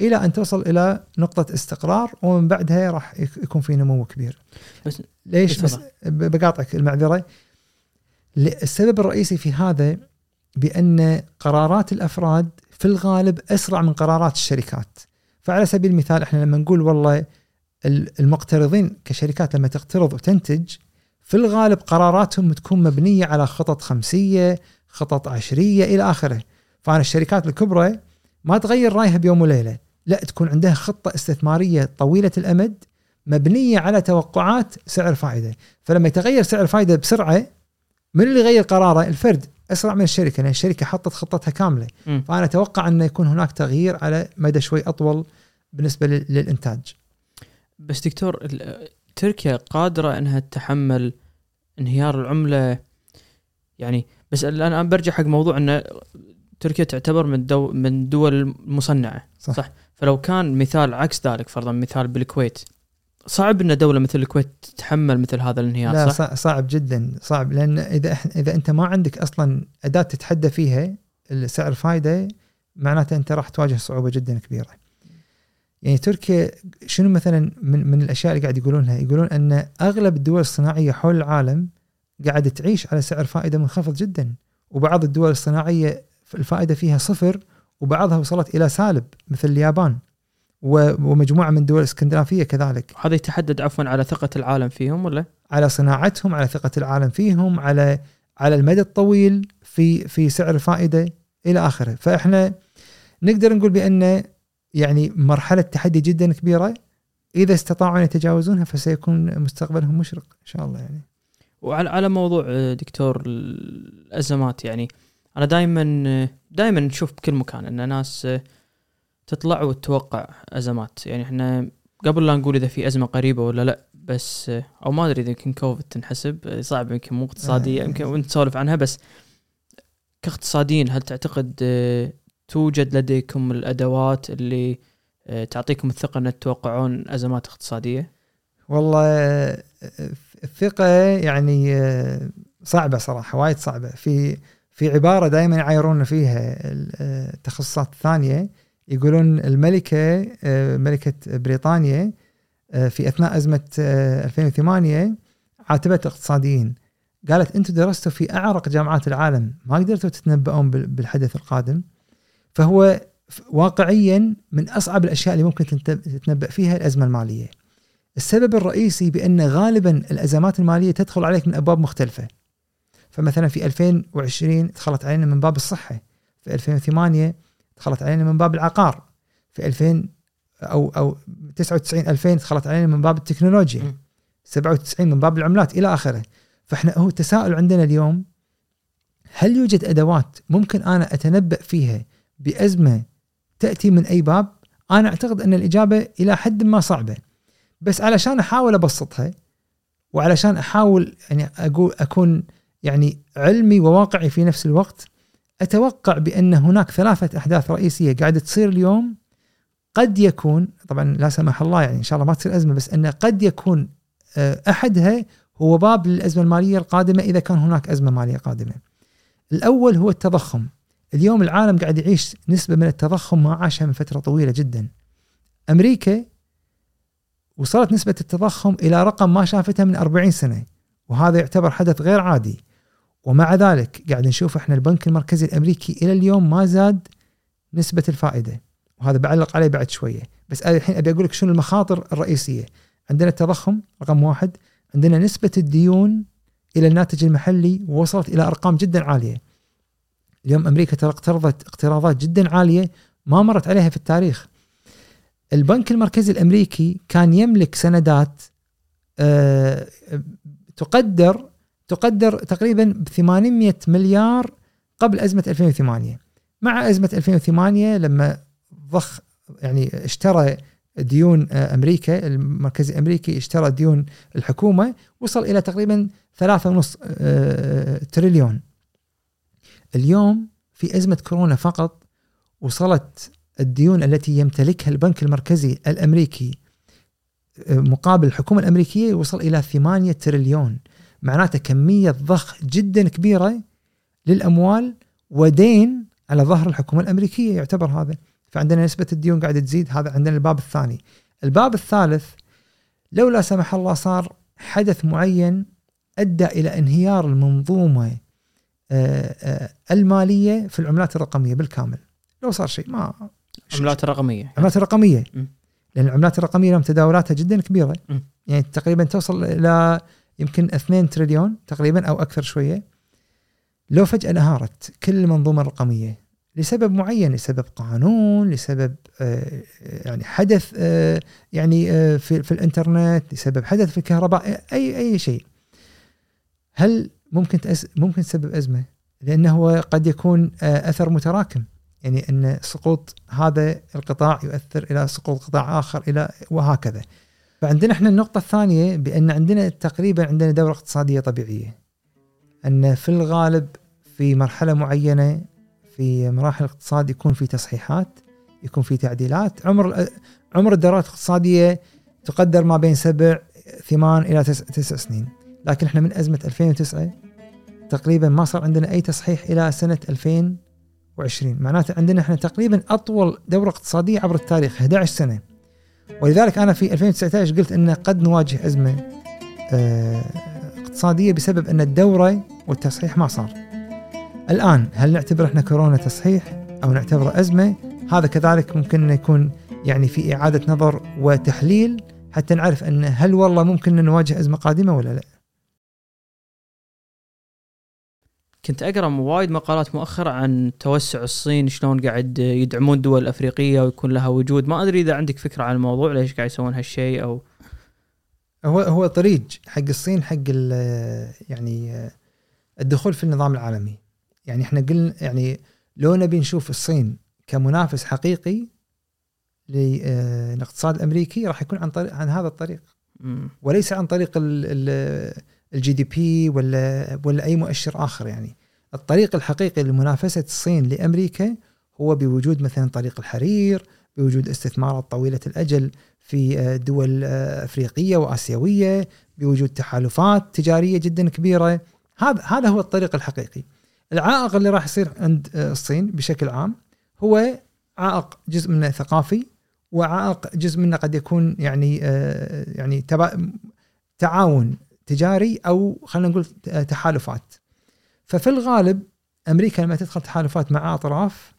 إلى أن توصل إلى نقطة استقرار ومن بعدها راح يك- يكون في نمو كبير. بس- ليش بس بقاطعك المعذرة السبب الرئيسي في هذا بأن قرارات الأفراد في الغالب أسرع من قرارات الشركات. فعلى سبيل المثال إحنا لما نقول والله ال- المقترضين كشركات لما تقترض وتنتج في الغالب قراراتهم تكون مبنية على خطط خمسية، خطط عشرية إلى آخره. فأنا الشركات الكبرى ما تغير رأيها بيوم وليلة، لا تكون عندها خطة استثمارية طويلة الأمد مبنية على توقعات سعر فائدة، فلما يتغير سعر الفائده بسرعة من اللي يغير قراره؟ الفرد أسرع من الشركة لأن الشركة حطت خطتها كاملة،. فأنا أتوقع انه يكون هناك تغيير على مدى شوي أطول بالنسبة لل- للإنتاج. بس دكتور تركيا قادرة إنها تتحمل انهيار العملة يعني بس الان أنا برجع حق موضوع إن تركيا تعتبر من دو من دول مصنعة صح. صح فلو كان مثال عكس ذلك فرضا مثال بالكويت صعب إن دولة مثل الكويت تتحمل مثل هذا الانهيار لا صح؟ صعب جدا صعب لأن إذا إذا أنت ما عندك أصلا أداة تتحدى فيها سعر الفائده معناته أنت راح تواجه صعوبة جدا كبيرة. يعني تركيا شنو مثلا من من الأشياء اللي قاعد يقولونها؟ يقولون أن أغلب الدول الصناعية حول العالم قاعدة تعيش على سعر فائدة منخفض جدا. وبعض الدول الصناعية الفائدة فيها صفر وبعضها وصلت إلى سالب مثل اليابان. ومجموعة من الدول الاسكندنافيه كذلك. هذا يتحدد عفوا على ثقة العالم فيهم ولا؟ على صناعتهم على ثقة العالم فيهم على على المدى الطويل في في سعر الفائدة إلى آخره. فإحنا نقدر نقول بأن يعني مرحلة تحدي جدا كبيرة. إذا استطاعوا أن يتجاوزونها فسيكون مستقبلهم مشرق إن شاء الله يعني. وعلى على موضوع آه، دكتور الأزمات يعني أنا دائما دائما نشوف بكل مكان إن ناس آه، تطلع وتتوقع أزمات يعني إحنا قبل لا نقول إذا في أزمة قريبة ولا لأ بس آه، أو ما أدري إذا يمكن كوفيد تنحسب آه، صعب يمكن مو اقتصادية آه. يمكن وانت تسولف عنها بس كاقتصاديين هل تعتقد آه، توجد لديكم الأدوات اللي آه، تعطيكم الثقة إن تتوقعون أزمات اقتصادية؟ والله آه، الثقة يعني آه، صعبة صراحة وايد صعبة. في في عبارة دائما يعايرون فيها التخصصات الثانية يقولون الملكة آه، ملكة بريطانيا آه، في أثناء أزمة آه، 2008 عاتبت الاقتصاديين قالت أنتم درستوا في أعرق جامعات العالم ما قدرتوا تتنبؤون بال- بالحدث القادم. فهو واقعيا من أصعب الأشياء اللي ممكن تتنبأ فيها الأزمة المالية. السبب الرئيسي بأن غالبا الأزمات المالية تدخل عليك من أبواب مختلفة. فمثلا في 2020 دخلت علينا من باب الصحة. في 2008 دخلت علينا من باب العقار. في 2000 أو أو 99 2000 دخلت علينا من باب التكنولوجيا. م. 97 من باب العملات إلى آخره. فإحنا هو التساؤل عندنا اليوم هل يوجد أدوات ممكن أنا أتنبأ فيها بأزمة تأتي من أي باب؟ أنا أعتقد أن الإجابة إلى حد ما صعبة. بس علشان أحاول أبسطها وعلشان أحاول يعني أقول أكون يعني علمي وواقعي في نفس الوقت أتوقع بأن هناك ثلاثة أحداث رئيسية قاعدة تصير اليوم قد يكون طبعا لا سمح الله يعني إن شاء الله ما تصير أزمة بس انه قد يكون آه، أحدها هو باب للأزمة المالية القادمة إذا كان هناك أزمة مالية قادمة. الأول هو التضخم. اليوم العالم قاعد يعيش نسبة من التضخم ما عاشها من فترة طويلة جدا. أمريكا وصلت نسبة التضخم إلى رقم ما شافتها من 40 سنة وهذا يعتبر حدث غير عادي. ومع ذلك قاعد نشوف إحنا البنك المركزي الأمريكي إلى اليوم ما زاد نسبة الفائدة وهذا بعلق عليه بعد شوية. بس أنا الحين أبي أقول لك شنو المخاطر الرئيسية. عندنا التضخم رقم واحد عندنا نسبة الديون إلى الناتج المحلي وصلت إلى أرقام جدا عالية. اليوم أمريكا ترى اقترضت اقتراضات جدا عالية ما مرت عليها في التاريخ. البنك المركزي الأمريكي كان يملك سندات آه، تقدر تقدر تقريبا ب 800 مليار قبل أزمة 2008 مع أزمة 2008 لما ضخ يعني اشترى ديون آه، أمريكا المركزي الأمريكي اشترى ديون الحكومة وصل إلى تقريبا ثلاثة ونص آه، تريليون. اليوم في أزمة كورونا فقط وصلت الديون التي يمتلكها البنك المركزي الأمريكي آه، مقابل الحكومة الأمريكية وصل إلى 8 تريليون. معناته كمية ضخ جدا كبيرة للأموال ودين على ظهر الحكومة الأمريكية يعتبر هذا. فعندنا نسبة الديون قاعدة تزيد هذا عندنا الباب الثاني. الباب الثالث لو لا سمح الله صار حدث معين أدى إلى انهيار المنظومة آه، آه، المالية في العملات الرقمية بالكامل. لو صار شيء ما عملات الرقميه العملات الرقميه م. لأن العملات الرقمية لهم تداولاتها جدا كبيرة. م. يعني تقريبا توصل إلى يمكن 2 تريليون تقريبا أو أكثر شوية. لو فجأة انهارت كل المنظومة الرقمية لسبب معين لسبب قانون لسبب آه، يعني حدث آه، يعني آه، في في الإنترنت لسبب حدث في الكهرباء أي أي شيء. هل ممكن ممكن تسبب أزمة؟ لأنه قد يكون أثر متراكم. يعني إن سقوط هذا القطاع يؤثر إلى سقوط قطاع آخر إلى وهكذا. فعندنا إحنا النقطة الثانية بأن عندنا تقريبا عندنا دورة اقتصادية طبيعية. أن في الغالب في مرحلة معينة في مراحل الاقتصاد يكون في تصحيحات يكون في تعديلات. عمر عمر الدورات الاقتصادية تقدر ما بين سبع ثمان إلى تسع, تسع سنين. لكن إحنا من أزمة 2009 تقريبا ما صار عندنا أي تصحيح إلى سنة 2020 معناته عندنا إحنا تقريبا أطول دورة اقتصادية عبر التاريخ 11 سنة. ولذلك أنا في 2019 قلت إن قد نواجه أزمة آه اقتصادية بسبب إن الدورة والتصحيح ما صار. الآن هل نعتبر إحنا كورونا تصحيح أو نعتبره أزمة؟ هذا كذلك ممكن يكون يعني في إعادة نظر وتحليل حتى نعرف أن هل والله ممكن نواجه أزمة قادمة ولا لا. كنت أقرأ وايد مقالات مؤخرا عن توسع الصين شلون قاعد يدعمون الدول الافريقيه ويكون لها وجود. ما أدري إذا عندك فكرة عن الموضوع ليش قاعد يسوون هالشيء أو هو هو طريق حق الصين حق يعني الدخول في النظام العالمي. يعني إحنا قلنا يعني لو نبي نشوف الصين كمنافس حقيقي للاقتصاد الأمريكي راح يكون عن طريق عن هذا الطريق. وليس عن طريق الجي دي بي ولا ولا أي مؤشر آخر يعني. الطريق الحقيقي لمنافسة الصين لأمريكا هو بوجود مثلا طريق الحرير بوجود استثمارات طويلة الأجل في دول أفريقية وآسيوية بوجود تحالفات تجارية جدا كبيرة. هذا هذا هو الطريق الحقيقي. العائق اللي راح يصير عند آه، الصين بشكل عام هو عائق جزء منه ثقافي وعائق جزء منه قد يكون يعني آه، يعني تعاون تجاري أو خلينا نقول تحالفات. ففي الغالب أمريكا لما تدخل تحالفات مع أطراف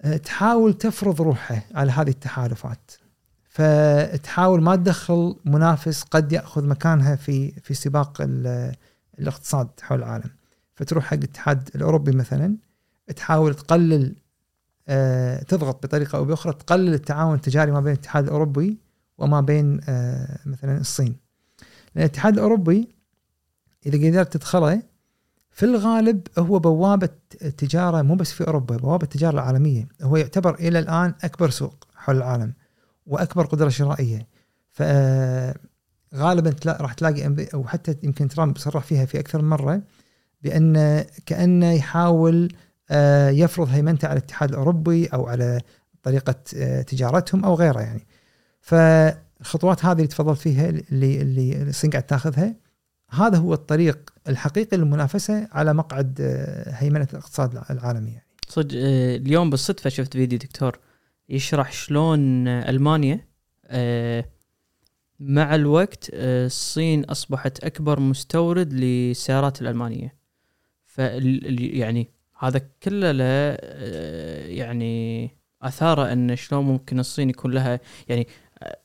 آه، تحاول تفرض روحها على هذه التحالفات. فتحاول ما تدخل منافس قد يأخذ مكانها في في سباق الاقتصاد حول العالم. فتروح حق الاتحاد الأوروبي مثلا تحاول تقلل آه، تضغط بطريقة أو بأخرى تقلل التعاون التجاري ما بين الاتحاد الأوروبي وما بين آه، مثلا الصين. الاتحاد الأوروبي إذا قدرت تدخله في الغالب هو بوابة التجاره مو بس في أوروبا بوابة التجارة العالمية هو يعتبر إلى الآن أكبر سوق حول العالم وأكبر قدرة شرائية ف غالبا راح تلاقي أو حتى يمكن ترامب صرح فيها في أكثر من مرة بأن كأنه يحاول آه، يفرض هيمنته على الاتحاد الأوروبي أو على طريقة آه، تجارتهم أو غيره يعني. فالخطوات هذه اللي تفضلت فيها اللي اللي الصين قاعد تاخذها هذا هو الطريق الحقيقي للمنافسة على مقعد آه، هيمنة الاقتصاد العالمي يعني. صدق اليوم بالصدفة شفت فيديو دكتور يشرح شلون ألمانيا مع الوقت الصين أصبحت أكبر مستورد للسيارات الألمانية. ف يعني هذا كله له آه، يعني آثاره إن شلون ممكن الصين يكون لها يعني آه،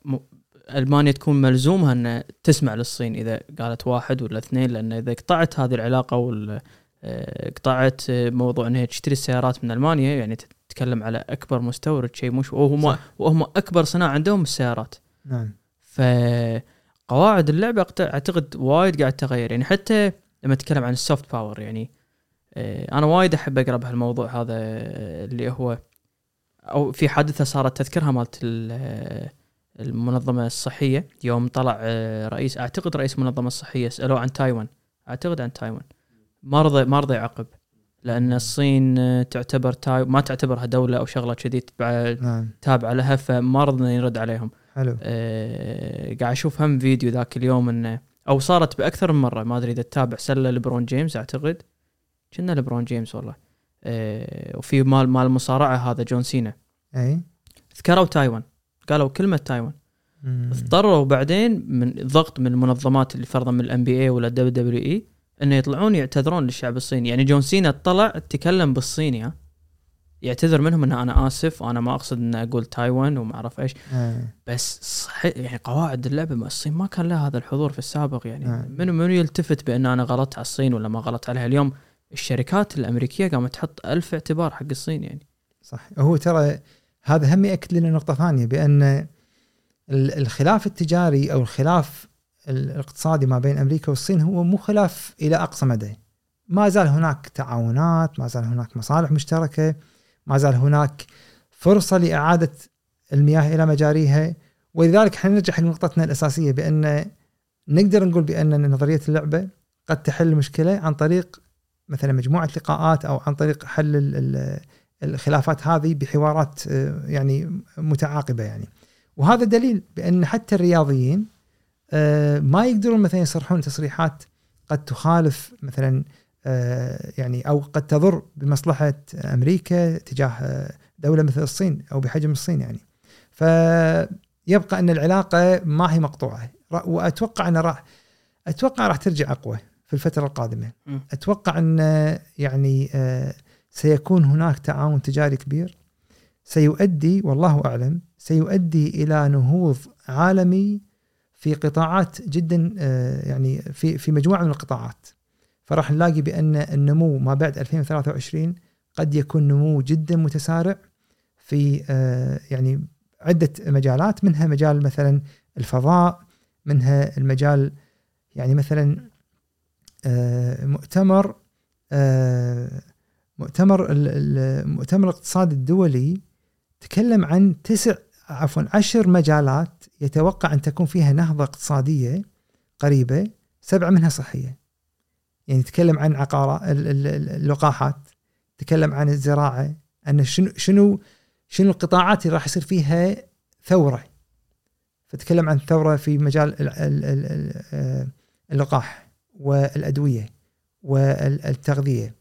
ألمانيا تكون ملزومه ان تسمع للصين إذا قالت واحد ولا اثنين لأن إذا قطعت هذه العلاقة ولا آه، قطعت موضوع إنها تشتري السيارات من ألمانيا يعني تتكلم على أكبر مستورد شيء مش وهم وهم أكبر صناعة عندهم السيارات. نعم. فقواعد اللعبة أعتقد وايد قاعد تغير يعني حتى لما نتكلم عن ال soft power يعني آه، أنا وايد أحب أقرأ بهالموضوع هذا آه، اللي هو أو في حادثة صارت تذكرها مالت المنظمة الصحية. يوم طلع رئيس أعتقد رئيس المنظمة الصحية سألوه عن تايوان. أعتقد عن تايوان. ما رضى ما رضى يعقب. لأن الصين تعتبر تاي ما تعتبرها دولة أو شغلة كذي نعم. تابعة لها فما رضى يرد عليهم. حلو. أه قاعد أشوف هم فيديو ذاك اليوم انه أو صارت بأكثر من مرة. ما أدري إذا تتابع. سلة لبرون جيمس أعتقد. كنا لبرون جيمس والله. أه وفي مال مال المصارعه هذا جون سينا. أي. ذكروا تايوان. قالوا كلمة تايوان. اضطروا بعدين من ضغط من المنظمات اللي فرضا من ال NBA ولا ال WWE إنه يطلعون يعتذرون للشعب الصيني. يعني جون سينا طلع تكلم بالصيني ها. يعتذر منهم ان أنا آسف وأنا ما أقصد ان أقول تايوان وما أعرف إيش. بس صحيح يعني قواعد اللعبة مع الصين ما كان لها هذا الحضور في السابق. يعني منو منو يلتفت بأن أنا غلطت على الصين ولا ما غلطت عليها؟ اليوم الشركات الأمريكية قامت تحط ألف اعتبار حق الصين يعني. صح. هو ترى هذا هم يأكد لنا نقطة ثانية بأن الخلاف التجاري أو الخلاف الاقتصادي ما بين أمريكا والصين هو مو خلاف إلى أقصى مدى. ما زال هناك تعاونات ما زال هناك مصالح مشتركة ما زال هناك فرصة لإعادة المياه إلى مجاريها. ولذلك إحنا نرجع حق نقطتنا الأساسية بأن نقدر نقول بأن نظرية اللعبة قد تحل المشكلة عن طريق مثلا مجموعة لقاءات أو عن طريق حل الخلافات هذه بحوارات آه، يعني متعاقبة يعني. وهذا دليل بأن حتى الرياضيين آه، ما يقدرون مثلا يصرحون تصريحات قد تخالف مثلا آه، يعني أو قد تضر بمصلحة أمريكا تجاه دولة مثل الصين أو بحجم الصين يعني. فيبقى أن العلاقة ما هي مقطوعة. وأتوقع أن راح أتوقع راح ترجع أقوى في الفترة القادمة. م. أتوقع أن يعني آه، سيكون هناك تعاون تجاري كبير. سيؤدي والله أعلم سيؤدي إلى نهوض عالمي في قطاعات جدا آه، يعني في في مجموعة من القطاعات. فراح نلاقي بأن النمو ما بعد 2023 قد يكون نمو جدا متسارع في آه، يعني عدة مجالات منها مجال مثلا الفضاء منها المجال يعني مثلا آه، مؤتمر مؤتمر المؤتمر الاقتصادي الدولي تكلم عن تسع عفوا عشر مجالات يتوقع أن تكون فيها نهضة اقتصادية قريبة سبعة منها صحية. يعني تكلم عن عقارة اللقاحات تكلم عن الزراعة أن شنو شنو شنو القطاعات اللي راح يصير فيها ثورة فتكلم عن ثورة في مجال آه، اللقاح والأدوية والتغذية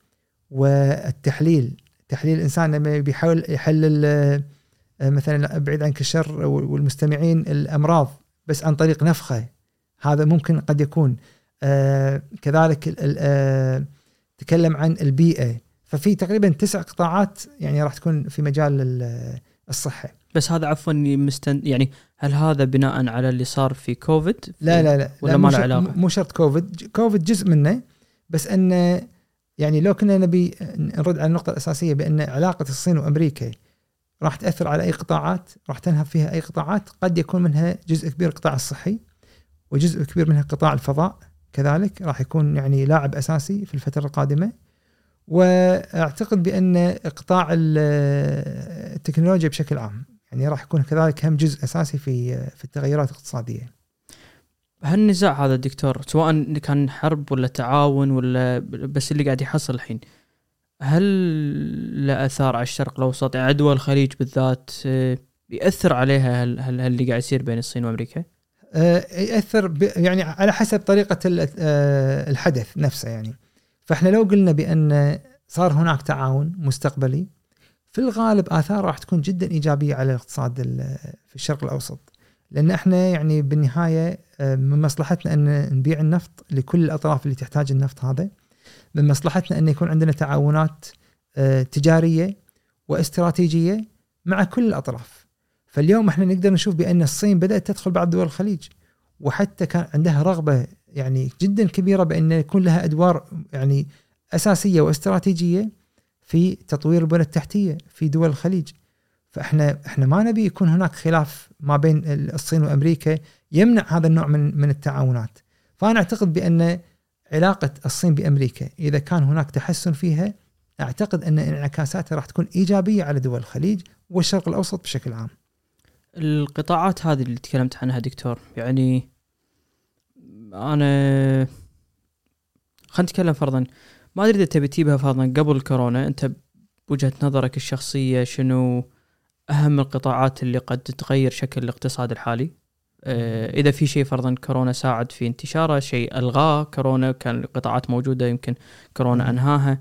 والتحليل تحليل الإنسان لما بيحاول يحلل آه، مثلا بعيد عنك الشر والمستمعين الأمراض بس عن طريق نفخة هذا ممكن قد يكون آه كذلك آه تكلم عن البيئة ففي تقريبا تسع قطاعات يعني راح تكون في مجال الصحة بس هذا عفوا مستن يعني هل هذا بناء على اللي صار في كوفيد؟ لا لا لا ولا ما له علاقة؟ مو شرط كوفيد، كوفيد جزء منه بس إنه يعني لو كنا نبي نرد على النقطة الأساسية بأن علاقة الصين وأمريكا راح تأثر على أي قطاعات راح تنهب فيها أي قطاعات قد يكون منها جزء كبير القطاع الصحي وجزء كبير منها قطاع الفضاء كذلك راح يكون يعني لاعب أساسي في الفترة القادمة وأعتقد بأن قطاع التكنولوجيا بشكل عام يعني راح يكون كذلك هم جزء أساسي في في التغيرات الاقتصادية. هالنزاع هذا دكتور سواء كان حرب ولا تعاون ولا بس اللي قاعد يحصل الحين؟ هل له آثار على الشرق الأوسط؟ يعني دول الخليج بالذات يأثر عليها هل, هل, هل اللي قاعد يصير بين الصين وأمريكا؟ يأثر يعني على حسب طريقة الحدث نفسه يعني. فإحنا لو قلنا بأن صار هناك تعاون مستقبلي في الغالب آثاره راح تكون جدا إيجابية على الاقتصاد في الشرق الأوسط. لأن إحنا يعني بالنهاية من مصلحتنا أن نبيع النفط لكل الأطراف اللي تحتاج النفط هذا. من مصلحتنا أن يكون عندنا تعاونات تجارية واستراتيجية مع كل الأطراف. فاليوم إحنا نقدر نشوف بأن الصين بدأت تدخل بعض دول الخليج وحتى كان عندها رغبة يعني جدا كبيرة بأن يكون لها أدوار يعني أساسية واستراتيجية في تطوير البنى التحتية في دول الخليج. فإحنا إحنا ما نبي يكون هناك خلاف ما بين الصين وأمريكا يمنع هذا النوع من من التعاونات. فأنا أعتقد بأن علاقة الصين بأمريكا إذا كان هناك تحسن فيها أعتقد أن انعكاساتها راح تكون إيجابية على دول الخليج والشرق الأوسط بشكل عام. القطاعات هذه اللي تكلمت عنها دكتور يعني أنا خلينا نتكلم فرضا. ما أدري إذا تبي تجيبها فرضا قبل كورونا أنت بوجهة نظرك الشخصية شنو؟ أهم القطاعات اللي قد تغير شكل الاقتصاد الحالي. آه، إذا في شيء فرضا كورونا ساعد في انتشاره شيء ألغاه كورونا كان القطاعات موجودة يمكن كورونا أنهاها.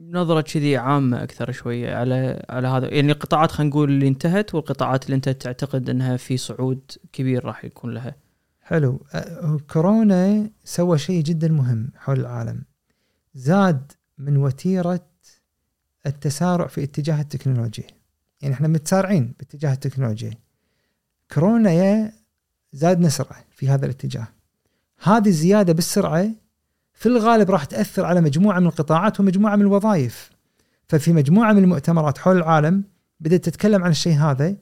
نظرة كذي عامة أكثر شوية على على هذا. يعني القطاعات خلينا نقول اللي انتهت والقطاعات اللي أنت تعتقد أنها في صعود كبير راح يكون لها. حلو. كورونا سوى شيء جدا مهم حول العالم. زاد من وتيرة التسارع في اتجاه التكنولوجيا. يعني إحنا متسارعين باتجاه التكنولوجيا. كورونا يا زادنا سرعة في هذا الاتجاه. هذه الزيادة بالسرعة في الغالب راح تأثر على مجموعة من القطاعات ومجموعة من الوظائف. ففي مجموعة من المؤتمرات حول العالم بدأت تتكلم عن الشيء هذا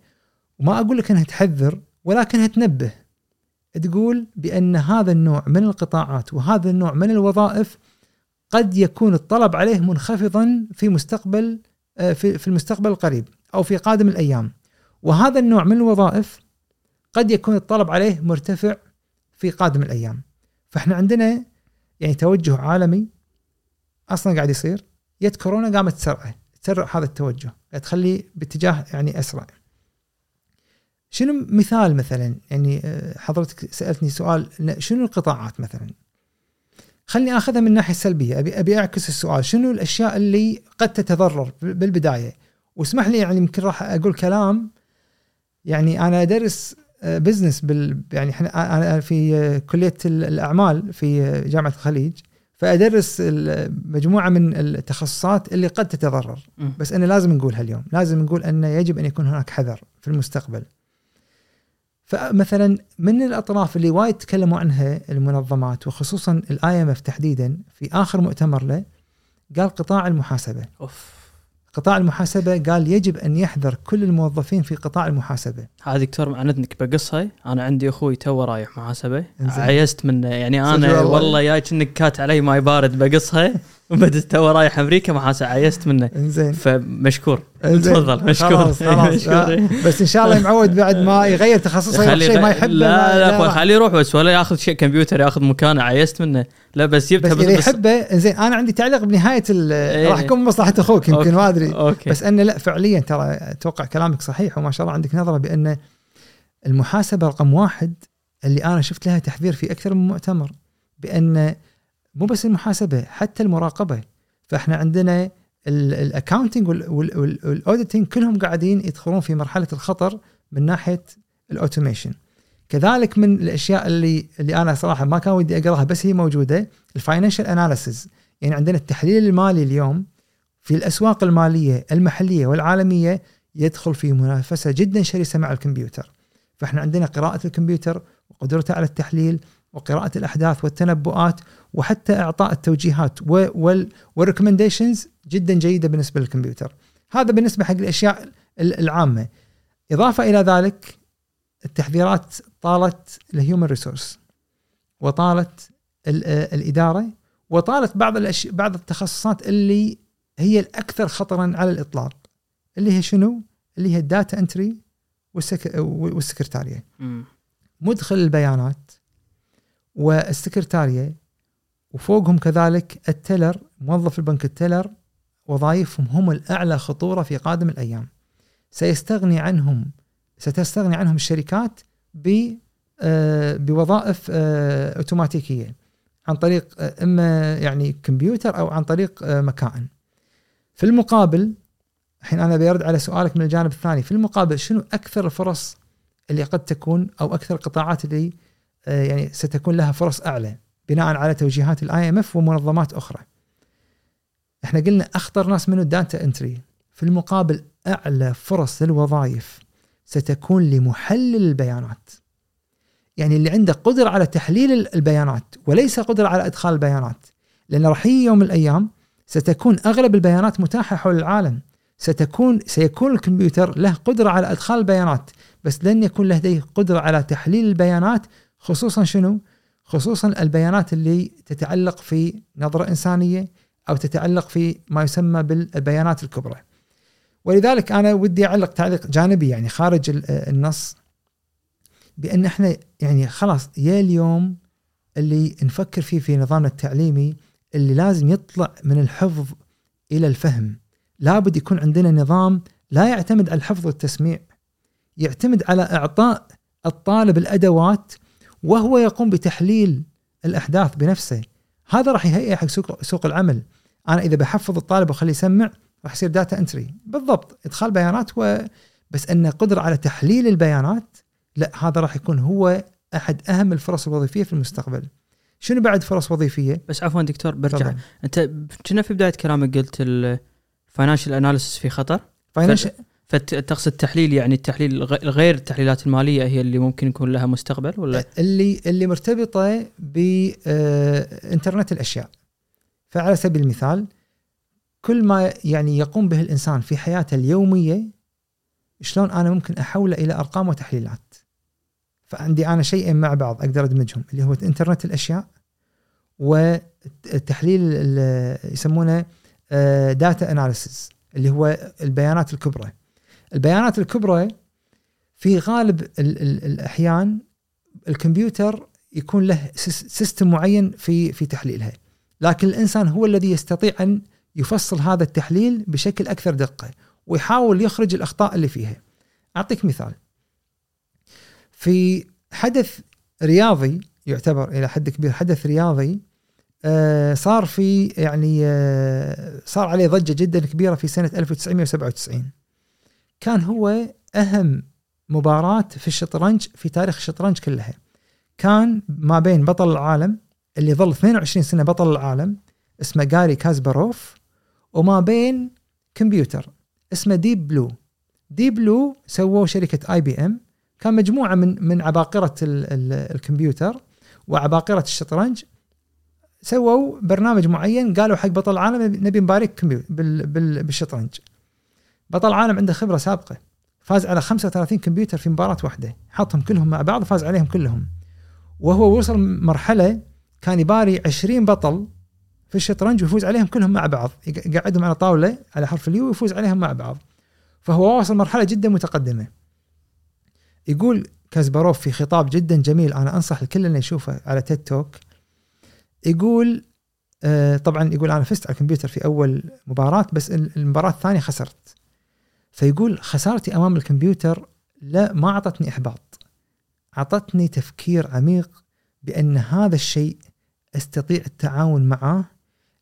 وما أقول لك أنها تحذر ولكنها تنبه. تقول بأن هذا النوع من القطاعات وهذا النوع من الوظائف قد يكون الطلب عليه منخفضا في مستقبل في المستقبل القريب. أو في قادم الأيام. وهذا النوع من الوظائف قد يكون الطلب عليه مرتفع في قادم الأيام. فإحنا عندنا يعني توجه عالمي أصلا قاعد يصير. يد كورونا قامت تسرعه تسرع هذا التوجه. تخليه باتجاه يعني أسرع. شنو مثال مثلا؟ يعني حضرتك سألتني سؤال شنو القطاعات مثلا؟ خليني آخذها من الناحية السلبية. أبي أبي أعكس السؤال. شنو الأشياء اللي قد تتضرر؟ بالبداية واسمح لي يعني يمكن راح أقول كلام يعني أنا أدرس business بال يعني إحنا أنا في كلية الأعمال في جامعة الخليج. فأدرس مجموعة من التخصصات اللي قد تتضرر. بس أنا لازم نقولها اليوم لازم نقول ان يجب أن يكون هناك حذر في المستقبل. فمثلا من الأطراف اللي وايد تكلموا عنها المنظمات وخصوصا ال IMF تحديدا في آخر مؤتمر له قال قطاع المحاسبة. أوف. قطاع المحاسبة قال يجب أن يحذر كل الموظفين في قطاع المحاسبة. هذا دكتور مع اذنك بقصها أنا عندي أخوي تو رايح محاسبة. عيست منه. يعني أنا والله. يا كأنك كات علي ماي بارد بقصها وبدت تو رايح أمريكا محاسبه عيست منه. إنزين. فمشكور. تفضل مشكور. خلاص خلاص بس إن شاء الله معود بعد ما يغير تخصصه يروح شيء ما يحبه لا لا, لا. خليه يروح بس ولا ياخذ شيء كمبيوتر ياخذ مكانه عيست منه. لا بس جبتها بس, بس يحبه زين أنا عندي تعليق بنهاية إيه. راح يكون مصلحة أخوك يمكن ما أدري. بس أنه لا فعليا ترى أتوقع كلامك صحيح وما شاء الله عندك نظرة بأن المحاسبة رقم واحد اللي أنا شفت لها تحذير في أكثر من مؤتمر بأن مو بس المحاسبة حتى المراقبة. فإحنا عندنا ال accounting وال auditing كلهم قاعدين يدخلون في مرحلة الخطر من ناحية ال automation كذلك من الأشياء اللي اللي أنا صراحة ما كان ودي أقراها بس هي موجودة ال financial analysis يعني عندنا التحليل المالي اليوم في الأسواق المالية المحلية والعالمية يدخل في منافسة جدا شرسة مع الكمبيوتر. فإحنا عندنا قراءة الكمبيوتر وقدرته على التحليل وقراءة الأحداث والتنبؤات وحتى إعطاء التوجيهات وال recommendations جدا جيدة بالنسبة للكمبيوتر هذا بالنسبة حق الأشياء العامة إضافة إلى ذلك التحذيرات طالت ال human resource وطالت الإدارة وطالت بعض الأشياء بعض التخصصات اللي هي الأكثر خطرا على الإطلاق اللي هي شنو؟ اللي هي ال data entry والسكرتارية. مدخل البيانات والسكرتارية وفوقهم كذلك ال teller موظف البنك ال teller وظائفهم هم الأعلى خطورة في قادم الأيام. سيستغني عنهم ستستغني عنهم الشركات آه، بوظائف آه، أوتوماتيكية عن طريق آه، إما يعني كمبيوتر أو عن طريق مكائن. في المقابل الحين أنا بيرد على سؤالك من الجانب الثاني في المقابل شنو أكثر الفرص اللي قد تكون أو أكثر القطاعات اللي يعني ستكون لها فرص أعلى بناء على توجيهات ال IMF ومنظمات أخرى. إحنا قلنا أخطر ناس منه ال data entry. في المقابل أعلى فرص للوظائف ستكون لمحلل البيانات. يعني اللي عنده قدرة على تحليل البيانات وليس قدرة على إدخال البيانات. لأن راح يجي يوم من الأيام ستكون أغلب البيانات متاحة حول العالم. ستكون سيكون الكمبيوتر له قدرة على إدخال البيانات بس لن يكون لديه قدرة على تحليل البيانات خصوصا شنو؟ خصوصا البيانات اللي تتعلق في نظرة إنسانية أو تتعلق في ما يسمى بالبيانات الكبرى. ولذلك أنا ودي أعلق تعليق جانبي يعني خارج النص بأن إحنا يعني خلاص يا اليوم اللي نفكر فيه في نظامنا التعليمي اللي لازم يطلع من الحفظ إلى الفهم. لابد يكون عندنا نظام لا يعتمد على الحفظ والتسميع يعتمد على إعطاء الطالب الأدوات وهو يقوم بتحليل الأحداث بنفسه. هذا راح يهيئ حق سوق سوق العمل. أنا إذا بحفظ الطالب وأخليه يسمع راح يصير data entry بالضبط إدخال بيانات و بس انه قدرة على تحليل البيانات لا هذا راح يكون هو أحد أهم الفرص الوظيفية في المستقبل. شنو بعد فرص وظيفية؟ بس عفوا دكتور برجع. طبعا. أنت كنا في بداية كلامك قلت ال financial analysis في خطر. financial فتقصد تحليل يعني التحليل غير التحليلات المالية هي اللي ممكن يكون لها مستقبل ولا؟ اللي اللي مرتبطة بانترنت الأشياء. فعلى سبيل المثال كل ما يعني يقوم به الإنسان في حياته اليومية شلون أنا ممكن أحوله إلى أرقام وتحليلات؟ فعندي أنا شيئين مع بعض أقدر أدمجهم اللي هو إنترنت الأشياء والتحليل يسمونه data آه، analysis اللي هو البيانات الكبرى. البيانات الكبرى في غالب الأحيان الكمبيوتر يكون له system معين في في تحليلها لكن الإنسان هو الذي يستطيع أن يفصل هذا التحليل بشكل أكثر دقة ويحاول يخرج الأخطاء اللي فيها. أعطيك مثال. في حدث رياضي يعتبر إلى حد كبير حدث رياضي آه صار في يعني آه صار عليه ضجة جدا كبيرة في سنة 1997 كان هو أهم مباراة في الشطرنج في تاريخ الشطرنج كلها. كان ما بين بطل العالم اللي ظل 22 سنة بطل العالم اسمه جاري كاسباروف وما بين كمبيوتر اسمه ديب بلو. ديب بلو سووه شركة آي بي إم. كان مجموعة من من عباقرة ال ال الكمبيوتر وعباقرة الشطرنج. سووا برنامج معين قالوا حق بطل العالم نبي نبارك بال بال بالشطرنج. بطل العالم عنده خبرة سابقة. فاز على 35 كمبيوتر في مباراة واحدة. حطهم كلهم مع بعض وفاز عليهم كلهم. وهو وصل مرحلة كان يباري 20 بطل في الشطرنج ويفوز عليهم كلهم مع بعض. يقعدهم على طاولة على حرف اليو ويفوز عليهم مع بعض. فهو واصل مرحلة جدا متقدمة. يقول كاسباروف في خطاب جدا جميل أنا أنصح الكل انه يشوفه على تيد توك يقول آه طبعا يقول أنا فزت على الكمبيوتر في أول مباراة بس المباراة الثانية خسرت. فيقول خسارتي أمام الكمبيوتر لا ما أعطتني إحباط. أعطتني تفكير عميق بأن هذا الشيء أستطيع التعاون معه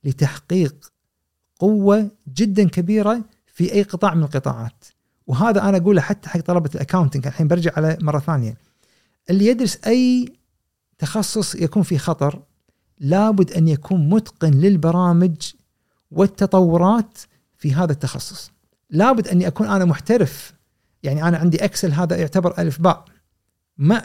لتحقيق قوة جدا كبيرة في أي قطاع من القطاعات. وهذا أنا أقوله حتى حق طلبة ال accounting الحين برجع على مرة ثانية. اللي يدرس أي تخصص يكون في خطر لابد أن يكون متقن للبرامج والتطورات في هذا التخصص. لابد أني أكون أنا محترف. يعني أنا عندي Excel هذا يعتبر ألف باء. ما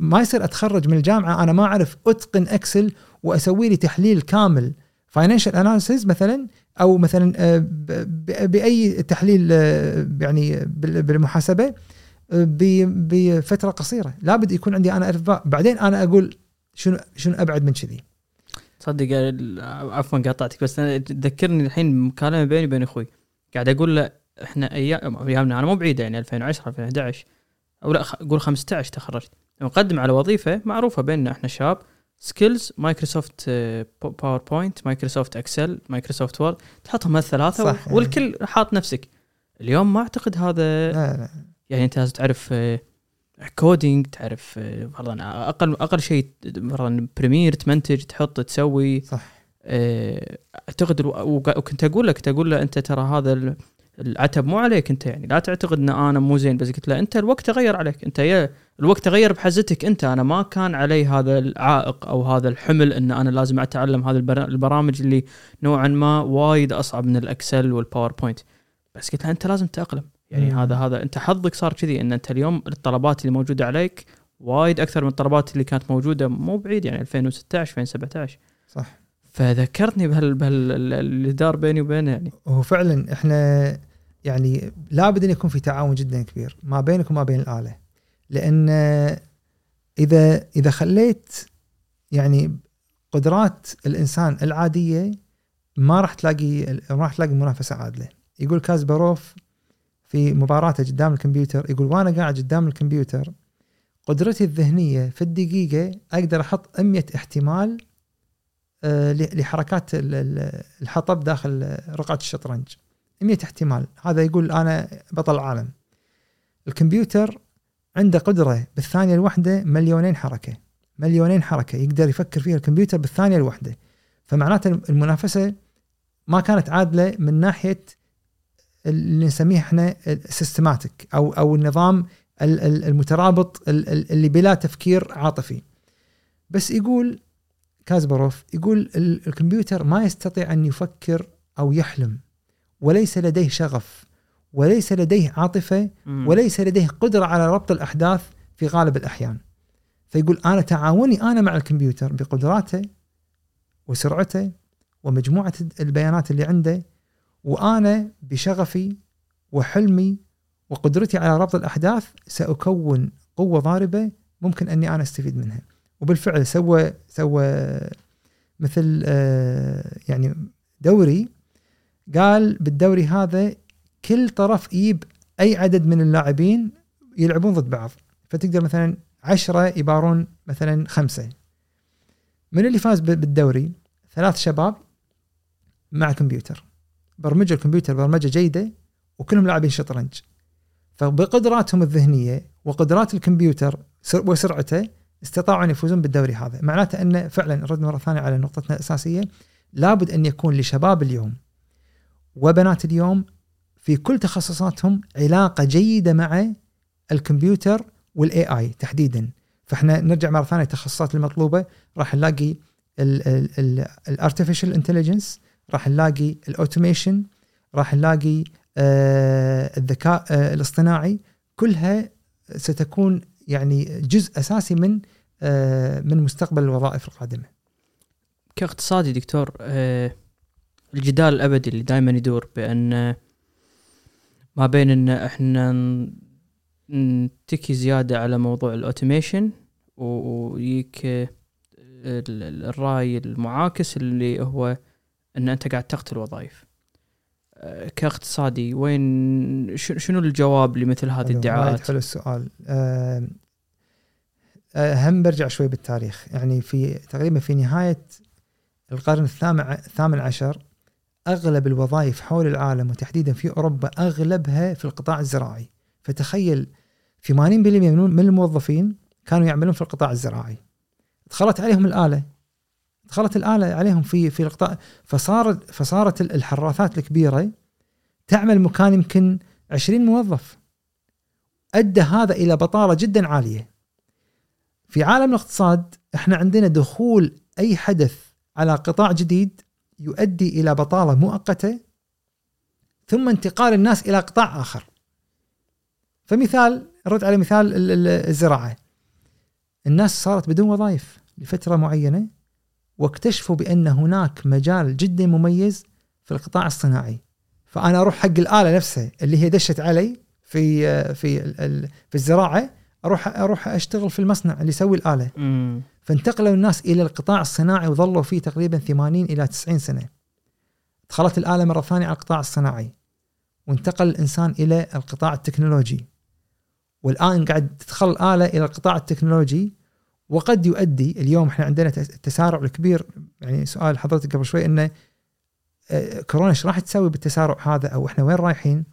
ما يصير أتخرج من الجامعة أنا ما أعرف أتقن Excel وأسوي لي تحليل كامل. financial analysis مثلا أو مثلا آه، بأي تحليل آه، يعني بال- بالمحاسبة آه، بفترة قصيرة. لابد يكون عندي أنا الفباء بعدين أنا أقول شنو شنو أبعد من كذي. تصدق عفوا قاطعتك بس تذكرني الحين مكالمة بيني وبين أخوي. قاعد أقول له إحنا أيام أيامنا أنا مو بعيده يعني 2010 2011 أو لا قول 15 تخرجت. مقدم على وظيفة معروفة بيننا إحنا شباب. skills Microsoft PowerPoint Microsoft Excel Microsoft Word تحطهم هالثلاثه صح. و- والكل حاط نفسك. اليوم ما أعتقد هذا لا لا. يعني أنت لازم تعرف coding تعرف آه، فرضا أقل أقل شيء فرضا Premiere تمنتج تحط تسوي. صح. آه، أعتقد وكنت أقول لك كنت أقول له أنت ترى هذا العتب مو عليك انت يعني. لا تعتقد إن أنا مو زين بس قلت له أنت الوقت تغير عليك. أنت يا الوقت تغير بحزتك أنت. أنا ما كان علي هذا العائق أو هذا الحمل إن أنا لازم أتعلم هذه البر- البرامج اللي نوعا ما وايد أصعب من ال Excel وال PowerPoint بس قلت له أنت لازم تتاقلم يعني مم. هذا هذا أنت حظك صار كذي إن أنت اليوم الطلبات اللي موجودة عليك وايد أكثر من الطلبات اللي كانت موجودة مو بعيد يعني 2016 2017 صح. فذكرتني بهال بهال دار بيني وبينه يعني. هو فعلا إحنا يعني لابد أن يكون في تعاون جدا كبير ما بينك وما بين الآلة. لأن إذا إذا خليت يعني قدرات الإنسان العادية ما راح تلاقي ما راح تلاقي منافسة عادلة. يقول كازباروف في مباراته قدام الكمبيوتر يقول وأنا قاعد قدام الكمبيوتر قدرتي الذهنية في الدقيقة أقدر أحط 100 احتمال لحركات ال- ال- الحطب داخل رقعة الشطرنج. 100 احتمال. هذا يقول أنا بطل العالم. الكمبيوتر عنده قدرة بالثانية الواحده مليونين حركة. مليونين حركة يقدر يفكر فيها الكمبيوتر بالثانية الواحده فمعناته المنافسة ما كانت عادلة من ناحية اللي نسميه إحنا ال systematic أو أو النظام ال- ال- المترابط ال- ال- اللي بلا تفكير عاطفي. بس يقول كاسباروف يقول ال- الكمبيوتر ما يستطيع أن يفكر أو يحلم وليس لديه شغف وليس لديه عاطفة وليس لديه قدرة على ربط الأحداث في غالب الأحيان. فيقول أنا تعاوني أنا مع الكمبيوتر بقدراته وسرعته ومجموعة البيانات اللي عنده وأنا بشغفي وحلمي وقدرتي على ربط الأحداث سأكون قوة ضاربة ممكن أني أنا أستفيد منها. وبالفعل سوى سوى مثل آه، يعني دوري. قال بالدوري هذا كل طرف يجيب أي عدد من اللاعبين يلعبون ضد بعض. فتقدر مثلا عشرة يبارون مثلا خمسة. من اللي فاز بالدوري؟ ثلاث شباب مع كمبيوتر. برمجوا الكمبيوتر برمجة جيدة وكلهم لاعبين شطرنج. فبقدراتهم الذهنية وقدرات الكمبيوتر سر- وسرعته استطاعوا أن يفوزون بالدوري هذا. معناته أن فعلا نرد مرة ثانية على نقطتنا الأساسية. لابد أن يكون لشباب اليوم وبنات اليوم في كل تخصصاتهم علاقة جيدة مع الكمبيوتر وال AI تحديدا. فإحنا نرجع مرة ثانية التخصصات المطلوبة. راح نلاقي ال artificial intelligence راح نلاقي ال automation راح نلاقي آه، الذكاء آه، الاصطناعي. كلها ستكون يعني جزء أساسي من من مستقبل الوظائف القادمة. كاقتصادي دكتور آه، الجدال الأبدي اللي دائما يدور بأن آه، ما بين أن إحنا نتكي زيادة على موضوع ال automation ويك آه، ال- ال- الرأي المعاكس اللي هو أن أنت قاعد تقتل وظائف آه، كاقتصادي وين شنو الجواب لمثل هذه الادعاءات؟ حلو السؤال. آه، هم برجع شوي بالتاريخ. يعني في تقريبا في نهاية القرن الثامن عشر أغلب الوظائف حول العالم وتحديدا في أوروبا أغلبها في القطاع الزراعي. فتخيل في 80% من الموظفين كانوا يعملون في القطاع الزراعي. دخلت عليهم الآلة. دخلت الآلة عليهم في في القطاع. فصارت فصارت الحراثات الكبيرة تعمل مكان يمكن 20 موظف. أدى هذا إلى بطالة جدا عالية. في عالم الاقتصاد إحنا عندنا دخول أي حدث على قطاع جديد يؤدي إلى بطالة مؤقتة ثم انتقال الناس إلى قطاع آخر. فمثال نرد على مثال ال- ال- الزراعة. الناس صارت بدون وظائف لفترة معينة واكتشفوا بأن هناك مجال جدا مميز في القطاع الصناعي. فأنا أروح حق الآلة نفسها اللي هي دشت علي في في في الزراعة أروح أروح أشتغل في المصنع اللي يسوي الآلة. مم. فانتقلوا الناس إلى القطاع الصناعي وظلوا فيه تقريبا 80 إلى 90 سنة. دخلت الآلة مرة ثانية على القطاع الصناعي. وانتقل الإنسان إلى القطاع التكنولوجي. والآن قاعد تدخل الآلة إلى القطاع التكنولوجي. وقد يؤدي اليوم إحنا عندنا التسارع الكبير. يعني سؤال حضرتك قبل شوي إنه آه، كورونا إيش راح تسوي بالتسارع هذا؟ أو إحنا وين رايحين؟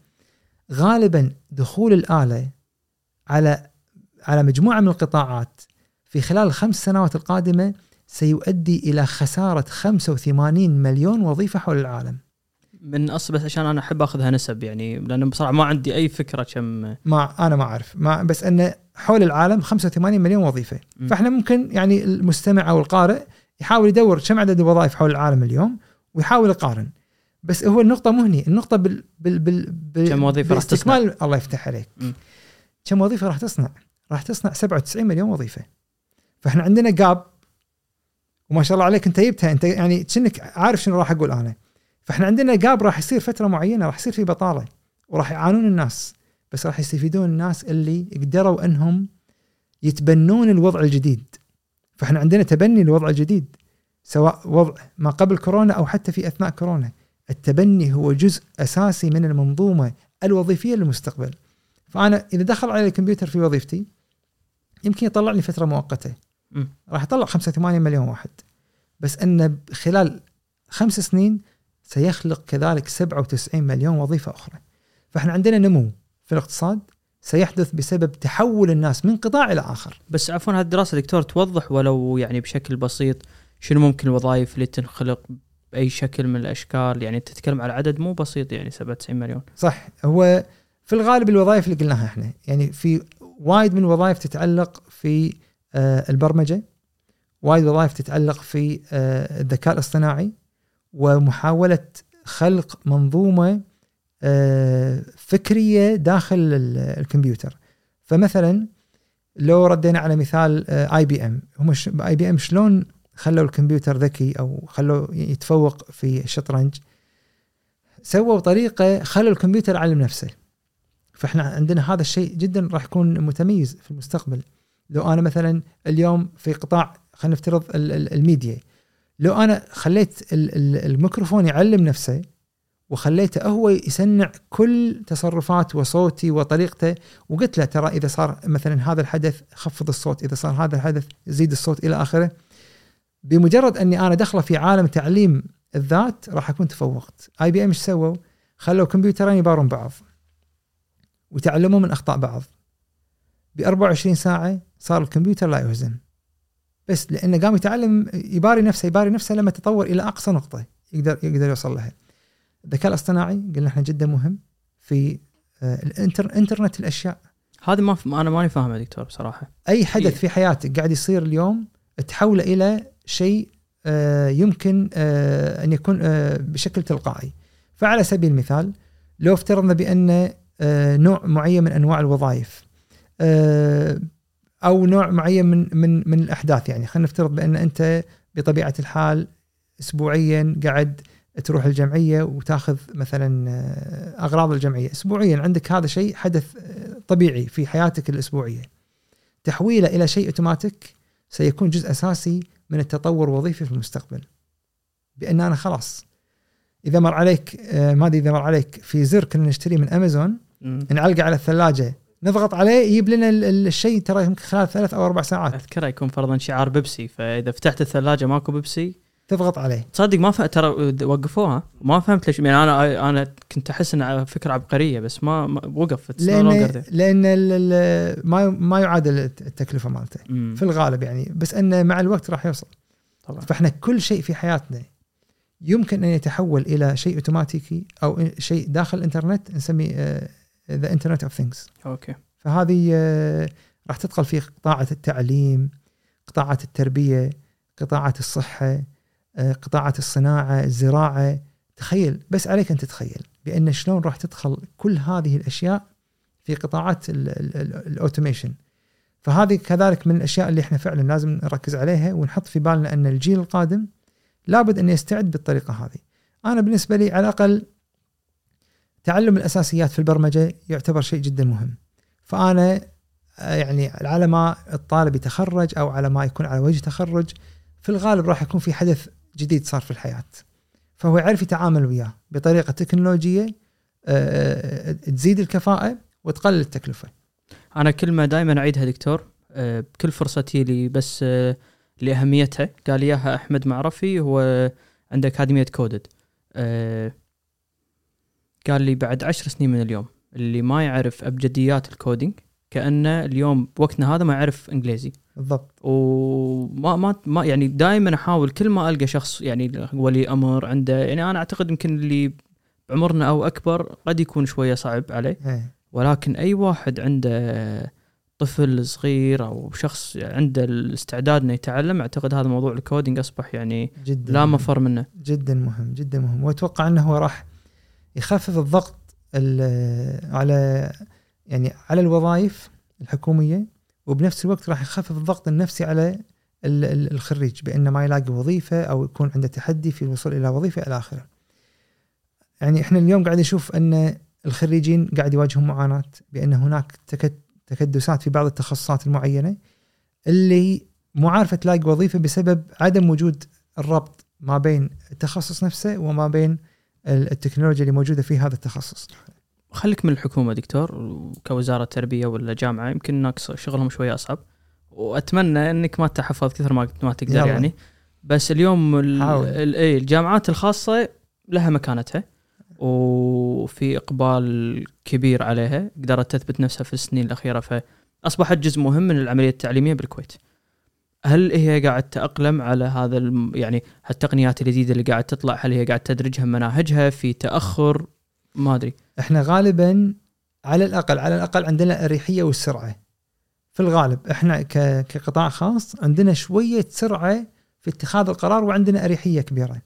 غالبا دخول الآلة على على مجموعة من القطاعات في خلال الخمس سنوات القادمة سيؤدي إلى خسارة 85 مليون وظيفة حول العالم. من اصل بس عشان أنا أحب أخذها نسب يعني لأن بصراحة ما عندي أي فكرة كم ما أنا ما أعرف ما بس إنه حول العالم 85 مليون وظيفة م. فإحنا ممكن يعني المستمع أو القارئ يحاول يدور كم عدد الوظائف حول العالم اليوم ويحاول يقارن بس هو النقطة مو هني، النقطة بال بال بال, بال كم وظيفة راح تصنع؟ الله يفتح عليك. م. كم وظيفة راح تصنع؟ راح تصنع 97 مليون وظيفة. فإحنا عندنا جاب وما شاء الله عليك أنت جبتها أنت يعني كأنك عارف شنو راح أقول أنا. فإحنا عندنا جاب راح يصير فترة معينة راح يصير في بطالة وراح يعانون الناس بس راح يستفيدون الناس اللي قدروا إنهم يتبنون الوضع الجديد. فإحنا عندنا تبني للوضع الجديد سواء وضع ما قبل كورونا أو حتى في أثناء كورونا. التبني هو جزء أساسي من المنظومة الوظيفية للمستقبل. فأنا إذا دخل علي الكمبيوتر في وظيفتي يمكن يطلع لي فترة مؤقتة. راح يطلع 85 مليون واحد. بس إنه خلال خمس سنين سيخلق كذلك 97 مليون وظيفة أخرى. فإحنا عندنا نمو في الاقتصاد سيحدث بسبب تحول الناس من قطاع إلى آخر. بس عفوا هذه الدراسه دكتور توضح ولو يعني بشكل بسيط شنو ممكن الوظائف اللي تنخلق بأي شكل من الأشكال يعني أنت تتكلم على عدد مو بسيط يعني 97 مليون صح هو في الغالب الوظائف اللي قلناها إحنا يعني في وايد من الوظائف تتعلق في آه، البرمجة وايد وظائف تتعلق في آه، الذكاء الاصطناعي ومحاولة خلق منظومة آه، فكرية داخل ال- الكمبيوتر. فمثلا لو ردينا على مثال اي بي ام هم اي بي ام شلون خلوا الكمبيوتر ذكي أو خلوا يتفوق في الشطرنج؟ سووا طريقة خلوا الكمبيوتر يعلم نفسه. فإحنا عندنا هذا الشيء جدا راح يكون متميز في المستقبل. لو أنا مثلا اليوم في قطاع خلينا نفترض ال- ال- الميديا. لو أنا خليت ال- ال- الميكروفون يعلم نفسه وخليته هو يسنع كل تصرفات وصوتي وطريقته وقلت له ترى إذا صار مثلا هذا الحدث خفض الصوت إذا صار هذا الحدث زيد الصوت إلى آخره بمجرد أني أنا داخله في عالم تعليم الذات راح أكون تفوقت. IBM إيش سووا؟ خلوا كمبيوترين يبارون بعض. وتعلموا من أخطاء بعض. ب 24 ساعة صار الكمبيوتر لا يوزن. بس لأنه قام يتعلم يباري نفسه يباري نفسه لما تطور إلى أقصى نقطة يقدر يقدر يوصل لها. الذكاء الاصطناعي قلنا إحنا جدا مهم في آه، الانتر إنترنت الأشياء. هذه ما. أنا ماني فاهمها دكتور بصراحة. أي حدث إيه. في حياتك قاعد يصير اليوم تحوله إلى شيء آه، يمكن آه، أن يكون بشكل تلقائي. فعلى سبيل المثال لو افترضنا بأن نوع معين من أنواع الوظائف. آه، أو نوع معين من من من الأحداث يعني. خلينا نفترض بأن أنت بطبيعة الحال اسبوعيا قاعد تروح الجمعية وتأخذ مثلا آه، أغراض الجمعية. اسبوعيا عندك هذا شيء حدث آه، طبيعي في حياتك الأسبوعية. تحويله إلى شيء أوتوماتيك سيكون جزء أساسي من التطور الوظيفي في المستقبل. بأن أنا خلاص إذا مر عليك آه، ما أدري إذا مر عليك في زر كنا نشتريه من أمازون. نعلقه على الثلاجه نضغط عليه يجيب لنا ال- ال- الشيء ترى يمكن خلال ثلاث أو أربع ساعات. أذكره يكون فرضا شعار بيبسي فإذا فتحت الثلاجة ماكو بيبسي. تضغط عليه. تصدق ما ف... ترى وقفوها ما فهمت ليش يعني أنا أنا كنت أحس إنها فكرة عبقرية بس ما, ما وقف It's no لأن. لأن ما ما يعادل التكلفة مالته. في الغالب يعني. بس أنه مع الوقت راح يوصل. طبعا. فإحنا كل شيء في حياتنا يمكن أن يتحول إلى شيء أوتوماتيكي أو شيء داخل الإنترنت نسميه the internet of things okay. فهذه آه، راح تدخل في قطاعات التعليم قطاعات التربية قطاعات الصحة آه، قطاعات الصناعة الزراعة. تخيل بس عليك أن تتخيل بأن شلون راح تدخل كل هذه الأشياء في قطاعات ال- ال- ال- الأوتوميشن. فهذه كذلك من الأشياء اللي إحنا فعلا لازم نركز عليها ونحط في بالنا أن الجيل القادم لابد أن يستعد بالطريقة هذه. أنا بالنسبة لي على الأقل تعلم الأساسيات في البرمجة يعتبر شيء جدا مهم. فأنا آه، يعني على ما الطالب يتخرج أو على ما يكون على وجه تخرج في الغالب راح يكون في حدث جديد صار في الحياة. فهو يعرف يتعامل وياه بطريقة تكنولوجية آه، آه، تزيد الكفاءة وتقلل التكلفة. أنا كلمه دائما أعيدها دكتور بكل فرصه لي بس لأهميتها قال إياها أحمد معرفي هو عنده اكاديميه CODED قال لي بعد عشر سنين من اليوم اللي ما يعرف أبجديات ال coding كانه اليوم بوقتنا هذا ما يعرف إنجليزي. بالضبط. وما ما ما يعني دائما أحاول كل ما ألقى شخص يعني ولي أمر عنده يعني أنا أعتقد يمكن اللي بعمرنا أو أكبر قد يكون شوية صعب عليه. إيه. ولكن أي واحد عنده طفل صغير أو شخص عنده الاستعداد إنه يتعلم أعتقد هذا موضوع الكودينج أصبح يعني جدا لا. مفر منه. جدا مهم جدا مهم. وأتوقع إنه هو راح يخفف الضغط ال- على يعني على الوظائف الحكومية وبنفس الوقت راح يخفف الضغط النفسي على ال- ال- الخريج بأنه ما يلاقي وظيفة أو يكون عنده تحدي في الوصول إلى وظيفة إلى آخره. يعني إحنا اليوم قاعد نشوف أن الخريجين قاعد يواجهون معاناة بأن هناك تكد- تكدسات في بعض التخصصات المعينة اللي مو عارفة تلاقي وظيفة بسبب عدم وجود الربط ما بين التخصص نفسه وما بين التكنولوجيا اللي موجودة في هذا التخصص. خليك من الحكومة دكتور كوزارة تربيه ولا جامعة يمكن ناقص شغلهم شوية أصعب وأتمنى إنك ما تحفظ كثر ما ما تقدر يلا. يعني بس اليوم اي الجامعات الخاصة لها مكانتها وفي إقبال كبير عليها قدرت تثبت نفسها في السنين الأخيرة فأصبحت جزء مهم من العملية التعليمية بالكويت. هل هي قاعد تأقلم على هذا. يعني التقنيات الجديدة اللي قاعد تطلع هل هي قاعد تدرجها مناهجها في تأخر ما أدري إحنا غالبا على الأقل على الأقل عندنا الأريحية والسرعة. في الغالب إحنا كقطاع خاص عندنا شوية سرعة في اتخاذ القرار وعندنا أريحية كبيرة.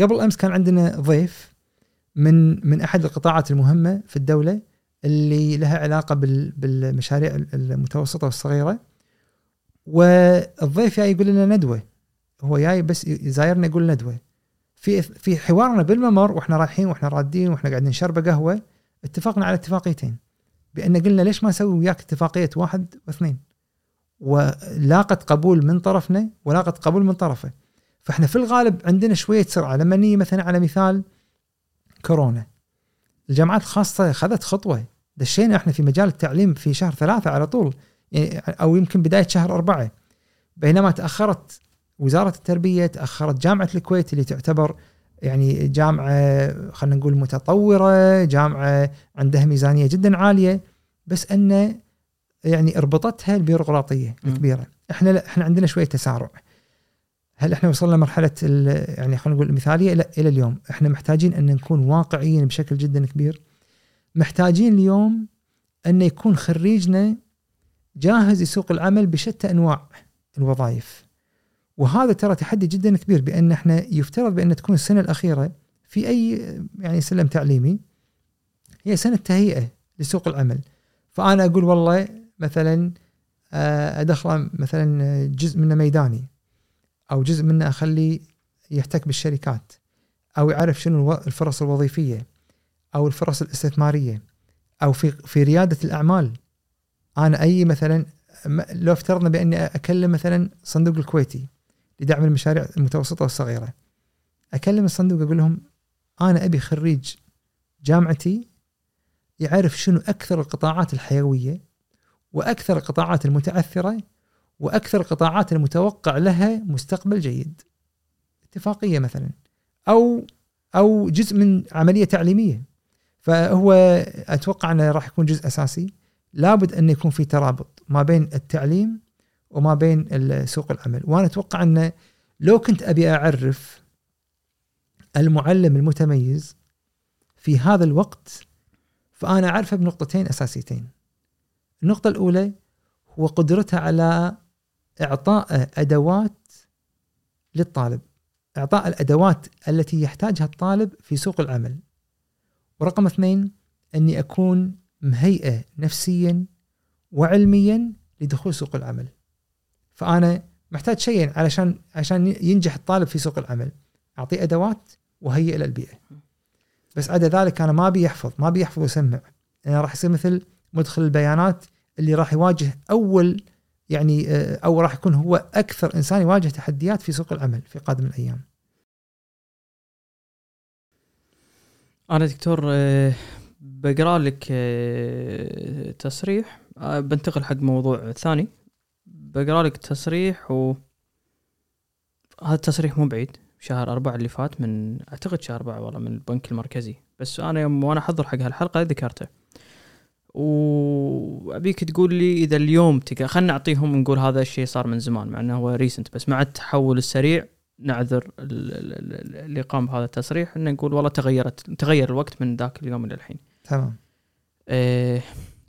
قبل أمس كان عندنا ضيف من من أحد القطاعات المهمة في الدولة اللي لها علاقة بال- بالمشاريع المتوسطة والصغيرة والضيف جاي يقول لنا ندوة. هو جاي بس يزايرنا يقول ندوة. في في حوارنا بالممر وإحنا رايحين وإحنا رادين وإحنا قاعدين نشرب قهوة اتفقنا على اتفاقيتين. بأن قلنا ليش ما نسوي وياك اتفاقية واحد واثنين؟ ولاقت قبول من طرفنا ولاقت قبول من طرفه. فإحنا في الغالب عندنا شوية سرعة. لما نيجي مثلا على مثال كورونا. الجامعات الخاصة اخذت خطوة. دشينا إحنا في مجال التعليم في شهر ثلاثة على طول. أو يمكن بداية شهر أربعة. بينما تأخرت وزارة التربية تأخرت جامعة الكويت اللي تعتبر يعني جامعة خلينا نقول متطورة جامعة عندها ميزانية جدا عالية بس انه يعني اربطتها البيروقراطية. الكبيرة. إحنا لا إحنا عندنا شوية تسارع. هل إحنا وصلنا مرحلة ال- يعني خلينا نقول المثالية؟ لا إلى اليوم. إحنا محتاجين أن نكون واقعيين بشكل جدا كبير. محتاجين اليوم أن يكون خريجنا جاهز لسوق العمل بشتى أنواع الوظائف. وهذا ترى تحدي جدا كبير بأن إحنا يفترض بأن تكون السنة الأخيرة في أي يعني سلم تعليمي هي سنة تهيئة لسوق العمل. فأنا أقول والله مثلا آه، ادخله مثلا جزء منه ميداني أو جزء منه اخليه يحتك بالشركات أو يعرف شنو الفرص الوظيفية أو الفرص الاستثمارية أو في في ريادة الأعمال. أنا أي مثلا لو افترضنا بأني أكلم مثلا صندوق الكويتي لدعم المشاريع المتوسطة والصغيرة أكلم الصندوق أقول لهم أنا أبي خريج جامعتي يعرف شنو أكثر القطاعات الحيوية وأكثر القطاعات المتعثرة وأكثر القطاعات المتوقع لها مستقبل جيد. اتفاقية مثلا أو أو جزء من عملية تعليمية. فهو أتوقع أنه راح يكون جزء أساسي. لابد أن يكون في ترابط ما بين التعليم وما بين سوق العمل. وأنا أتوقع انه لو كنت أبي أعرف المعلم المتميز في هذا الوقت فأنا اعرفه بنقطتين أساسيتين. النقطة الأولى هو قدرته على إعطاء أدوات للطالب إعطاء الأدوات التي يحتاجها الطالب في سوق العمل. ورقم اثنين أني أكون مهيئة نفسيا وعلميا لدخول سوق العمل. فأنا محتاج شيئين علشان عشان ينجح الطالب في سوق العمل. أعطيه أدوات وهيئ له البيئة. بس عدا ذلك أنا ما ابي يحفظ ما ابي يحفظ ويسمع. يعني راح يصير مثل مدخل البيانات اللي راح يواجه أول يعني أو راح يكون هو أكثر إنسان يواجه تحديات في سوق العمل في قادم الأيام. أنا دكتور آه، بقرأ لك آه، تصريح. بنتقل حق موضوع ثاني. بقرأ لك تصريح و هذا التصريح مو بعيد شهر أربعة اللي فات من أعتقد شهر أربعة والله من البنك المركزي. بس أنا يوم وأنا أحضر حق هالحلقة ذكرته. وأبيك تقول لي إذا اليوم تقدر خلينا نعطيهم نقول هذا الشيء صار من زمان مع إنه هو ريسنت بس مع التحول السريع نعذر اللي قام بهذا التصريح إنه نقول والله تغيرت تغير الوقت من ذاك اليوم إلى الحين. تمام. إيه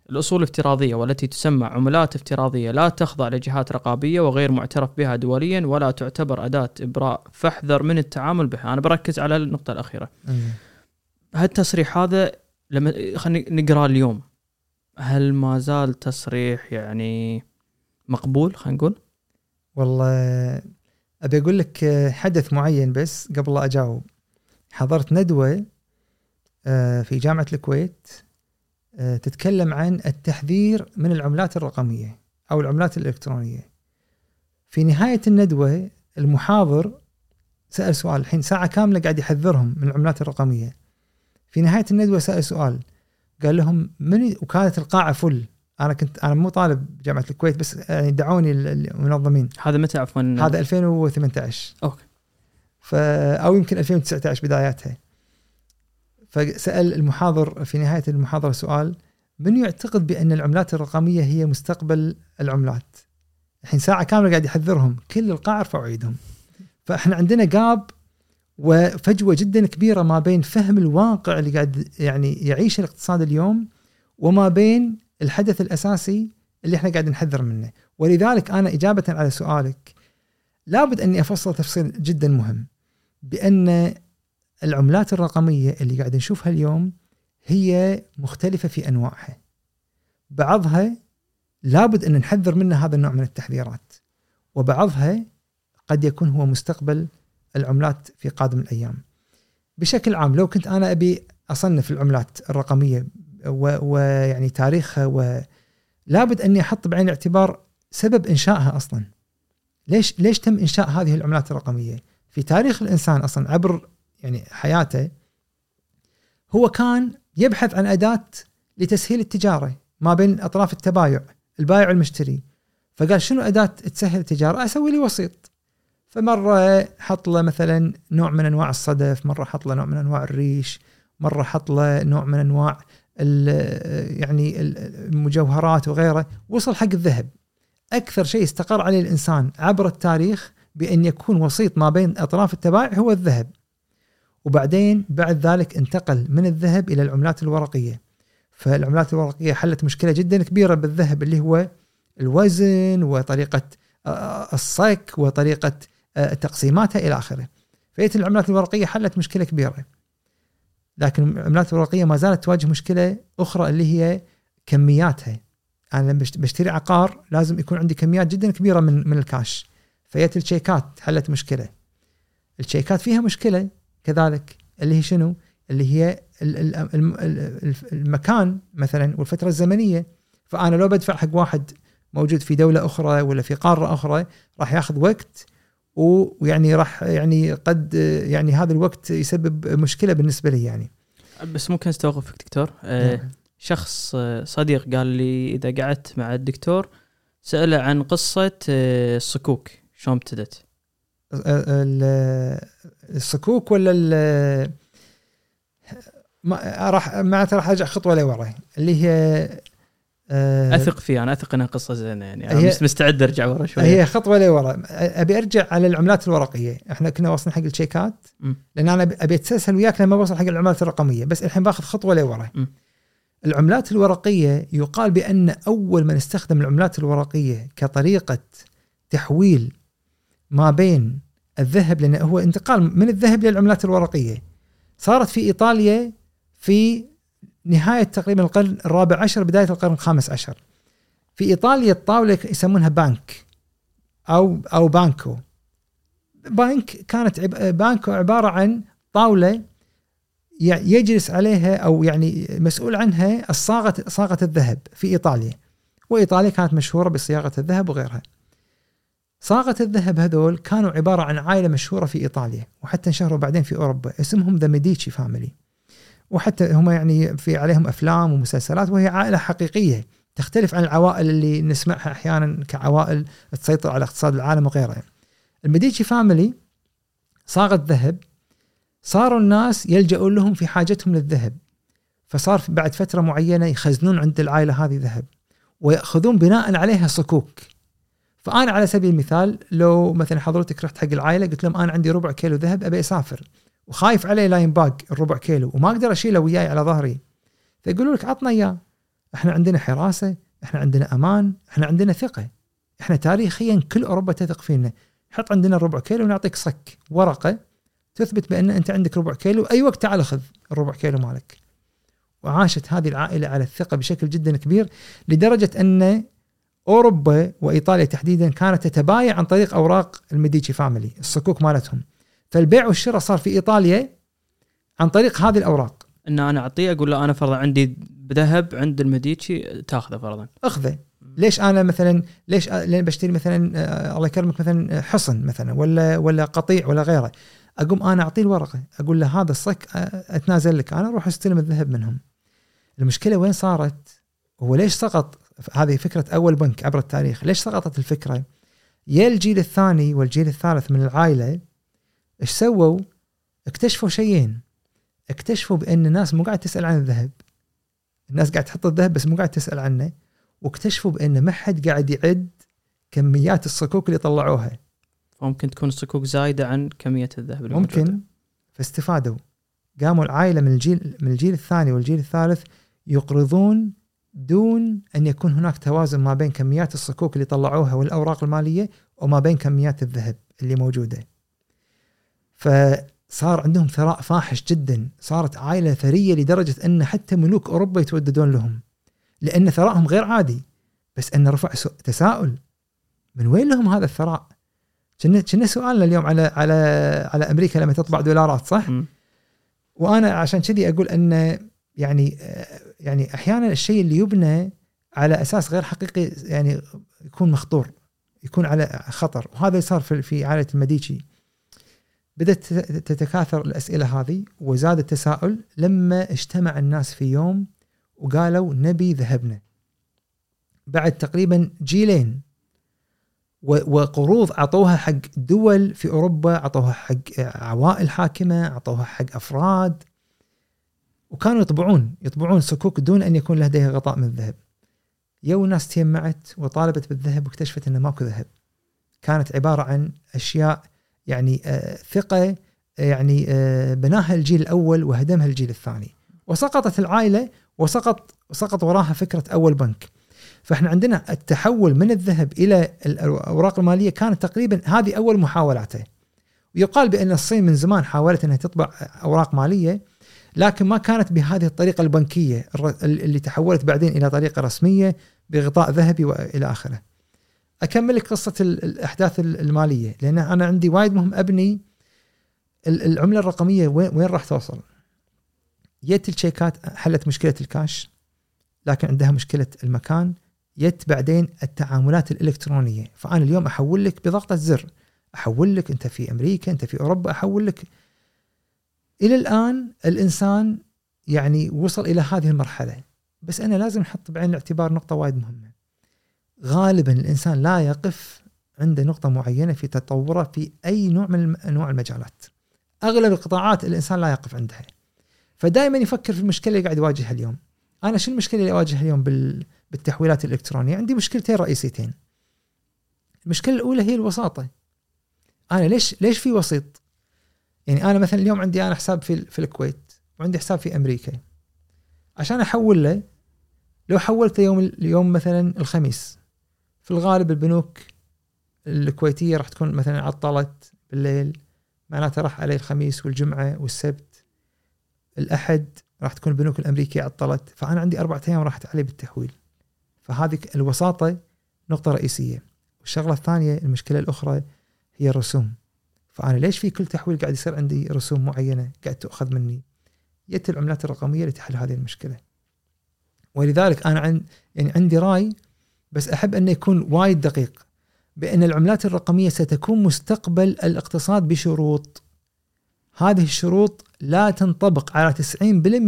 الأصول الافتراضيه والتي تسمى عملات افتراضية لا تخضع لجهات رقابية وغير معترف بها دوليا ولا تعتبر أداة إبراء فاحذر من التعامل بها، أنا بركز على النقطة الأخيرة. هالتصريح هذا لما خلينا نقرا اليوم هل ما زال تصريح يعني مقبول خلينا نقول؟ والله أبي أقول لك حدث معين بس قبل لا أجاوب حضرت ندوة آه، في جامعة الكويت آه، تتكلم عن التحذير من العملات الرقمية أو العملات الإلكترونية. في نهاية الندوة المحاضر سأل سؤال الحين ساعة كاملة قاعد يحذرهم من العملات الرقمية. في نهاية الندوة سأل سؤال قال لهم من وكانت القاعة فل. أنا كنت أنا مو طالب جامعة الكويت بس يعني دعوني المنظمين. هذا متى عفوا؟ هذا 2018 أوكي. ف أو يمكن 2019 بداياتها. فسأل المحاضر في نهاية المحاضرة سؤال من يعتقد بأن العملات الرقمية هي مستقبل العملات؟ الحين ساعة كاملة قاعد يحذرهم كل القاعه رفعوا ايدهم فإحنا عندنا جاب وفجوة جدا كبيرة ما بين فهم الواقع اللي قاعد يعني يعيش الاقتصاد اليوم وما بين الحدث الأساسي اللي إحنا قاعد نحذر منه. ولذلك أنا إجابة على سؤالك لابد أني أفصل تفصيل جدا مهم. بأن العملات الرقمية اللي قاعد نشوفها اليوم هي مختلفة في أنواعها بعضها لابد أن نحذر منها هذا النوع من التحذيرات وبعضها قد يكون هو مستقبل العملات في قادم الأيام. بشكل عام لو كنت أنا أبي أصنف العملات الرقمية ويعني تاريخها لابد أني أحط بعين الاعتبار سبب إنشائها أصلا. ليش ليش تم إنشاء هذه العملات الرقمية؟ في تاريخ الإنسان أصلا عبر يعني حياته هو كان يبحث عن أداة لتسهيل التجارة ما بين أطراف التبايع، البائع والمشتري. فقال شنو أداة تسهل التجارة؟ أسوي لي وسيط. فمرة حط له مثلا نوع من أنواع الصدف مرة حط له نوع من أنواع الريش مرة حط له نوع من أنواع يعني المجوهرات وغيره وصل حق الذهب أكثر شيء استقر عليه الإنسان عبر التاريخ بأن يكون وسيط ما بين أطراف التبائع هو الذهب وبعدين بعد ذلك انتقل من الذهب إلى العملات الورقية فالعملات الورقية حلت مشكلة جدا كبيرة بالذهب اللي هو الوزن وطريقة الصك وطريقة آه، تقسيماتها إلى آخره. فئه العملات الورقية حلت مشكلة كبيرة. لكن العملات الورقية ما زالت تواجه مشكلة أخرى اللي هي كمياتها. أنا لما بشتري عقار لازم يكون عندي كميات جدا كبيرة من من الكاش. فئه الشيكات حلت مشكلة. الشيكات فيها مشكلة كذلك اللي هي شنو؟ اللي هي المكان مثلا والفترة الزمنية فأنا لو بدفع حق واحد موجود في دولة أخرى ولا في قارة أخرى راح ياخذ وقت ويعني راح يعني قد يعني هذا الوقت يسبب مشكلة بالنسبة لي يعني بس ممكن استوقفك دكتور آه نعم. شخص آه، صديق قال لي إذا قعدت مع الدكتور سأله عن قصة آه، الصكوك شلون ابتدت الصكوك ولا ما راح معناته راح أرجع خطوة لورا اللي هي آه، أثق فيه أنا أثق إنها قصة زينة يعني. أنا مستعد أرجع ورا شوي هي خطوة لورا أبي أرجع على العملات الورقية. إحنا كنا واصلين حق الشيكات لأن أنا ابي أتسلسل وياك لما بوصل حق العملات الرقمية. بس الحين باخذ خطوة لورا العملات الورقية يقال بأن أول من استخدم العملات الورقية كطريقة تحويل ما بين الذهب لأنه هو انتقال من الذهب للعملات الورقية. صارت في إيطاليا في نهاية تقريبا القرن الرابع عشر بداية القرن الخامس عشر. في إيطاليا الطاولة يسمونها بانك أو أو banco. bank كانت عب... banco عبارة عن طاولة يجلس عليها أو يعني مسؤول عنها الصاغة صاغة الذهب في إيطاليا. وإيطاليا كانت مشهورة بصياغة الذهب وغيرها. صاغة الذهب هذول كانوا عبارة عن عائلة مشهورة في إيطاليا وحتى انشهروا بعدين في أوروبا. اسمهم the Medici family وحتى هم يعني في عليهم أفلام ومسلسلات وهي عائلة حقيقية. تختلف عن العوائل اللي نسمعها أحيانا كعوائل تسيطر على اقتصاد العالم وغيرها. ال Medici family صاغة ذهب صاروا الناس يلجؤون لهم في حاجتهم للذهب. فصار بعد فترة معينة يخزنون عند العائلة هذه ذهب ويأخذون بناء عليها صكوك. فأنا على سبيل المثال لو مثلا حضرتك رحت حق العائلة قلت لهم أنا عندي ربع كيلو ذهب أبي أسافر. وخايف عليه لا ينباق الربع كيلو وما أقدر أشيله وياي على ظهري. فيقولوا لك عطنا إياه. إحنا عندنا حراسة إحنا عندنا أمان إحنا عندنا ثقة. إحنا تاريخيا كل أوروبا تثق فينا. حط عندنا الربع كيلو ونعطيك صك ورقة تثبت بأن أنت عندك ربع كيلو. أي وقت تعال خذ الربع كيلو مالك. وعاشت هذه العائلة على الثقة بشكل جدا كبير لدرجة أن أوروبا وإيطاليا تحديدا كانت تتبايع عن طريق أوراق ال Medici family الصكوك مالتهم. فالبيع والشراء صار في إيطاليا عن طريق هذه الأوراق. إن أنا أعطيه أقول له أنا فرضا عندي ذهب عند الميديتشي تأخذه فرضا. أخذه. ليش أنا مثلا ليش لين بشتري مثلا آه، الله يكرمك مثلا حصن مثلا ولا ولا قطيع ولا غيره. أقوم أنا أعطيه الورقة أقول له هذا الصك آه، أتنازل لك أنا أروح أستلم الذهب منهم. المشكلة وين صارت؟ هو ليش سقط هذه فكرة أول بنك عبر التاريخ. ليش سقطت الفكرة؟ يا الجيل الثاني والجيل الثالث من العائلة إيش سووا؟ اكتشفوا شيئين. اكتشفوا بأن الناس مو قاعد تسأل عن الذهب. الناس قاعد تحط الذهب بس مو قاعد تسأل عنه. واكتشفوا بأن ما حد قاعد يعد كميات الصكوك اللي طلعوها. ممكن تكون الصكوك زايدة عن كمية الذهب اللي ممكن. موجودة. فاستفادوا. قاموا العائلة من الجيل من الجيل الثاني والجيل الثالث يقرضون دون أن يكون هناك توازن ما بين كميات الصكوك اللي طلعوها والأوراق المالية وما بين كميات الذهب اللي موجودة. فصار عندهم ثراء فاحش جدا، صارت عائلة ثرية لدرجة أن حتى ملوك أوروبا يتوددون لهم. لأن ثراءهم غير عادي، بس أن رفع تساؤل من وين لهم هذا الثراء؟ كنا كنا سؤالنا اليوم على على على أمريكا لما تطبع دولارات صح؟ م. وأنا عشان كذي أقول أن يعني يعني أحيانا الشيء اللي يبنى على أساس غير حقيقي يعني يكون مخطور يكون على خطر وهذا صار في في عائلة المديتشي بدأت تتكاثر الأسئلة هذه وزاد التساؤل لما اجتمع الناس في يوم وقالوا نبي ذهبنا. بعد تقريبا جيلين وقروض أعطوها حق دول في أوروبا أعطوها حق عوائل حاكمة أعطوها حق أفراد. وكانوا يطبعون يطبعون صكوك دون أن يكون لديها غطاء من الذهب. يو ناس تجمعت وطالبت بالذهب واكتشفت إنه ماكو ذهب. كانت عبارة عن أشياء يعني آه ثقة يعني آه بناها الجيل الأول وهدمها الجيل الثاني. وسقطت العائلة وسقط سقط وراها فكرة أول بنك. فإحنا عندنا التحول من الذهب إلى الأوراق المالية كانت تقريبا هذه أول محاولاته ويقال بأن الصين من زمان حاولت إنها تطبع أوراق مالية لكن ما كانت بهذه الطريقة البنكية اللي تحولت بعدين إلى طريقة رسمية بغطاء ذهبي وإلى آخره. أكمل لك قصة الأحداث المالية لأن أنا عندي وايد مهم أبني العملة الرقمية وين راح توصل؟ يت الشيكات حلت مشكلة الكاش لكن عندها مشكلة المكان يت بعدين التعاملات الإلكترونية فأنا اليوم أحول لك بضغطة زر أحول لك أنت في أمريكا أنت في أوروبا أحول لك إلى الآن الإنسان يعني وصل إلى هذه المرحلة. بس أنا لازم أحط بعين الاعتبار نقطة وايد مهمة. غالبا الإنسان لا يقف عند نقطة معينة في تطوره في أي نوع من انواع المجالات. أغلب القطاعات الإنسان لا يقف عندها. فدائما يفكر في المشكلة اللي قاعد يواجهها اليوم. أنا شو المشكلة اللي أواجهها اليوم بالتحويلات الإلكترونية؟ عندي مشكلتين رئيسيتين. المشكلة الأولى هي الوساطة. أنا ليش ليش في وسيط؟ يعني أنا مثلا اليوم عندي أنا حساب في في الكويت وعندي حساب في أمريكا. عشان أحول له لو حولته يوم اليوم مثلا الخميس في الغالب البنوك الكويتية راح تكون مثلا عطلت بالليل معناته راح عليه الخميس والجمعة والسبت. الأحد راح تكون البنوك الأمريكية عطلت فأنا عندي أربعة أيام راحت علي بالتحويل. فهذه الوساطة نقطة رئيسية. والشغلة الثانية المشكلة الأخرى هي الرسوم. فأنا ليش في كل تحويل قاعد يصير عندي رسوم معينة قاعد تؤخذ مني؟ يت العملات الرقمية لتحل هذه المشكلة. ولذلك أنا عن يعني عندي رأي بس أحب أنه يكون وايد دقيق. بأن العملات الرقمية ستكون مستقبل الاقتصاد بشروط. هذه الشروط لا تنطبق على 90%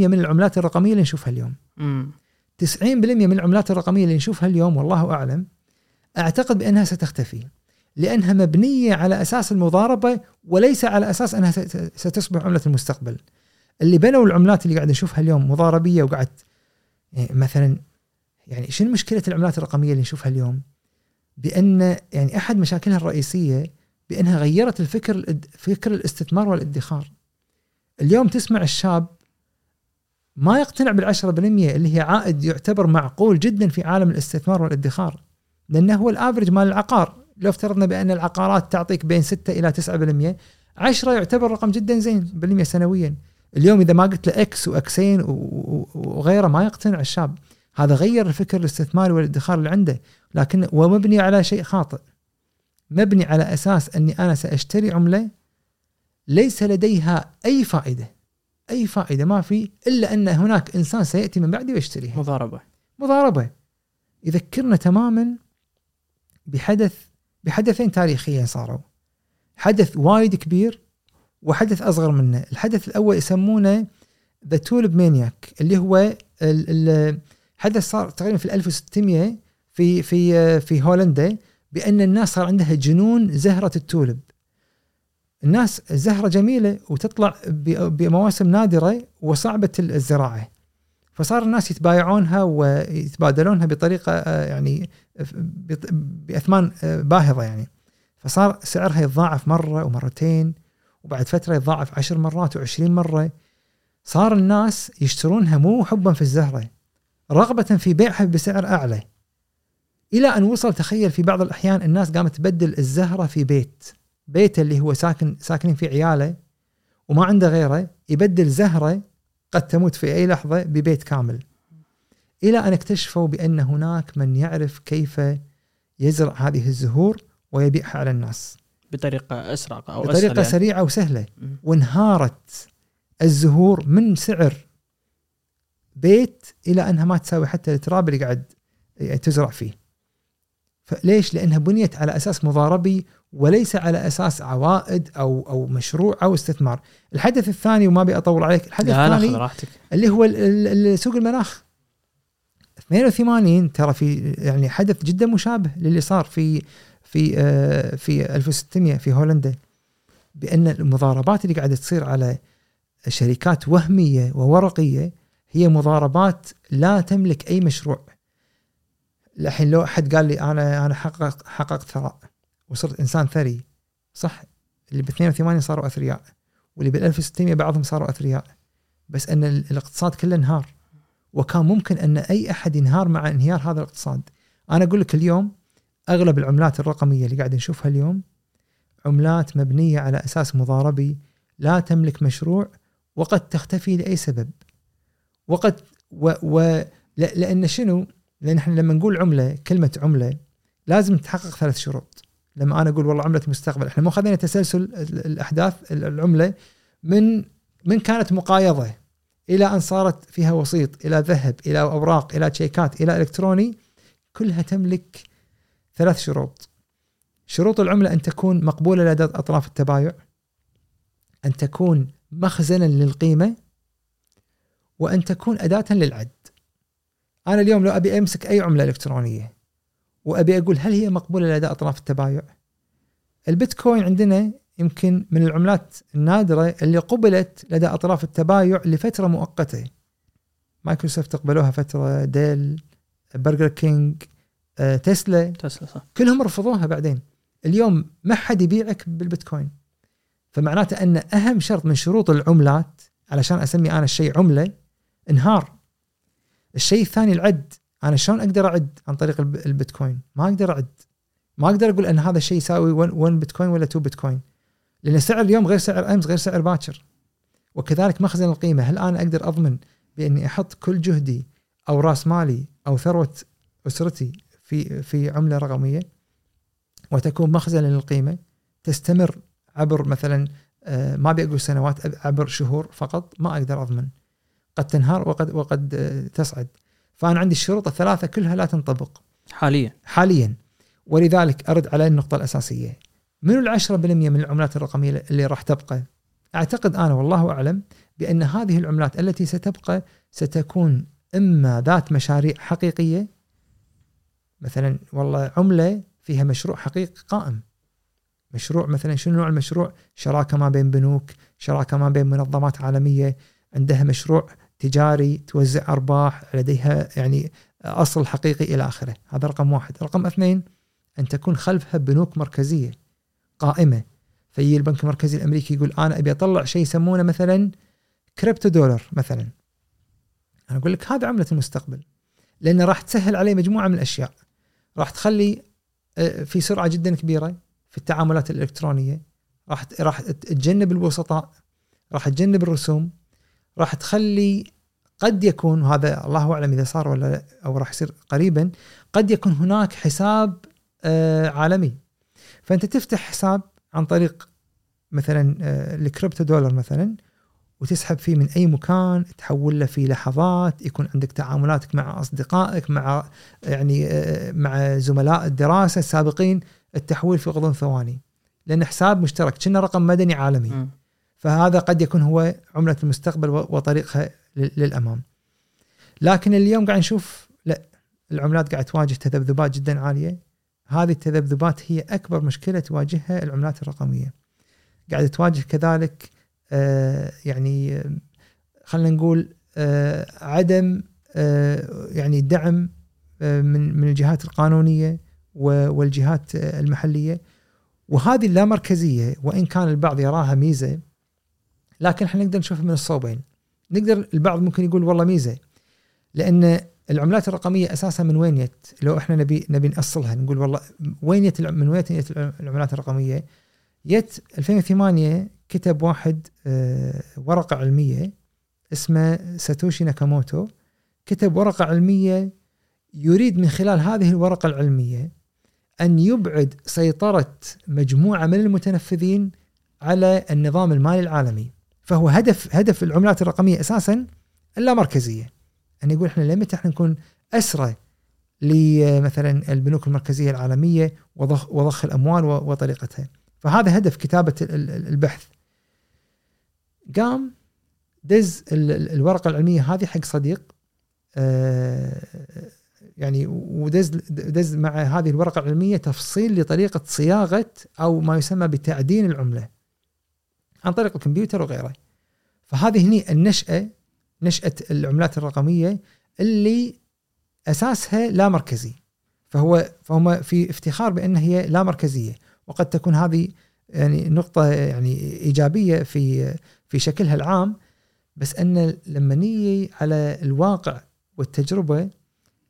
من العملات الرقمية اللي نشوفها اليوم. مم. 90% من العملات الرقمية اللي نشوفها اليوم والله أعلم أعتقد بأنها ستختفي. لأنها مبنية على أساس المضاربة وليس على أساس أنها ست- ستصبح عملة المستقبل. اللي بنوا العملات اللي قاعد نشوفها اليوم مضاربية وقاعد يعني مثلا يعني شنو مشكلة العملات الرقمية اللي نشوفها اليوم؟ بأن يعني أحد مشاكلها الرئيسية بأنها غيرت الفكر فكر الاستثمار والادخار. اليوم تسمع الشاب ما يقتنع بالعشرة بالمية اللي هي عائد يعتبر معقول جدا في عالم الاستثمار والادخار لأنه هو ال average مال العقار لو افترضنا بأن العقارات تعطيك بين 6 إلى 9% 10 يعتبر رقم جدا زين بالمية سنويا. اليوم إذا ما قلت له X و X ين و- و- وغيره ما يقتنع الشاب هذا غير الفكر الاستثماري والادخار اللي عنده لكن ومبني على شيء خاطئ. مبني على أساس أني أنا سأشتري عملة ليس لديها أي فائدة. أي فائدة ما في إلا أن هناك إنسان سيأتي من بعدي ويشتريها. مضاربة. مضاربة. يذكرنا تماما بحدث بحدثين تاريخيين صاروا. حدث وايد كبير وحدث أصغر منه. الحدث الأول يسمونه ذا تولب مانياك اللي هو ال- ال- حدث صار تقريبا في 1600 في في في هولندا بأن الناس صار عندها جنون زهرة التولب. الناس الزهرة جميلة وتطلع بمواسم نادرة وصعبة الزراعة. فصار الناس يتبايعونها ويتبادلونها بطريقة آه، يعني بأثمان آه، باهظة يعني. فصار سعرها يتضاعف مرة ومرتين وبعد فترة يتضاعف عشر مرات وعشرين مرة. صار الناس يشترونها مو حبا في الزهرة رغبة في بيعها بسعر أعلى. إلى أن وصل تخيل في بعض الأحيان الناس قامت تبدل الزهرة في بيت. بيته اللي هو ساكن ساكنين فيه عيالة وما عنده غيره يبدل زهرة قد تموت في أي لحظة ببيت كامل. إلى أن اكتشفوا بأن هناك من يعرف كيف يزرع هذه الزهور ويبيعها على الناس بطريقة أسرع أو بطريقة أسهل يعني. سريعة وسهلة مم. وانهارت الزهور من سعر بيت إلى أنها ما تساوي حتى التراب اللي قاعد تزرع فيه. فليش؟ لأنها بنيت على أساس مضاربي وليس على أساس عوائد أو أو مشروع أو استثمار. الحدث الثاني وما أبي أطول عليك، الحدث لا الثاني اللي هو سوق المناخ 82 ترى في يعني حدث جدا مشابه للي صار في في آه، في 1600 في هولندا بأن المضاربات اللي قاعدة تصير على شركات وهمية وورقية هي مضاربات لا تملك أي مشروع. الحين لو أحد قال لي أنا أنا حققت حققت ثراء وصرت إنسان ثري صح اللي ب 82 صاروا أثرياء واللي بال 1600 بعضهم صاروا أثرياء بس أن ال- الاقتصاد كله انهار. وكان ممكن أن أي أحد ينهار مع انهيار هذا الاقتصاد. أنا أقول لك اليوم أغلب العملات الرقمية اللي قاعد نشوفها اليوم عملات مبنية على أساس مضاربي لا تملك مشروع وقد تختفي لأي سبب. وقد و, و لأن شنو؟ لأن إحنا لما نقول عملة كلمة عملة لازم تحقق ثلاث شروط. لما أنا أقول والله عملة المستقبل إحنا مو خذينا تسلسل ال- الأحداث ال- العملة من من كانت مقايضة. إلى أن صارت فيها وسيط إلى ذهب إلى أوراق إلى تشيكات إلى إلكتروني كلها تملك ثلاث شروط. شروط العملة أن تكون مقبولة لدى أطراف التبايع أن تكون مخزنا للقيمة وأن تكون أداة للعد. أنا اليوم لو أبي أمسك أي عملة إلكترونية وأبي أقول هل هي مقبولة لدى أطراف التبايع؟ البيتكوين عندنا يمكن من العملات النادرة اللي قبلت لدى أطراف التبايع لفترة مؤقتة. مايكروسوفت قبلوها فترة ديل برجر كينج آه، تسلا. تسلا صح. كلهم رفضوها بعدين. اليوم ما حد يبيعك بالبيتكوين. فمعناته أن أهم شرط من شروط العملات علشان أسمي أنا الشيء عملة انهار. الشيء الثاني العد. أنا شلون أقدر أعد عن طريق الب- البيتكوين؟ ما أقدر أعد. ما أقدر أقول أن هذا الشيء يساوي 1 بيتكوين ولا 2 بيتكوين لأن سعر اليوم غير سعر أمس غير سعر باكر. وكذلك مخزن القيمة. هل أنا أقدر أضمن بأني أحط كل جهدي أو رأس مالي أو ثروة أسرتي في في عملة رقمية؟ وتكون مخزنا للقيمة. تستمر عبر مثلا آه، ما ابي أقول سنوات عبر شهور فقط. ما أقدر أضمن. قد تنهار وقد وقد آه، تصعد فأنا عندي الشروط الثلاثة كلها لا تنطبق. حاليا. حاليا. ولذلك أرد على النقطة الأساسية. من العشرة بالمية من العملات الرقمية اللي راح تبقى؟ أعتقد أنا والله أعلم بأن هذه العملات التي ستبقى ستكون إما ذات مشاريع حقيقية مثلا والله عملة فيها مشروع حقيقي قائم. مشروع مثلا شنو نوع المشروع؟ شراكة ما بين بنوك شراكة ما بين منظمات عالمية. عندها مشروع تجاري توزع أرباح لديها يعني أصل حقيقي إلى آخره. هذا رقم واحد. رقم اثنين أن تكون خلفها بنوك مركزية. قائمة. فيجي البنك المركزي الأمريكي يقول أنا أبي أطلع شيء يسمونه مثلا كريبتو دولار مثلا. أنا أقول لك هذا عملة المستقبل لأنه راح تسهل عليه مجموعة من الأشياء. راح تخلي آه، في سرعة جدا كبيرة في التعاملات الإلكترونية. راح راح تجنب الوسطاء راح تجنب الرسوم راح تخلي قد يكون وهذا الله أعلم إذا صار ولا أو راح يصير قريبا قد يكون هناك حساب آه، عالمي. فأنت تفتح حساب عن طريق مثلا آه، الكريبتو دولار مثلا وتسحب فيه من أي مكان تحول له في لحظات يكون عندك تعاملاتك مع أصدقائك مع يعني آه، مع زملاء الدراسة السابقين التحويل في غضون ثواني. لأن حساب مشترك كنا رقم مدني عالمي. م. فهذا قد يكون هو عملة المستقبل وطريقها للأمام. لكن اليوم قاعد نشوف لا العملات قاعد تواجه تذبذبات جدا عالية. هذه التذبذبات هي أكبر مشكلة تواجهها العملات الرقمية. قاعدة تواجه كذلك آه، يعني آه، خلينا نقول آه، عدم يعني دعم من من الجهات القانونية والجهات المحلية. وهذه اللامركزيه وإن كان البعض يراها ميزة لكن إحنا نقدر نشوفها من الصوبين. نقدر البعض ممكن يقول والله ميزة لأن العملات الرقمية أساسا من وين يت؟ لو إحنا نبي نبي نأصلها نقول والله وين يت من وين يت العملات الرقمية؟ يت 2008 كتب واحد آه، ورقة علمية اسمه ساتوشي ناكاموتو كتب ورقة علمية يريد من خلال هذه الورقة العلمية أن يبعد سيطرة مجموعة من المتنفذين على النظام المالي العالمي فهو هدف هدف العملات الرقمية أساسا اللامركزيه أن يقول إحنا لمتى إحنا نكون اسرى لمثلا البنوك المركزية العالمية وضخ وضخ الأموال وطريقتها. فهذا هدف كتابة البحث. قام دز الورقة العلمية هذه حق صديق آه، يعني ودز دز مع هذه الورقة العلمية تفصيل لطريقة صياغة أو ما يسمى بتعدين العملة عن طريق الكمبيوتر وغيره. فهذه هني النشأة نشأة العملات الرقمية اللي أساسها لا مركزي فهو فهم في افتخار بأن هي لا مركزية وقد تكون هذه يعني نقطة يعني إيجابية في في شكلها العام بس أن لما نيجي على الواقع والتجربة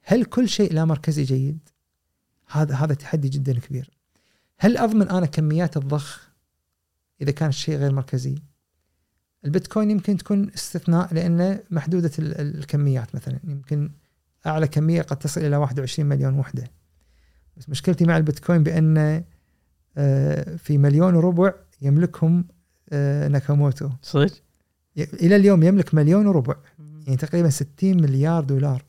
هل كل شيء لا مركزي جيد؟ هذا هذا تحدي جدا كبير. هل أضمن أنا كميات الضخ إذا كان الشيء غير مركزي؟ البيتكوين يمكن تكون استثناء لأنه محدودة الكميات مثلا. يمكن أعلى كمية قد تصل إلى 21 مليون وحدة. بس مشكلتي مع البيتكوين بأن آه، في مليون وربع يملكهم آه، ناكاموتو. صدق؟ إلى اليوم يملك مليون وربع. يعني تقريبا 60 مليار دولار.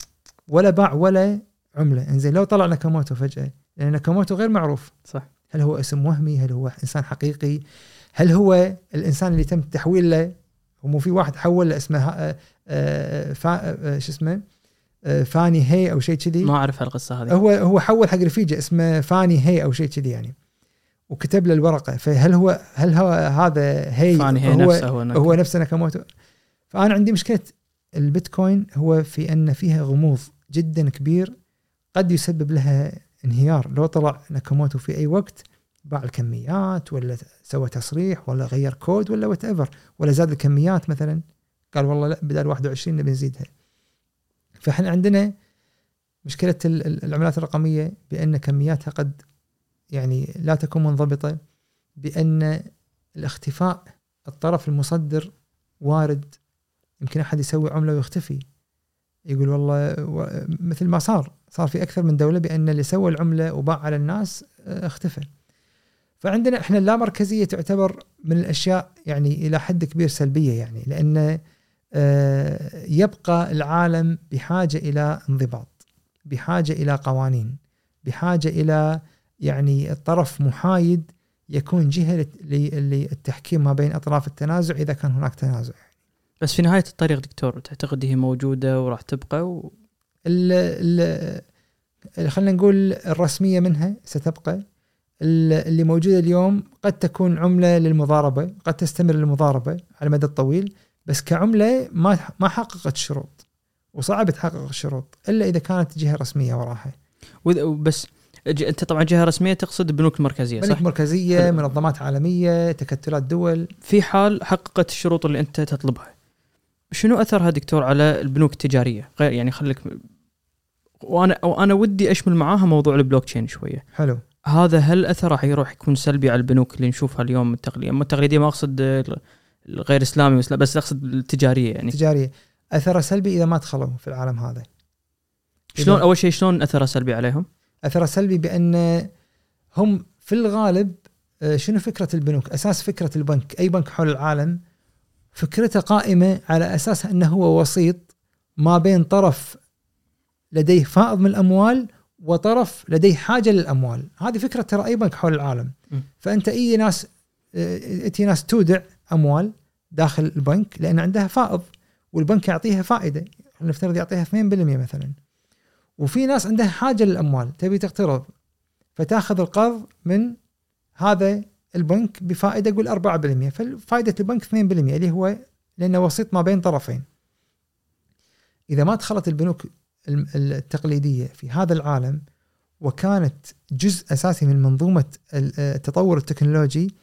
ولا باع ولا عملة. إنزين لو طلع ناكاموتو فجأة لأن ناكاموتو غير معروف. صح. هل هو اسم وهمي؟ هل هو إنسان حقيقي؟ هل هو الإنسان اللي تم تحويل له مو في واحد حول له اسمه آه، آه، آه، شو اسمه؟ فاني هي أو شيء كذي. ما أعرف هالقصة هذه. هو هو حول حق رفيجة اسمه فاني هي أو شيء كذي يعني. وكتب له الورقة. فهل هو هل هو هذا هال فيني هي هو نفسه هو, هو نفسه ناكاموتو. فأنا عندي مشكلة البيتكوين هو في أن فيها غموض جدا كبير قد يسبب لها انهيار. لو طلع ناكاموتو في أي وقت باع الكميات ولا سوى تصريح ولا غير كود ولا whatever ولا زاد الكميات مثلا. قال والله لا بدل 21 نبي نزيدها. فإحنا عندنا مشكلة العملات الرقمية بأن كمياتها قد يعني لا تكون منضبطة بأن الاختفاء الطرف المصدر وارد. يمكن أحد يسوي عملة ويختفي. يقول والله مثل ما صار صار في أكثر من دولة بأن اللي سوى العملة وباع على الناس آه، اختفى. فعندنا إحنا اللامركزيه تعتبر من الأشياء يعني إلى حد كبير سلبية يعني لأن آه، يبقى العالم بحاجة إلى انضباط بحاجة إلى قوانين بحاجة إلى يعني الطرف محايد يكون جهة للتحكيم ما بين أطراف التنازع إذا كان هناك تنازع. بس في نهاية الطريق دكتور تعتقد هي موجودة وراح تبقى و... ال ال خلينا نقول الرسمية منها ستبقى. اللي موجودة اليوم قد تكون عملة للمضاربة قد تستمر المضاربه على المدى الطويل بس كعملة ما ما حققت الشروط وصعب تحقق الشروط إلا إذا كانت جهة رسمية وراها. بس أنت طبعا جهة رسمية تقصد البنوك المركزيه صح؟ بنك مركزية. منظمات عالمية تكتلات دول. في حال حققت الشروط اللي أنت تطلبها شنو أثرها دكتور على البنوك التجارية؟ غير يعني خليك وأنا وأنا ودي أشمل معاها موضوع البلوك تشين شوية. حلو. هذا هل أثره راح يروح يكون سلبي على البنوك اللي نشوفها اليوم التقليدية؟ التقليدية ما أقصد الغير إسلامي بس- بس أقصد التجارية يعني. تجاريه اثر سلبي إذا ما دخلوا في العالم هذا. شلون أول شيء شلون أثره سلبي عليهم؟ أثره سلبي بأن هم في الغالب آه، شنو فكرة البنوك؟ أساس فكرة البنك. أي بنك حول العالم فكرته قائمة على أساس أنه هو وسيط ما بين طرف لديه فائض من الأموال وطرف لديه حاجة للأموال، هذه فكرة ترى اي بنك حول العالم. م. فأنت أي ناس آه، اتي ناس تودع أموال داخل البنك لأن عندها فائض والبنك يعطيها فائدة، نفترض يعطيها 2% مثلا. وفي ناس عندها حاجة للأموال تبي تقترض فتأخذ القرض من هذا البنك بفائدة قول 4% ففائده البنك 2% اللي هو لأنه وسيط ما بين طرفين. إذا ما دخلت البنوك التقليدية في هذا العالم وكانت جزء أساسي من منظومة ال- التطور التكنولوجي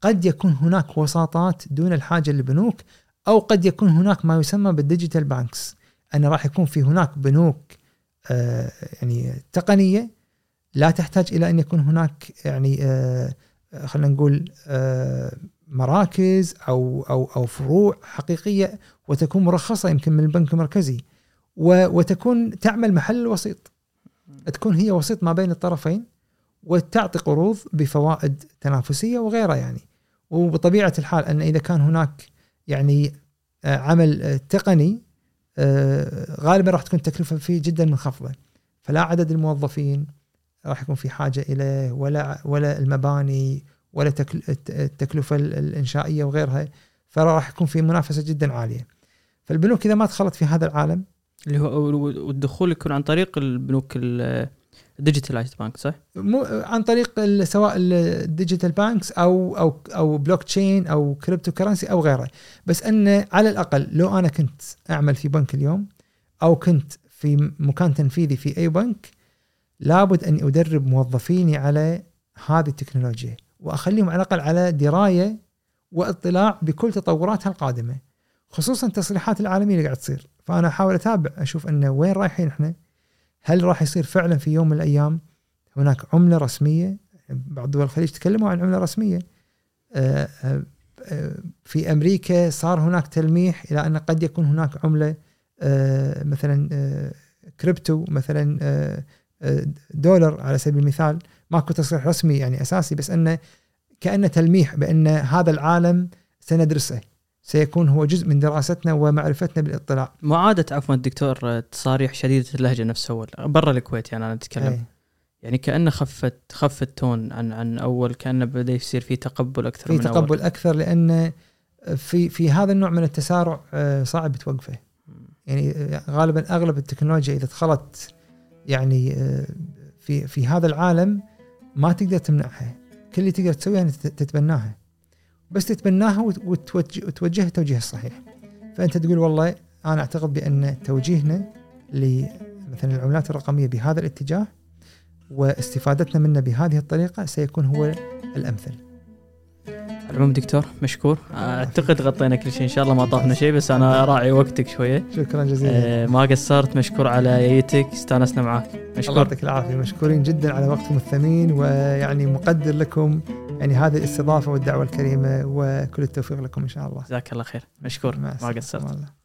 قد يكون هناك وساطات دون الحاجة للبنوك أو قد يكون هناك ما يسمى بال digital banks. ان راح يكون في هناك بنوك آه، يعني تقنية لا تحتاج إلى أن يكون هناك يعني آه، خلينا نقول آه، مراكز أو أو أو فروع حقيقية وتكون مرخصة يمكن من البنك المركزي. وتكون تعمل محل الوسيط تكون هي وسيط ما بين الطرفين وتعطي قروض بفوائد تنافسية وغيرها يعني. وبطبيعة الحال أن إذا كان هناك يعني آه، عمل آه، تقني آه، غالبا راح تكون التكلفة فيه جدا منخفضة. فلا عدد الموظفين راح يكون في حاجة إليه ولا ولا المباني ولا تكل- الت- التكلفة ال- الإنشائية وغيرها فراح يكون في منافسة جدا عالية. فالبنوك إذا ما دخلت في هذا العالم اللي هو والدخول يكون عن طريق البنوك ال digitalized bank صح؟ مو عن طريق سواء ال digital banks أو أو أو بلوك تشين أو cryptocurrency أو غيره. بس أن على الأقل لو أنا كنت أعمل في بنك اليوم أو كنت في مكان تنفيذي في أي بنك لابد أني أدرب موظفيني على هذه التكنولوجيا. وأخليهم على الأقل على دراية واطلاع بكل تطوراتها القادمة. خصوصا التصريحات العالمية اللي قاعد تصير. فأنا أحاول أتابع أشوف انه وين رايحين إحنا هل راح يصير فعلا في يوم من الأيام هناك عملة رسمية؟ بعض دول الخليج تكلموا عن عملة رسمية. آه، آه، آه، في أمريكا صار هناك تلميح إلى أن قد يكون هناك عملة مثلا كريبتو مثلا دولار على سبيل المثال. ماكو تصريح رسمي يعني أساسي بس إنه كأنه تلميح بأن هذا العالم سندرسه. سيكون هو جزء من دراستنا ومعرفتنا بالاطلاع. ما عادت عفوا دكتور آه، تصاريح شديدة اللهجة نفس أول برا الكويت يعني أنا أتكلم. أي. يعني كأنه خفت خف ال tone عن عن أول كأنه بدأ يصير في تقبل أكثر في من تقبل أول. أكثر لأن في في هذا النوع من التسارع آه، صعب توقفه. يعني آه، غالبا أغلب التكنولوجيا إذا دخلت يعني آه، في في هذا العالم ما تقدر تمنعها. كل اللي تقدر تسويه تت- تتبناها. بس تتبناها وت- وتوجه وتوجهها التوجيه الصحيح فأنت تقول والله أنا أعتقد بأن توجيهنا لمثلا العملات الرقمية بهذا الاتجاه واستفادتنا منه بهذه الطريقة سيكون هو الأمثل. العموم دكتور مشكور. أعتقد غطينا كل شيء إن شاء الله ما طافنا شيء بس أنا راعي وقتك شوية. شكرا جزيلا. آه، ما قصرت مشكور على ييتك استانسنا معاك. الله مشكور يعطيك العافية. مشكورين جدا على وقتكم الثمين ويعني مقدر لكم يعني هذه الاستضافة والدعوة الكريمة وكل التوفيق لكم إن شاء الله. جزاك الله خير. مشكور. ما. قصرت. الله.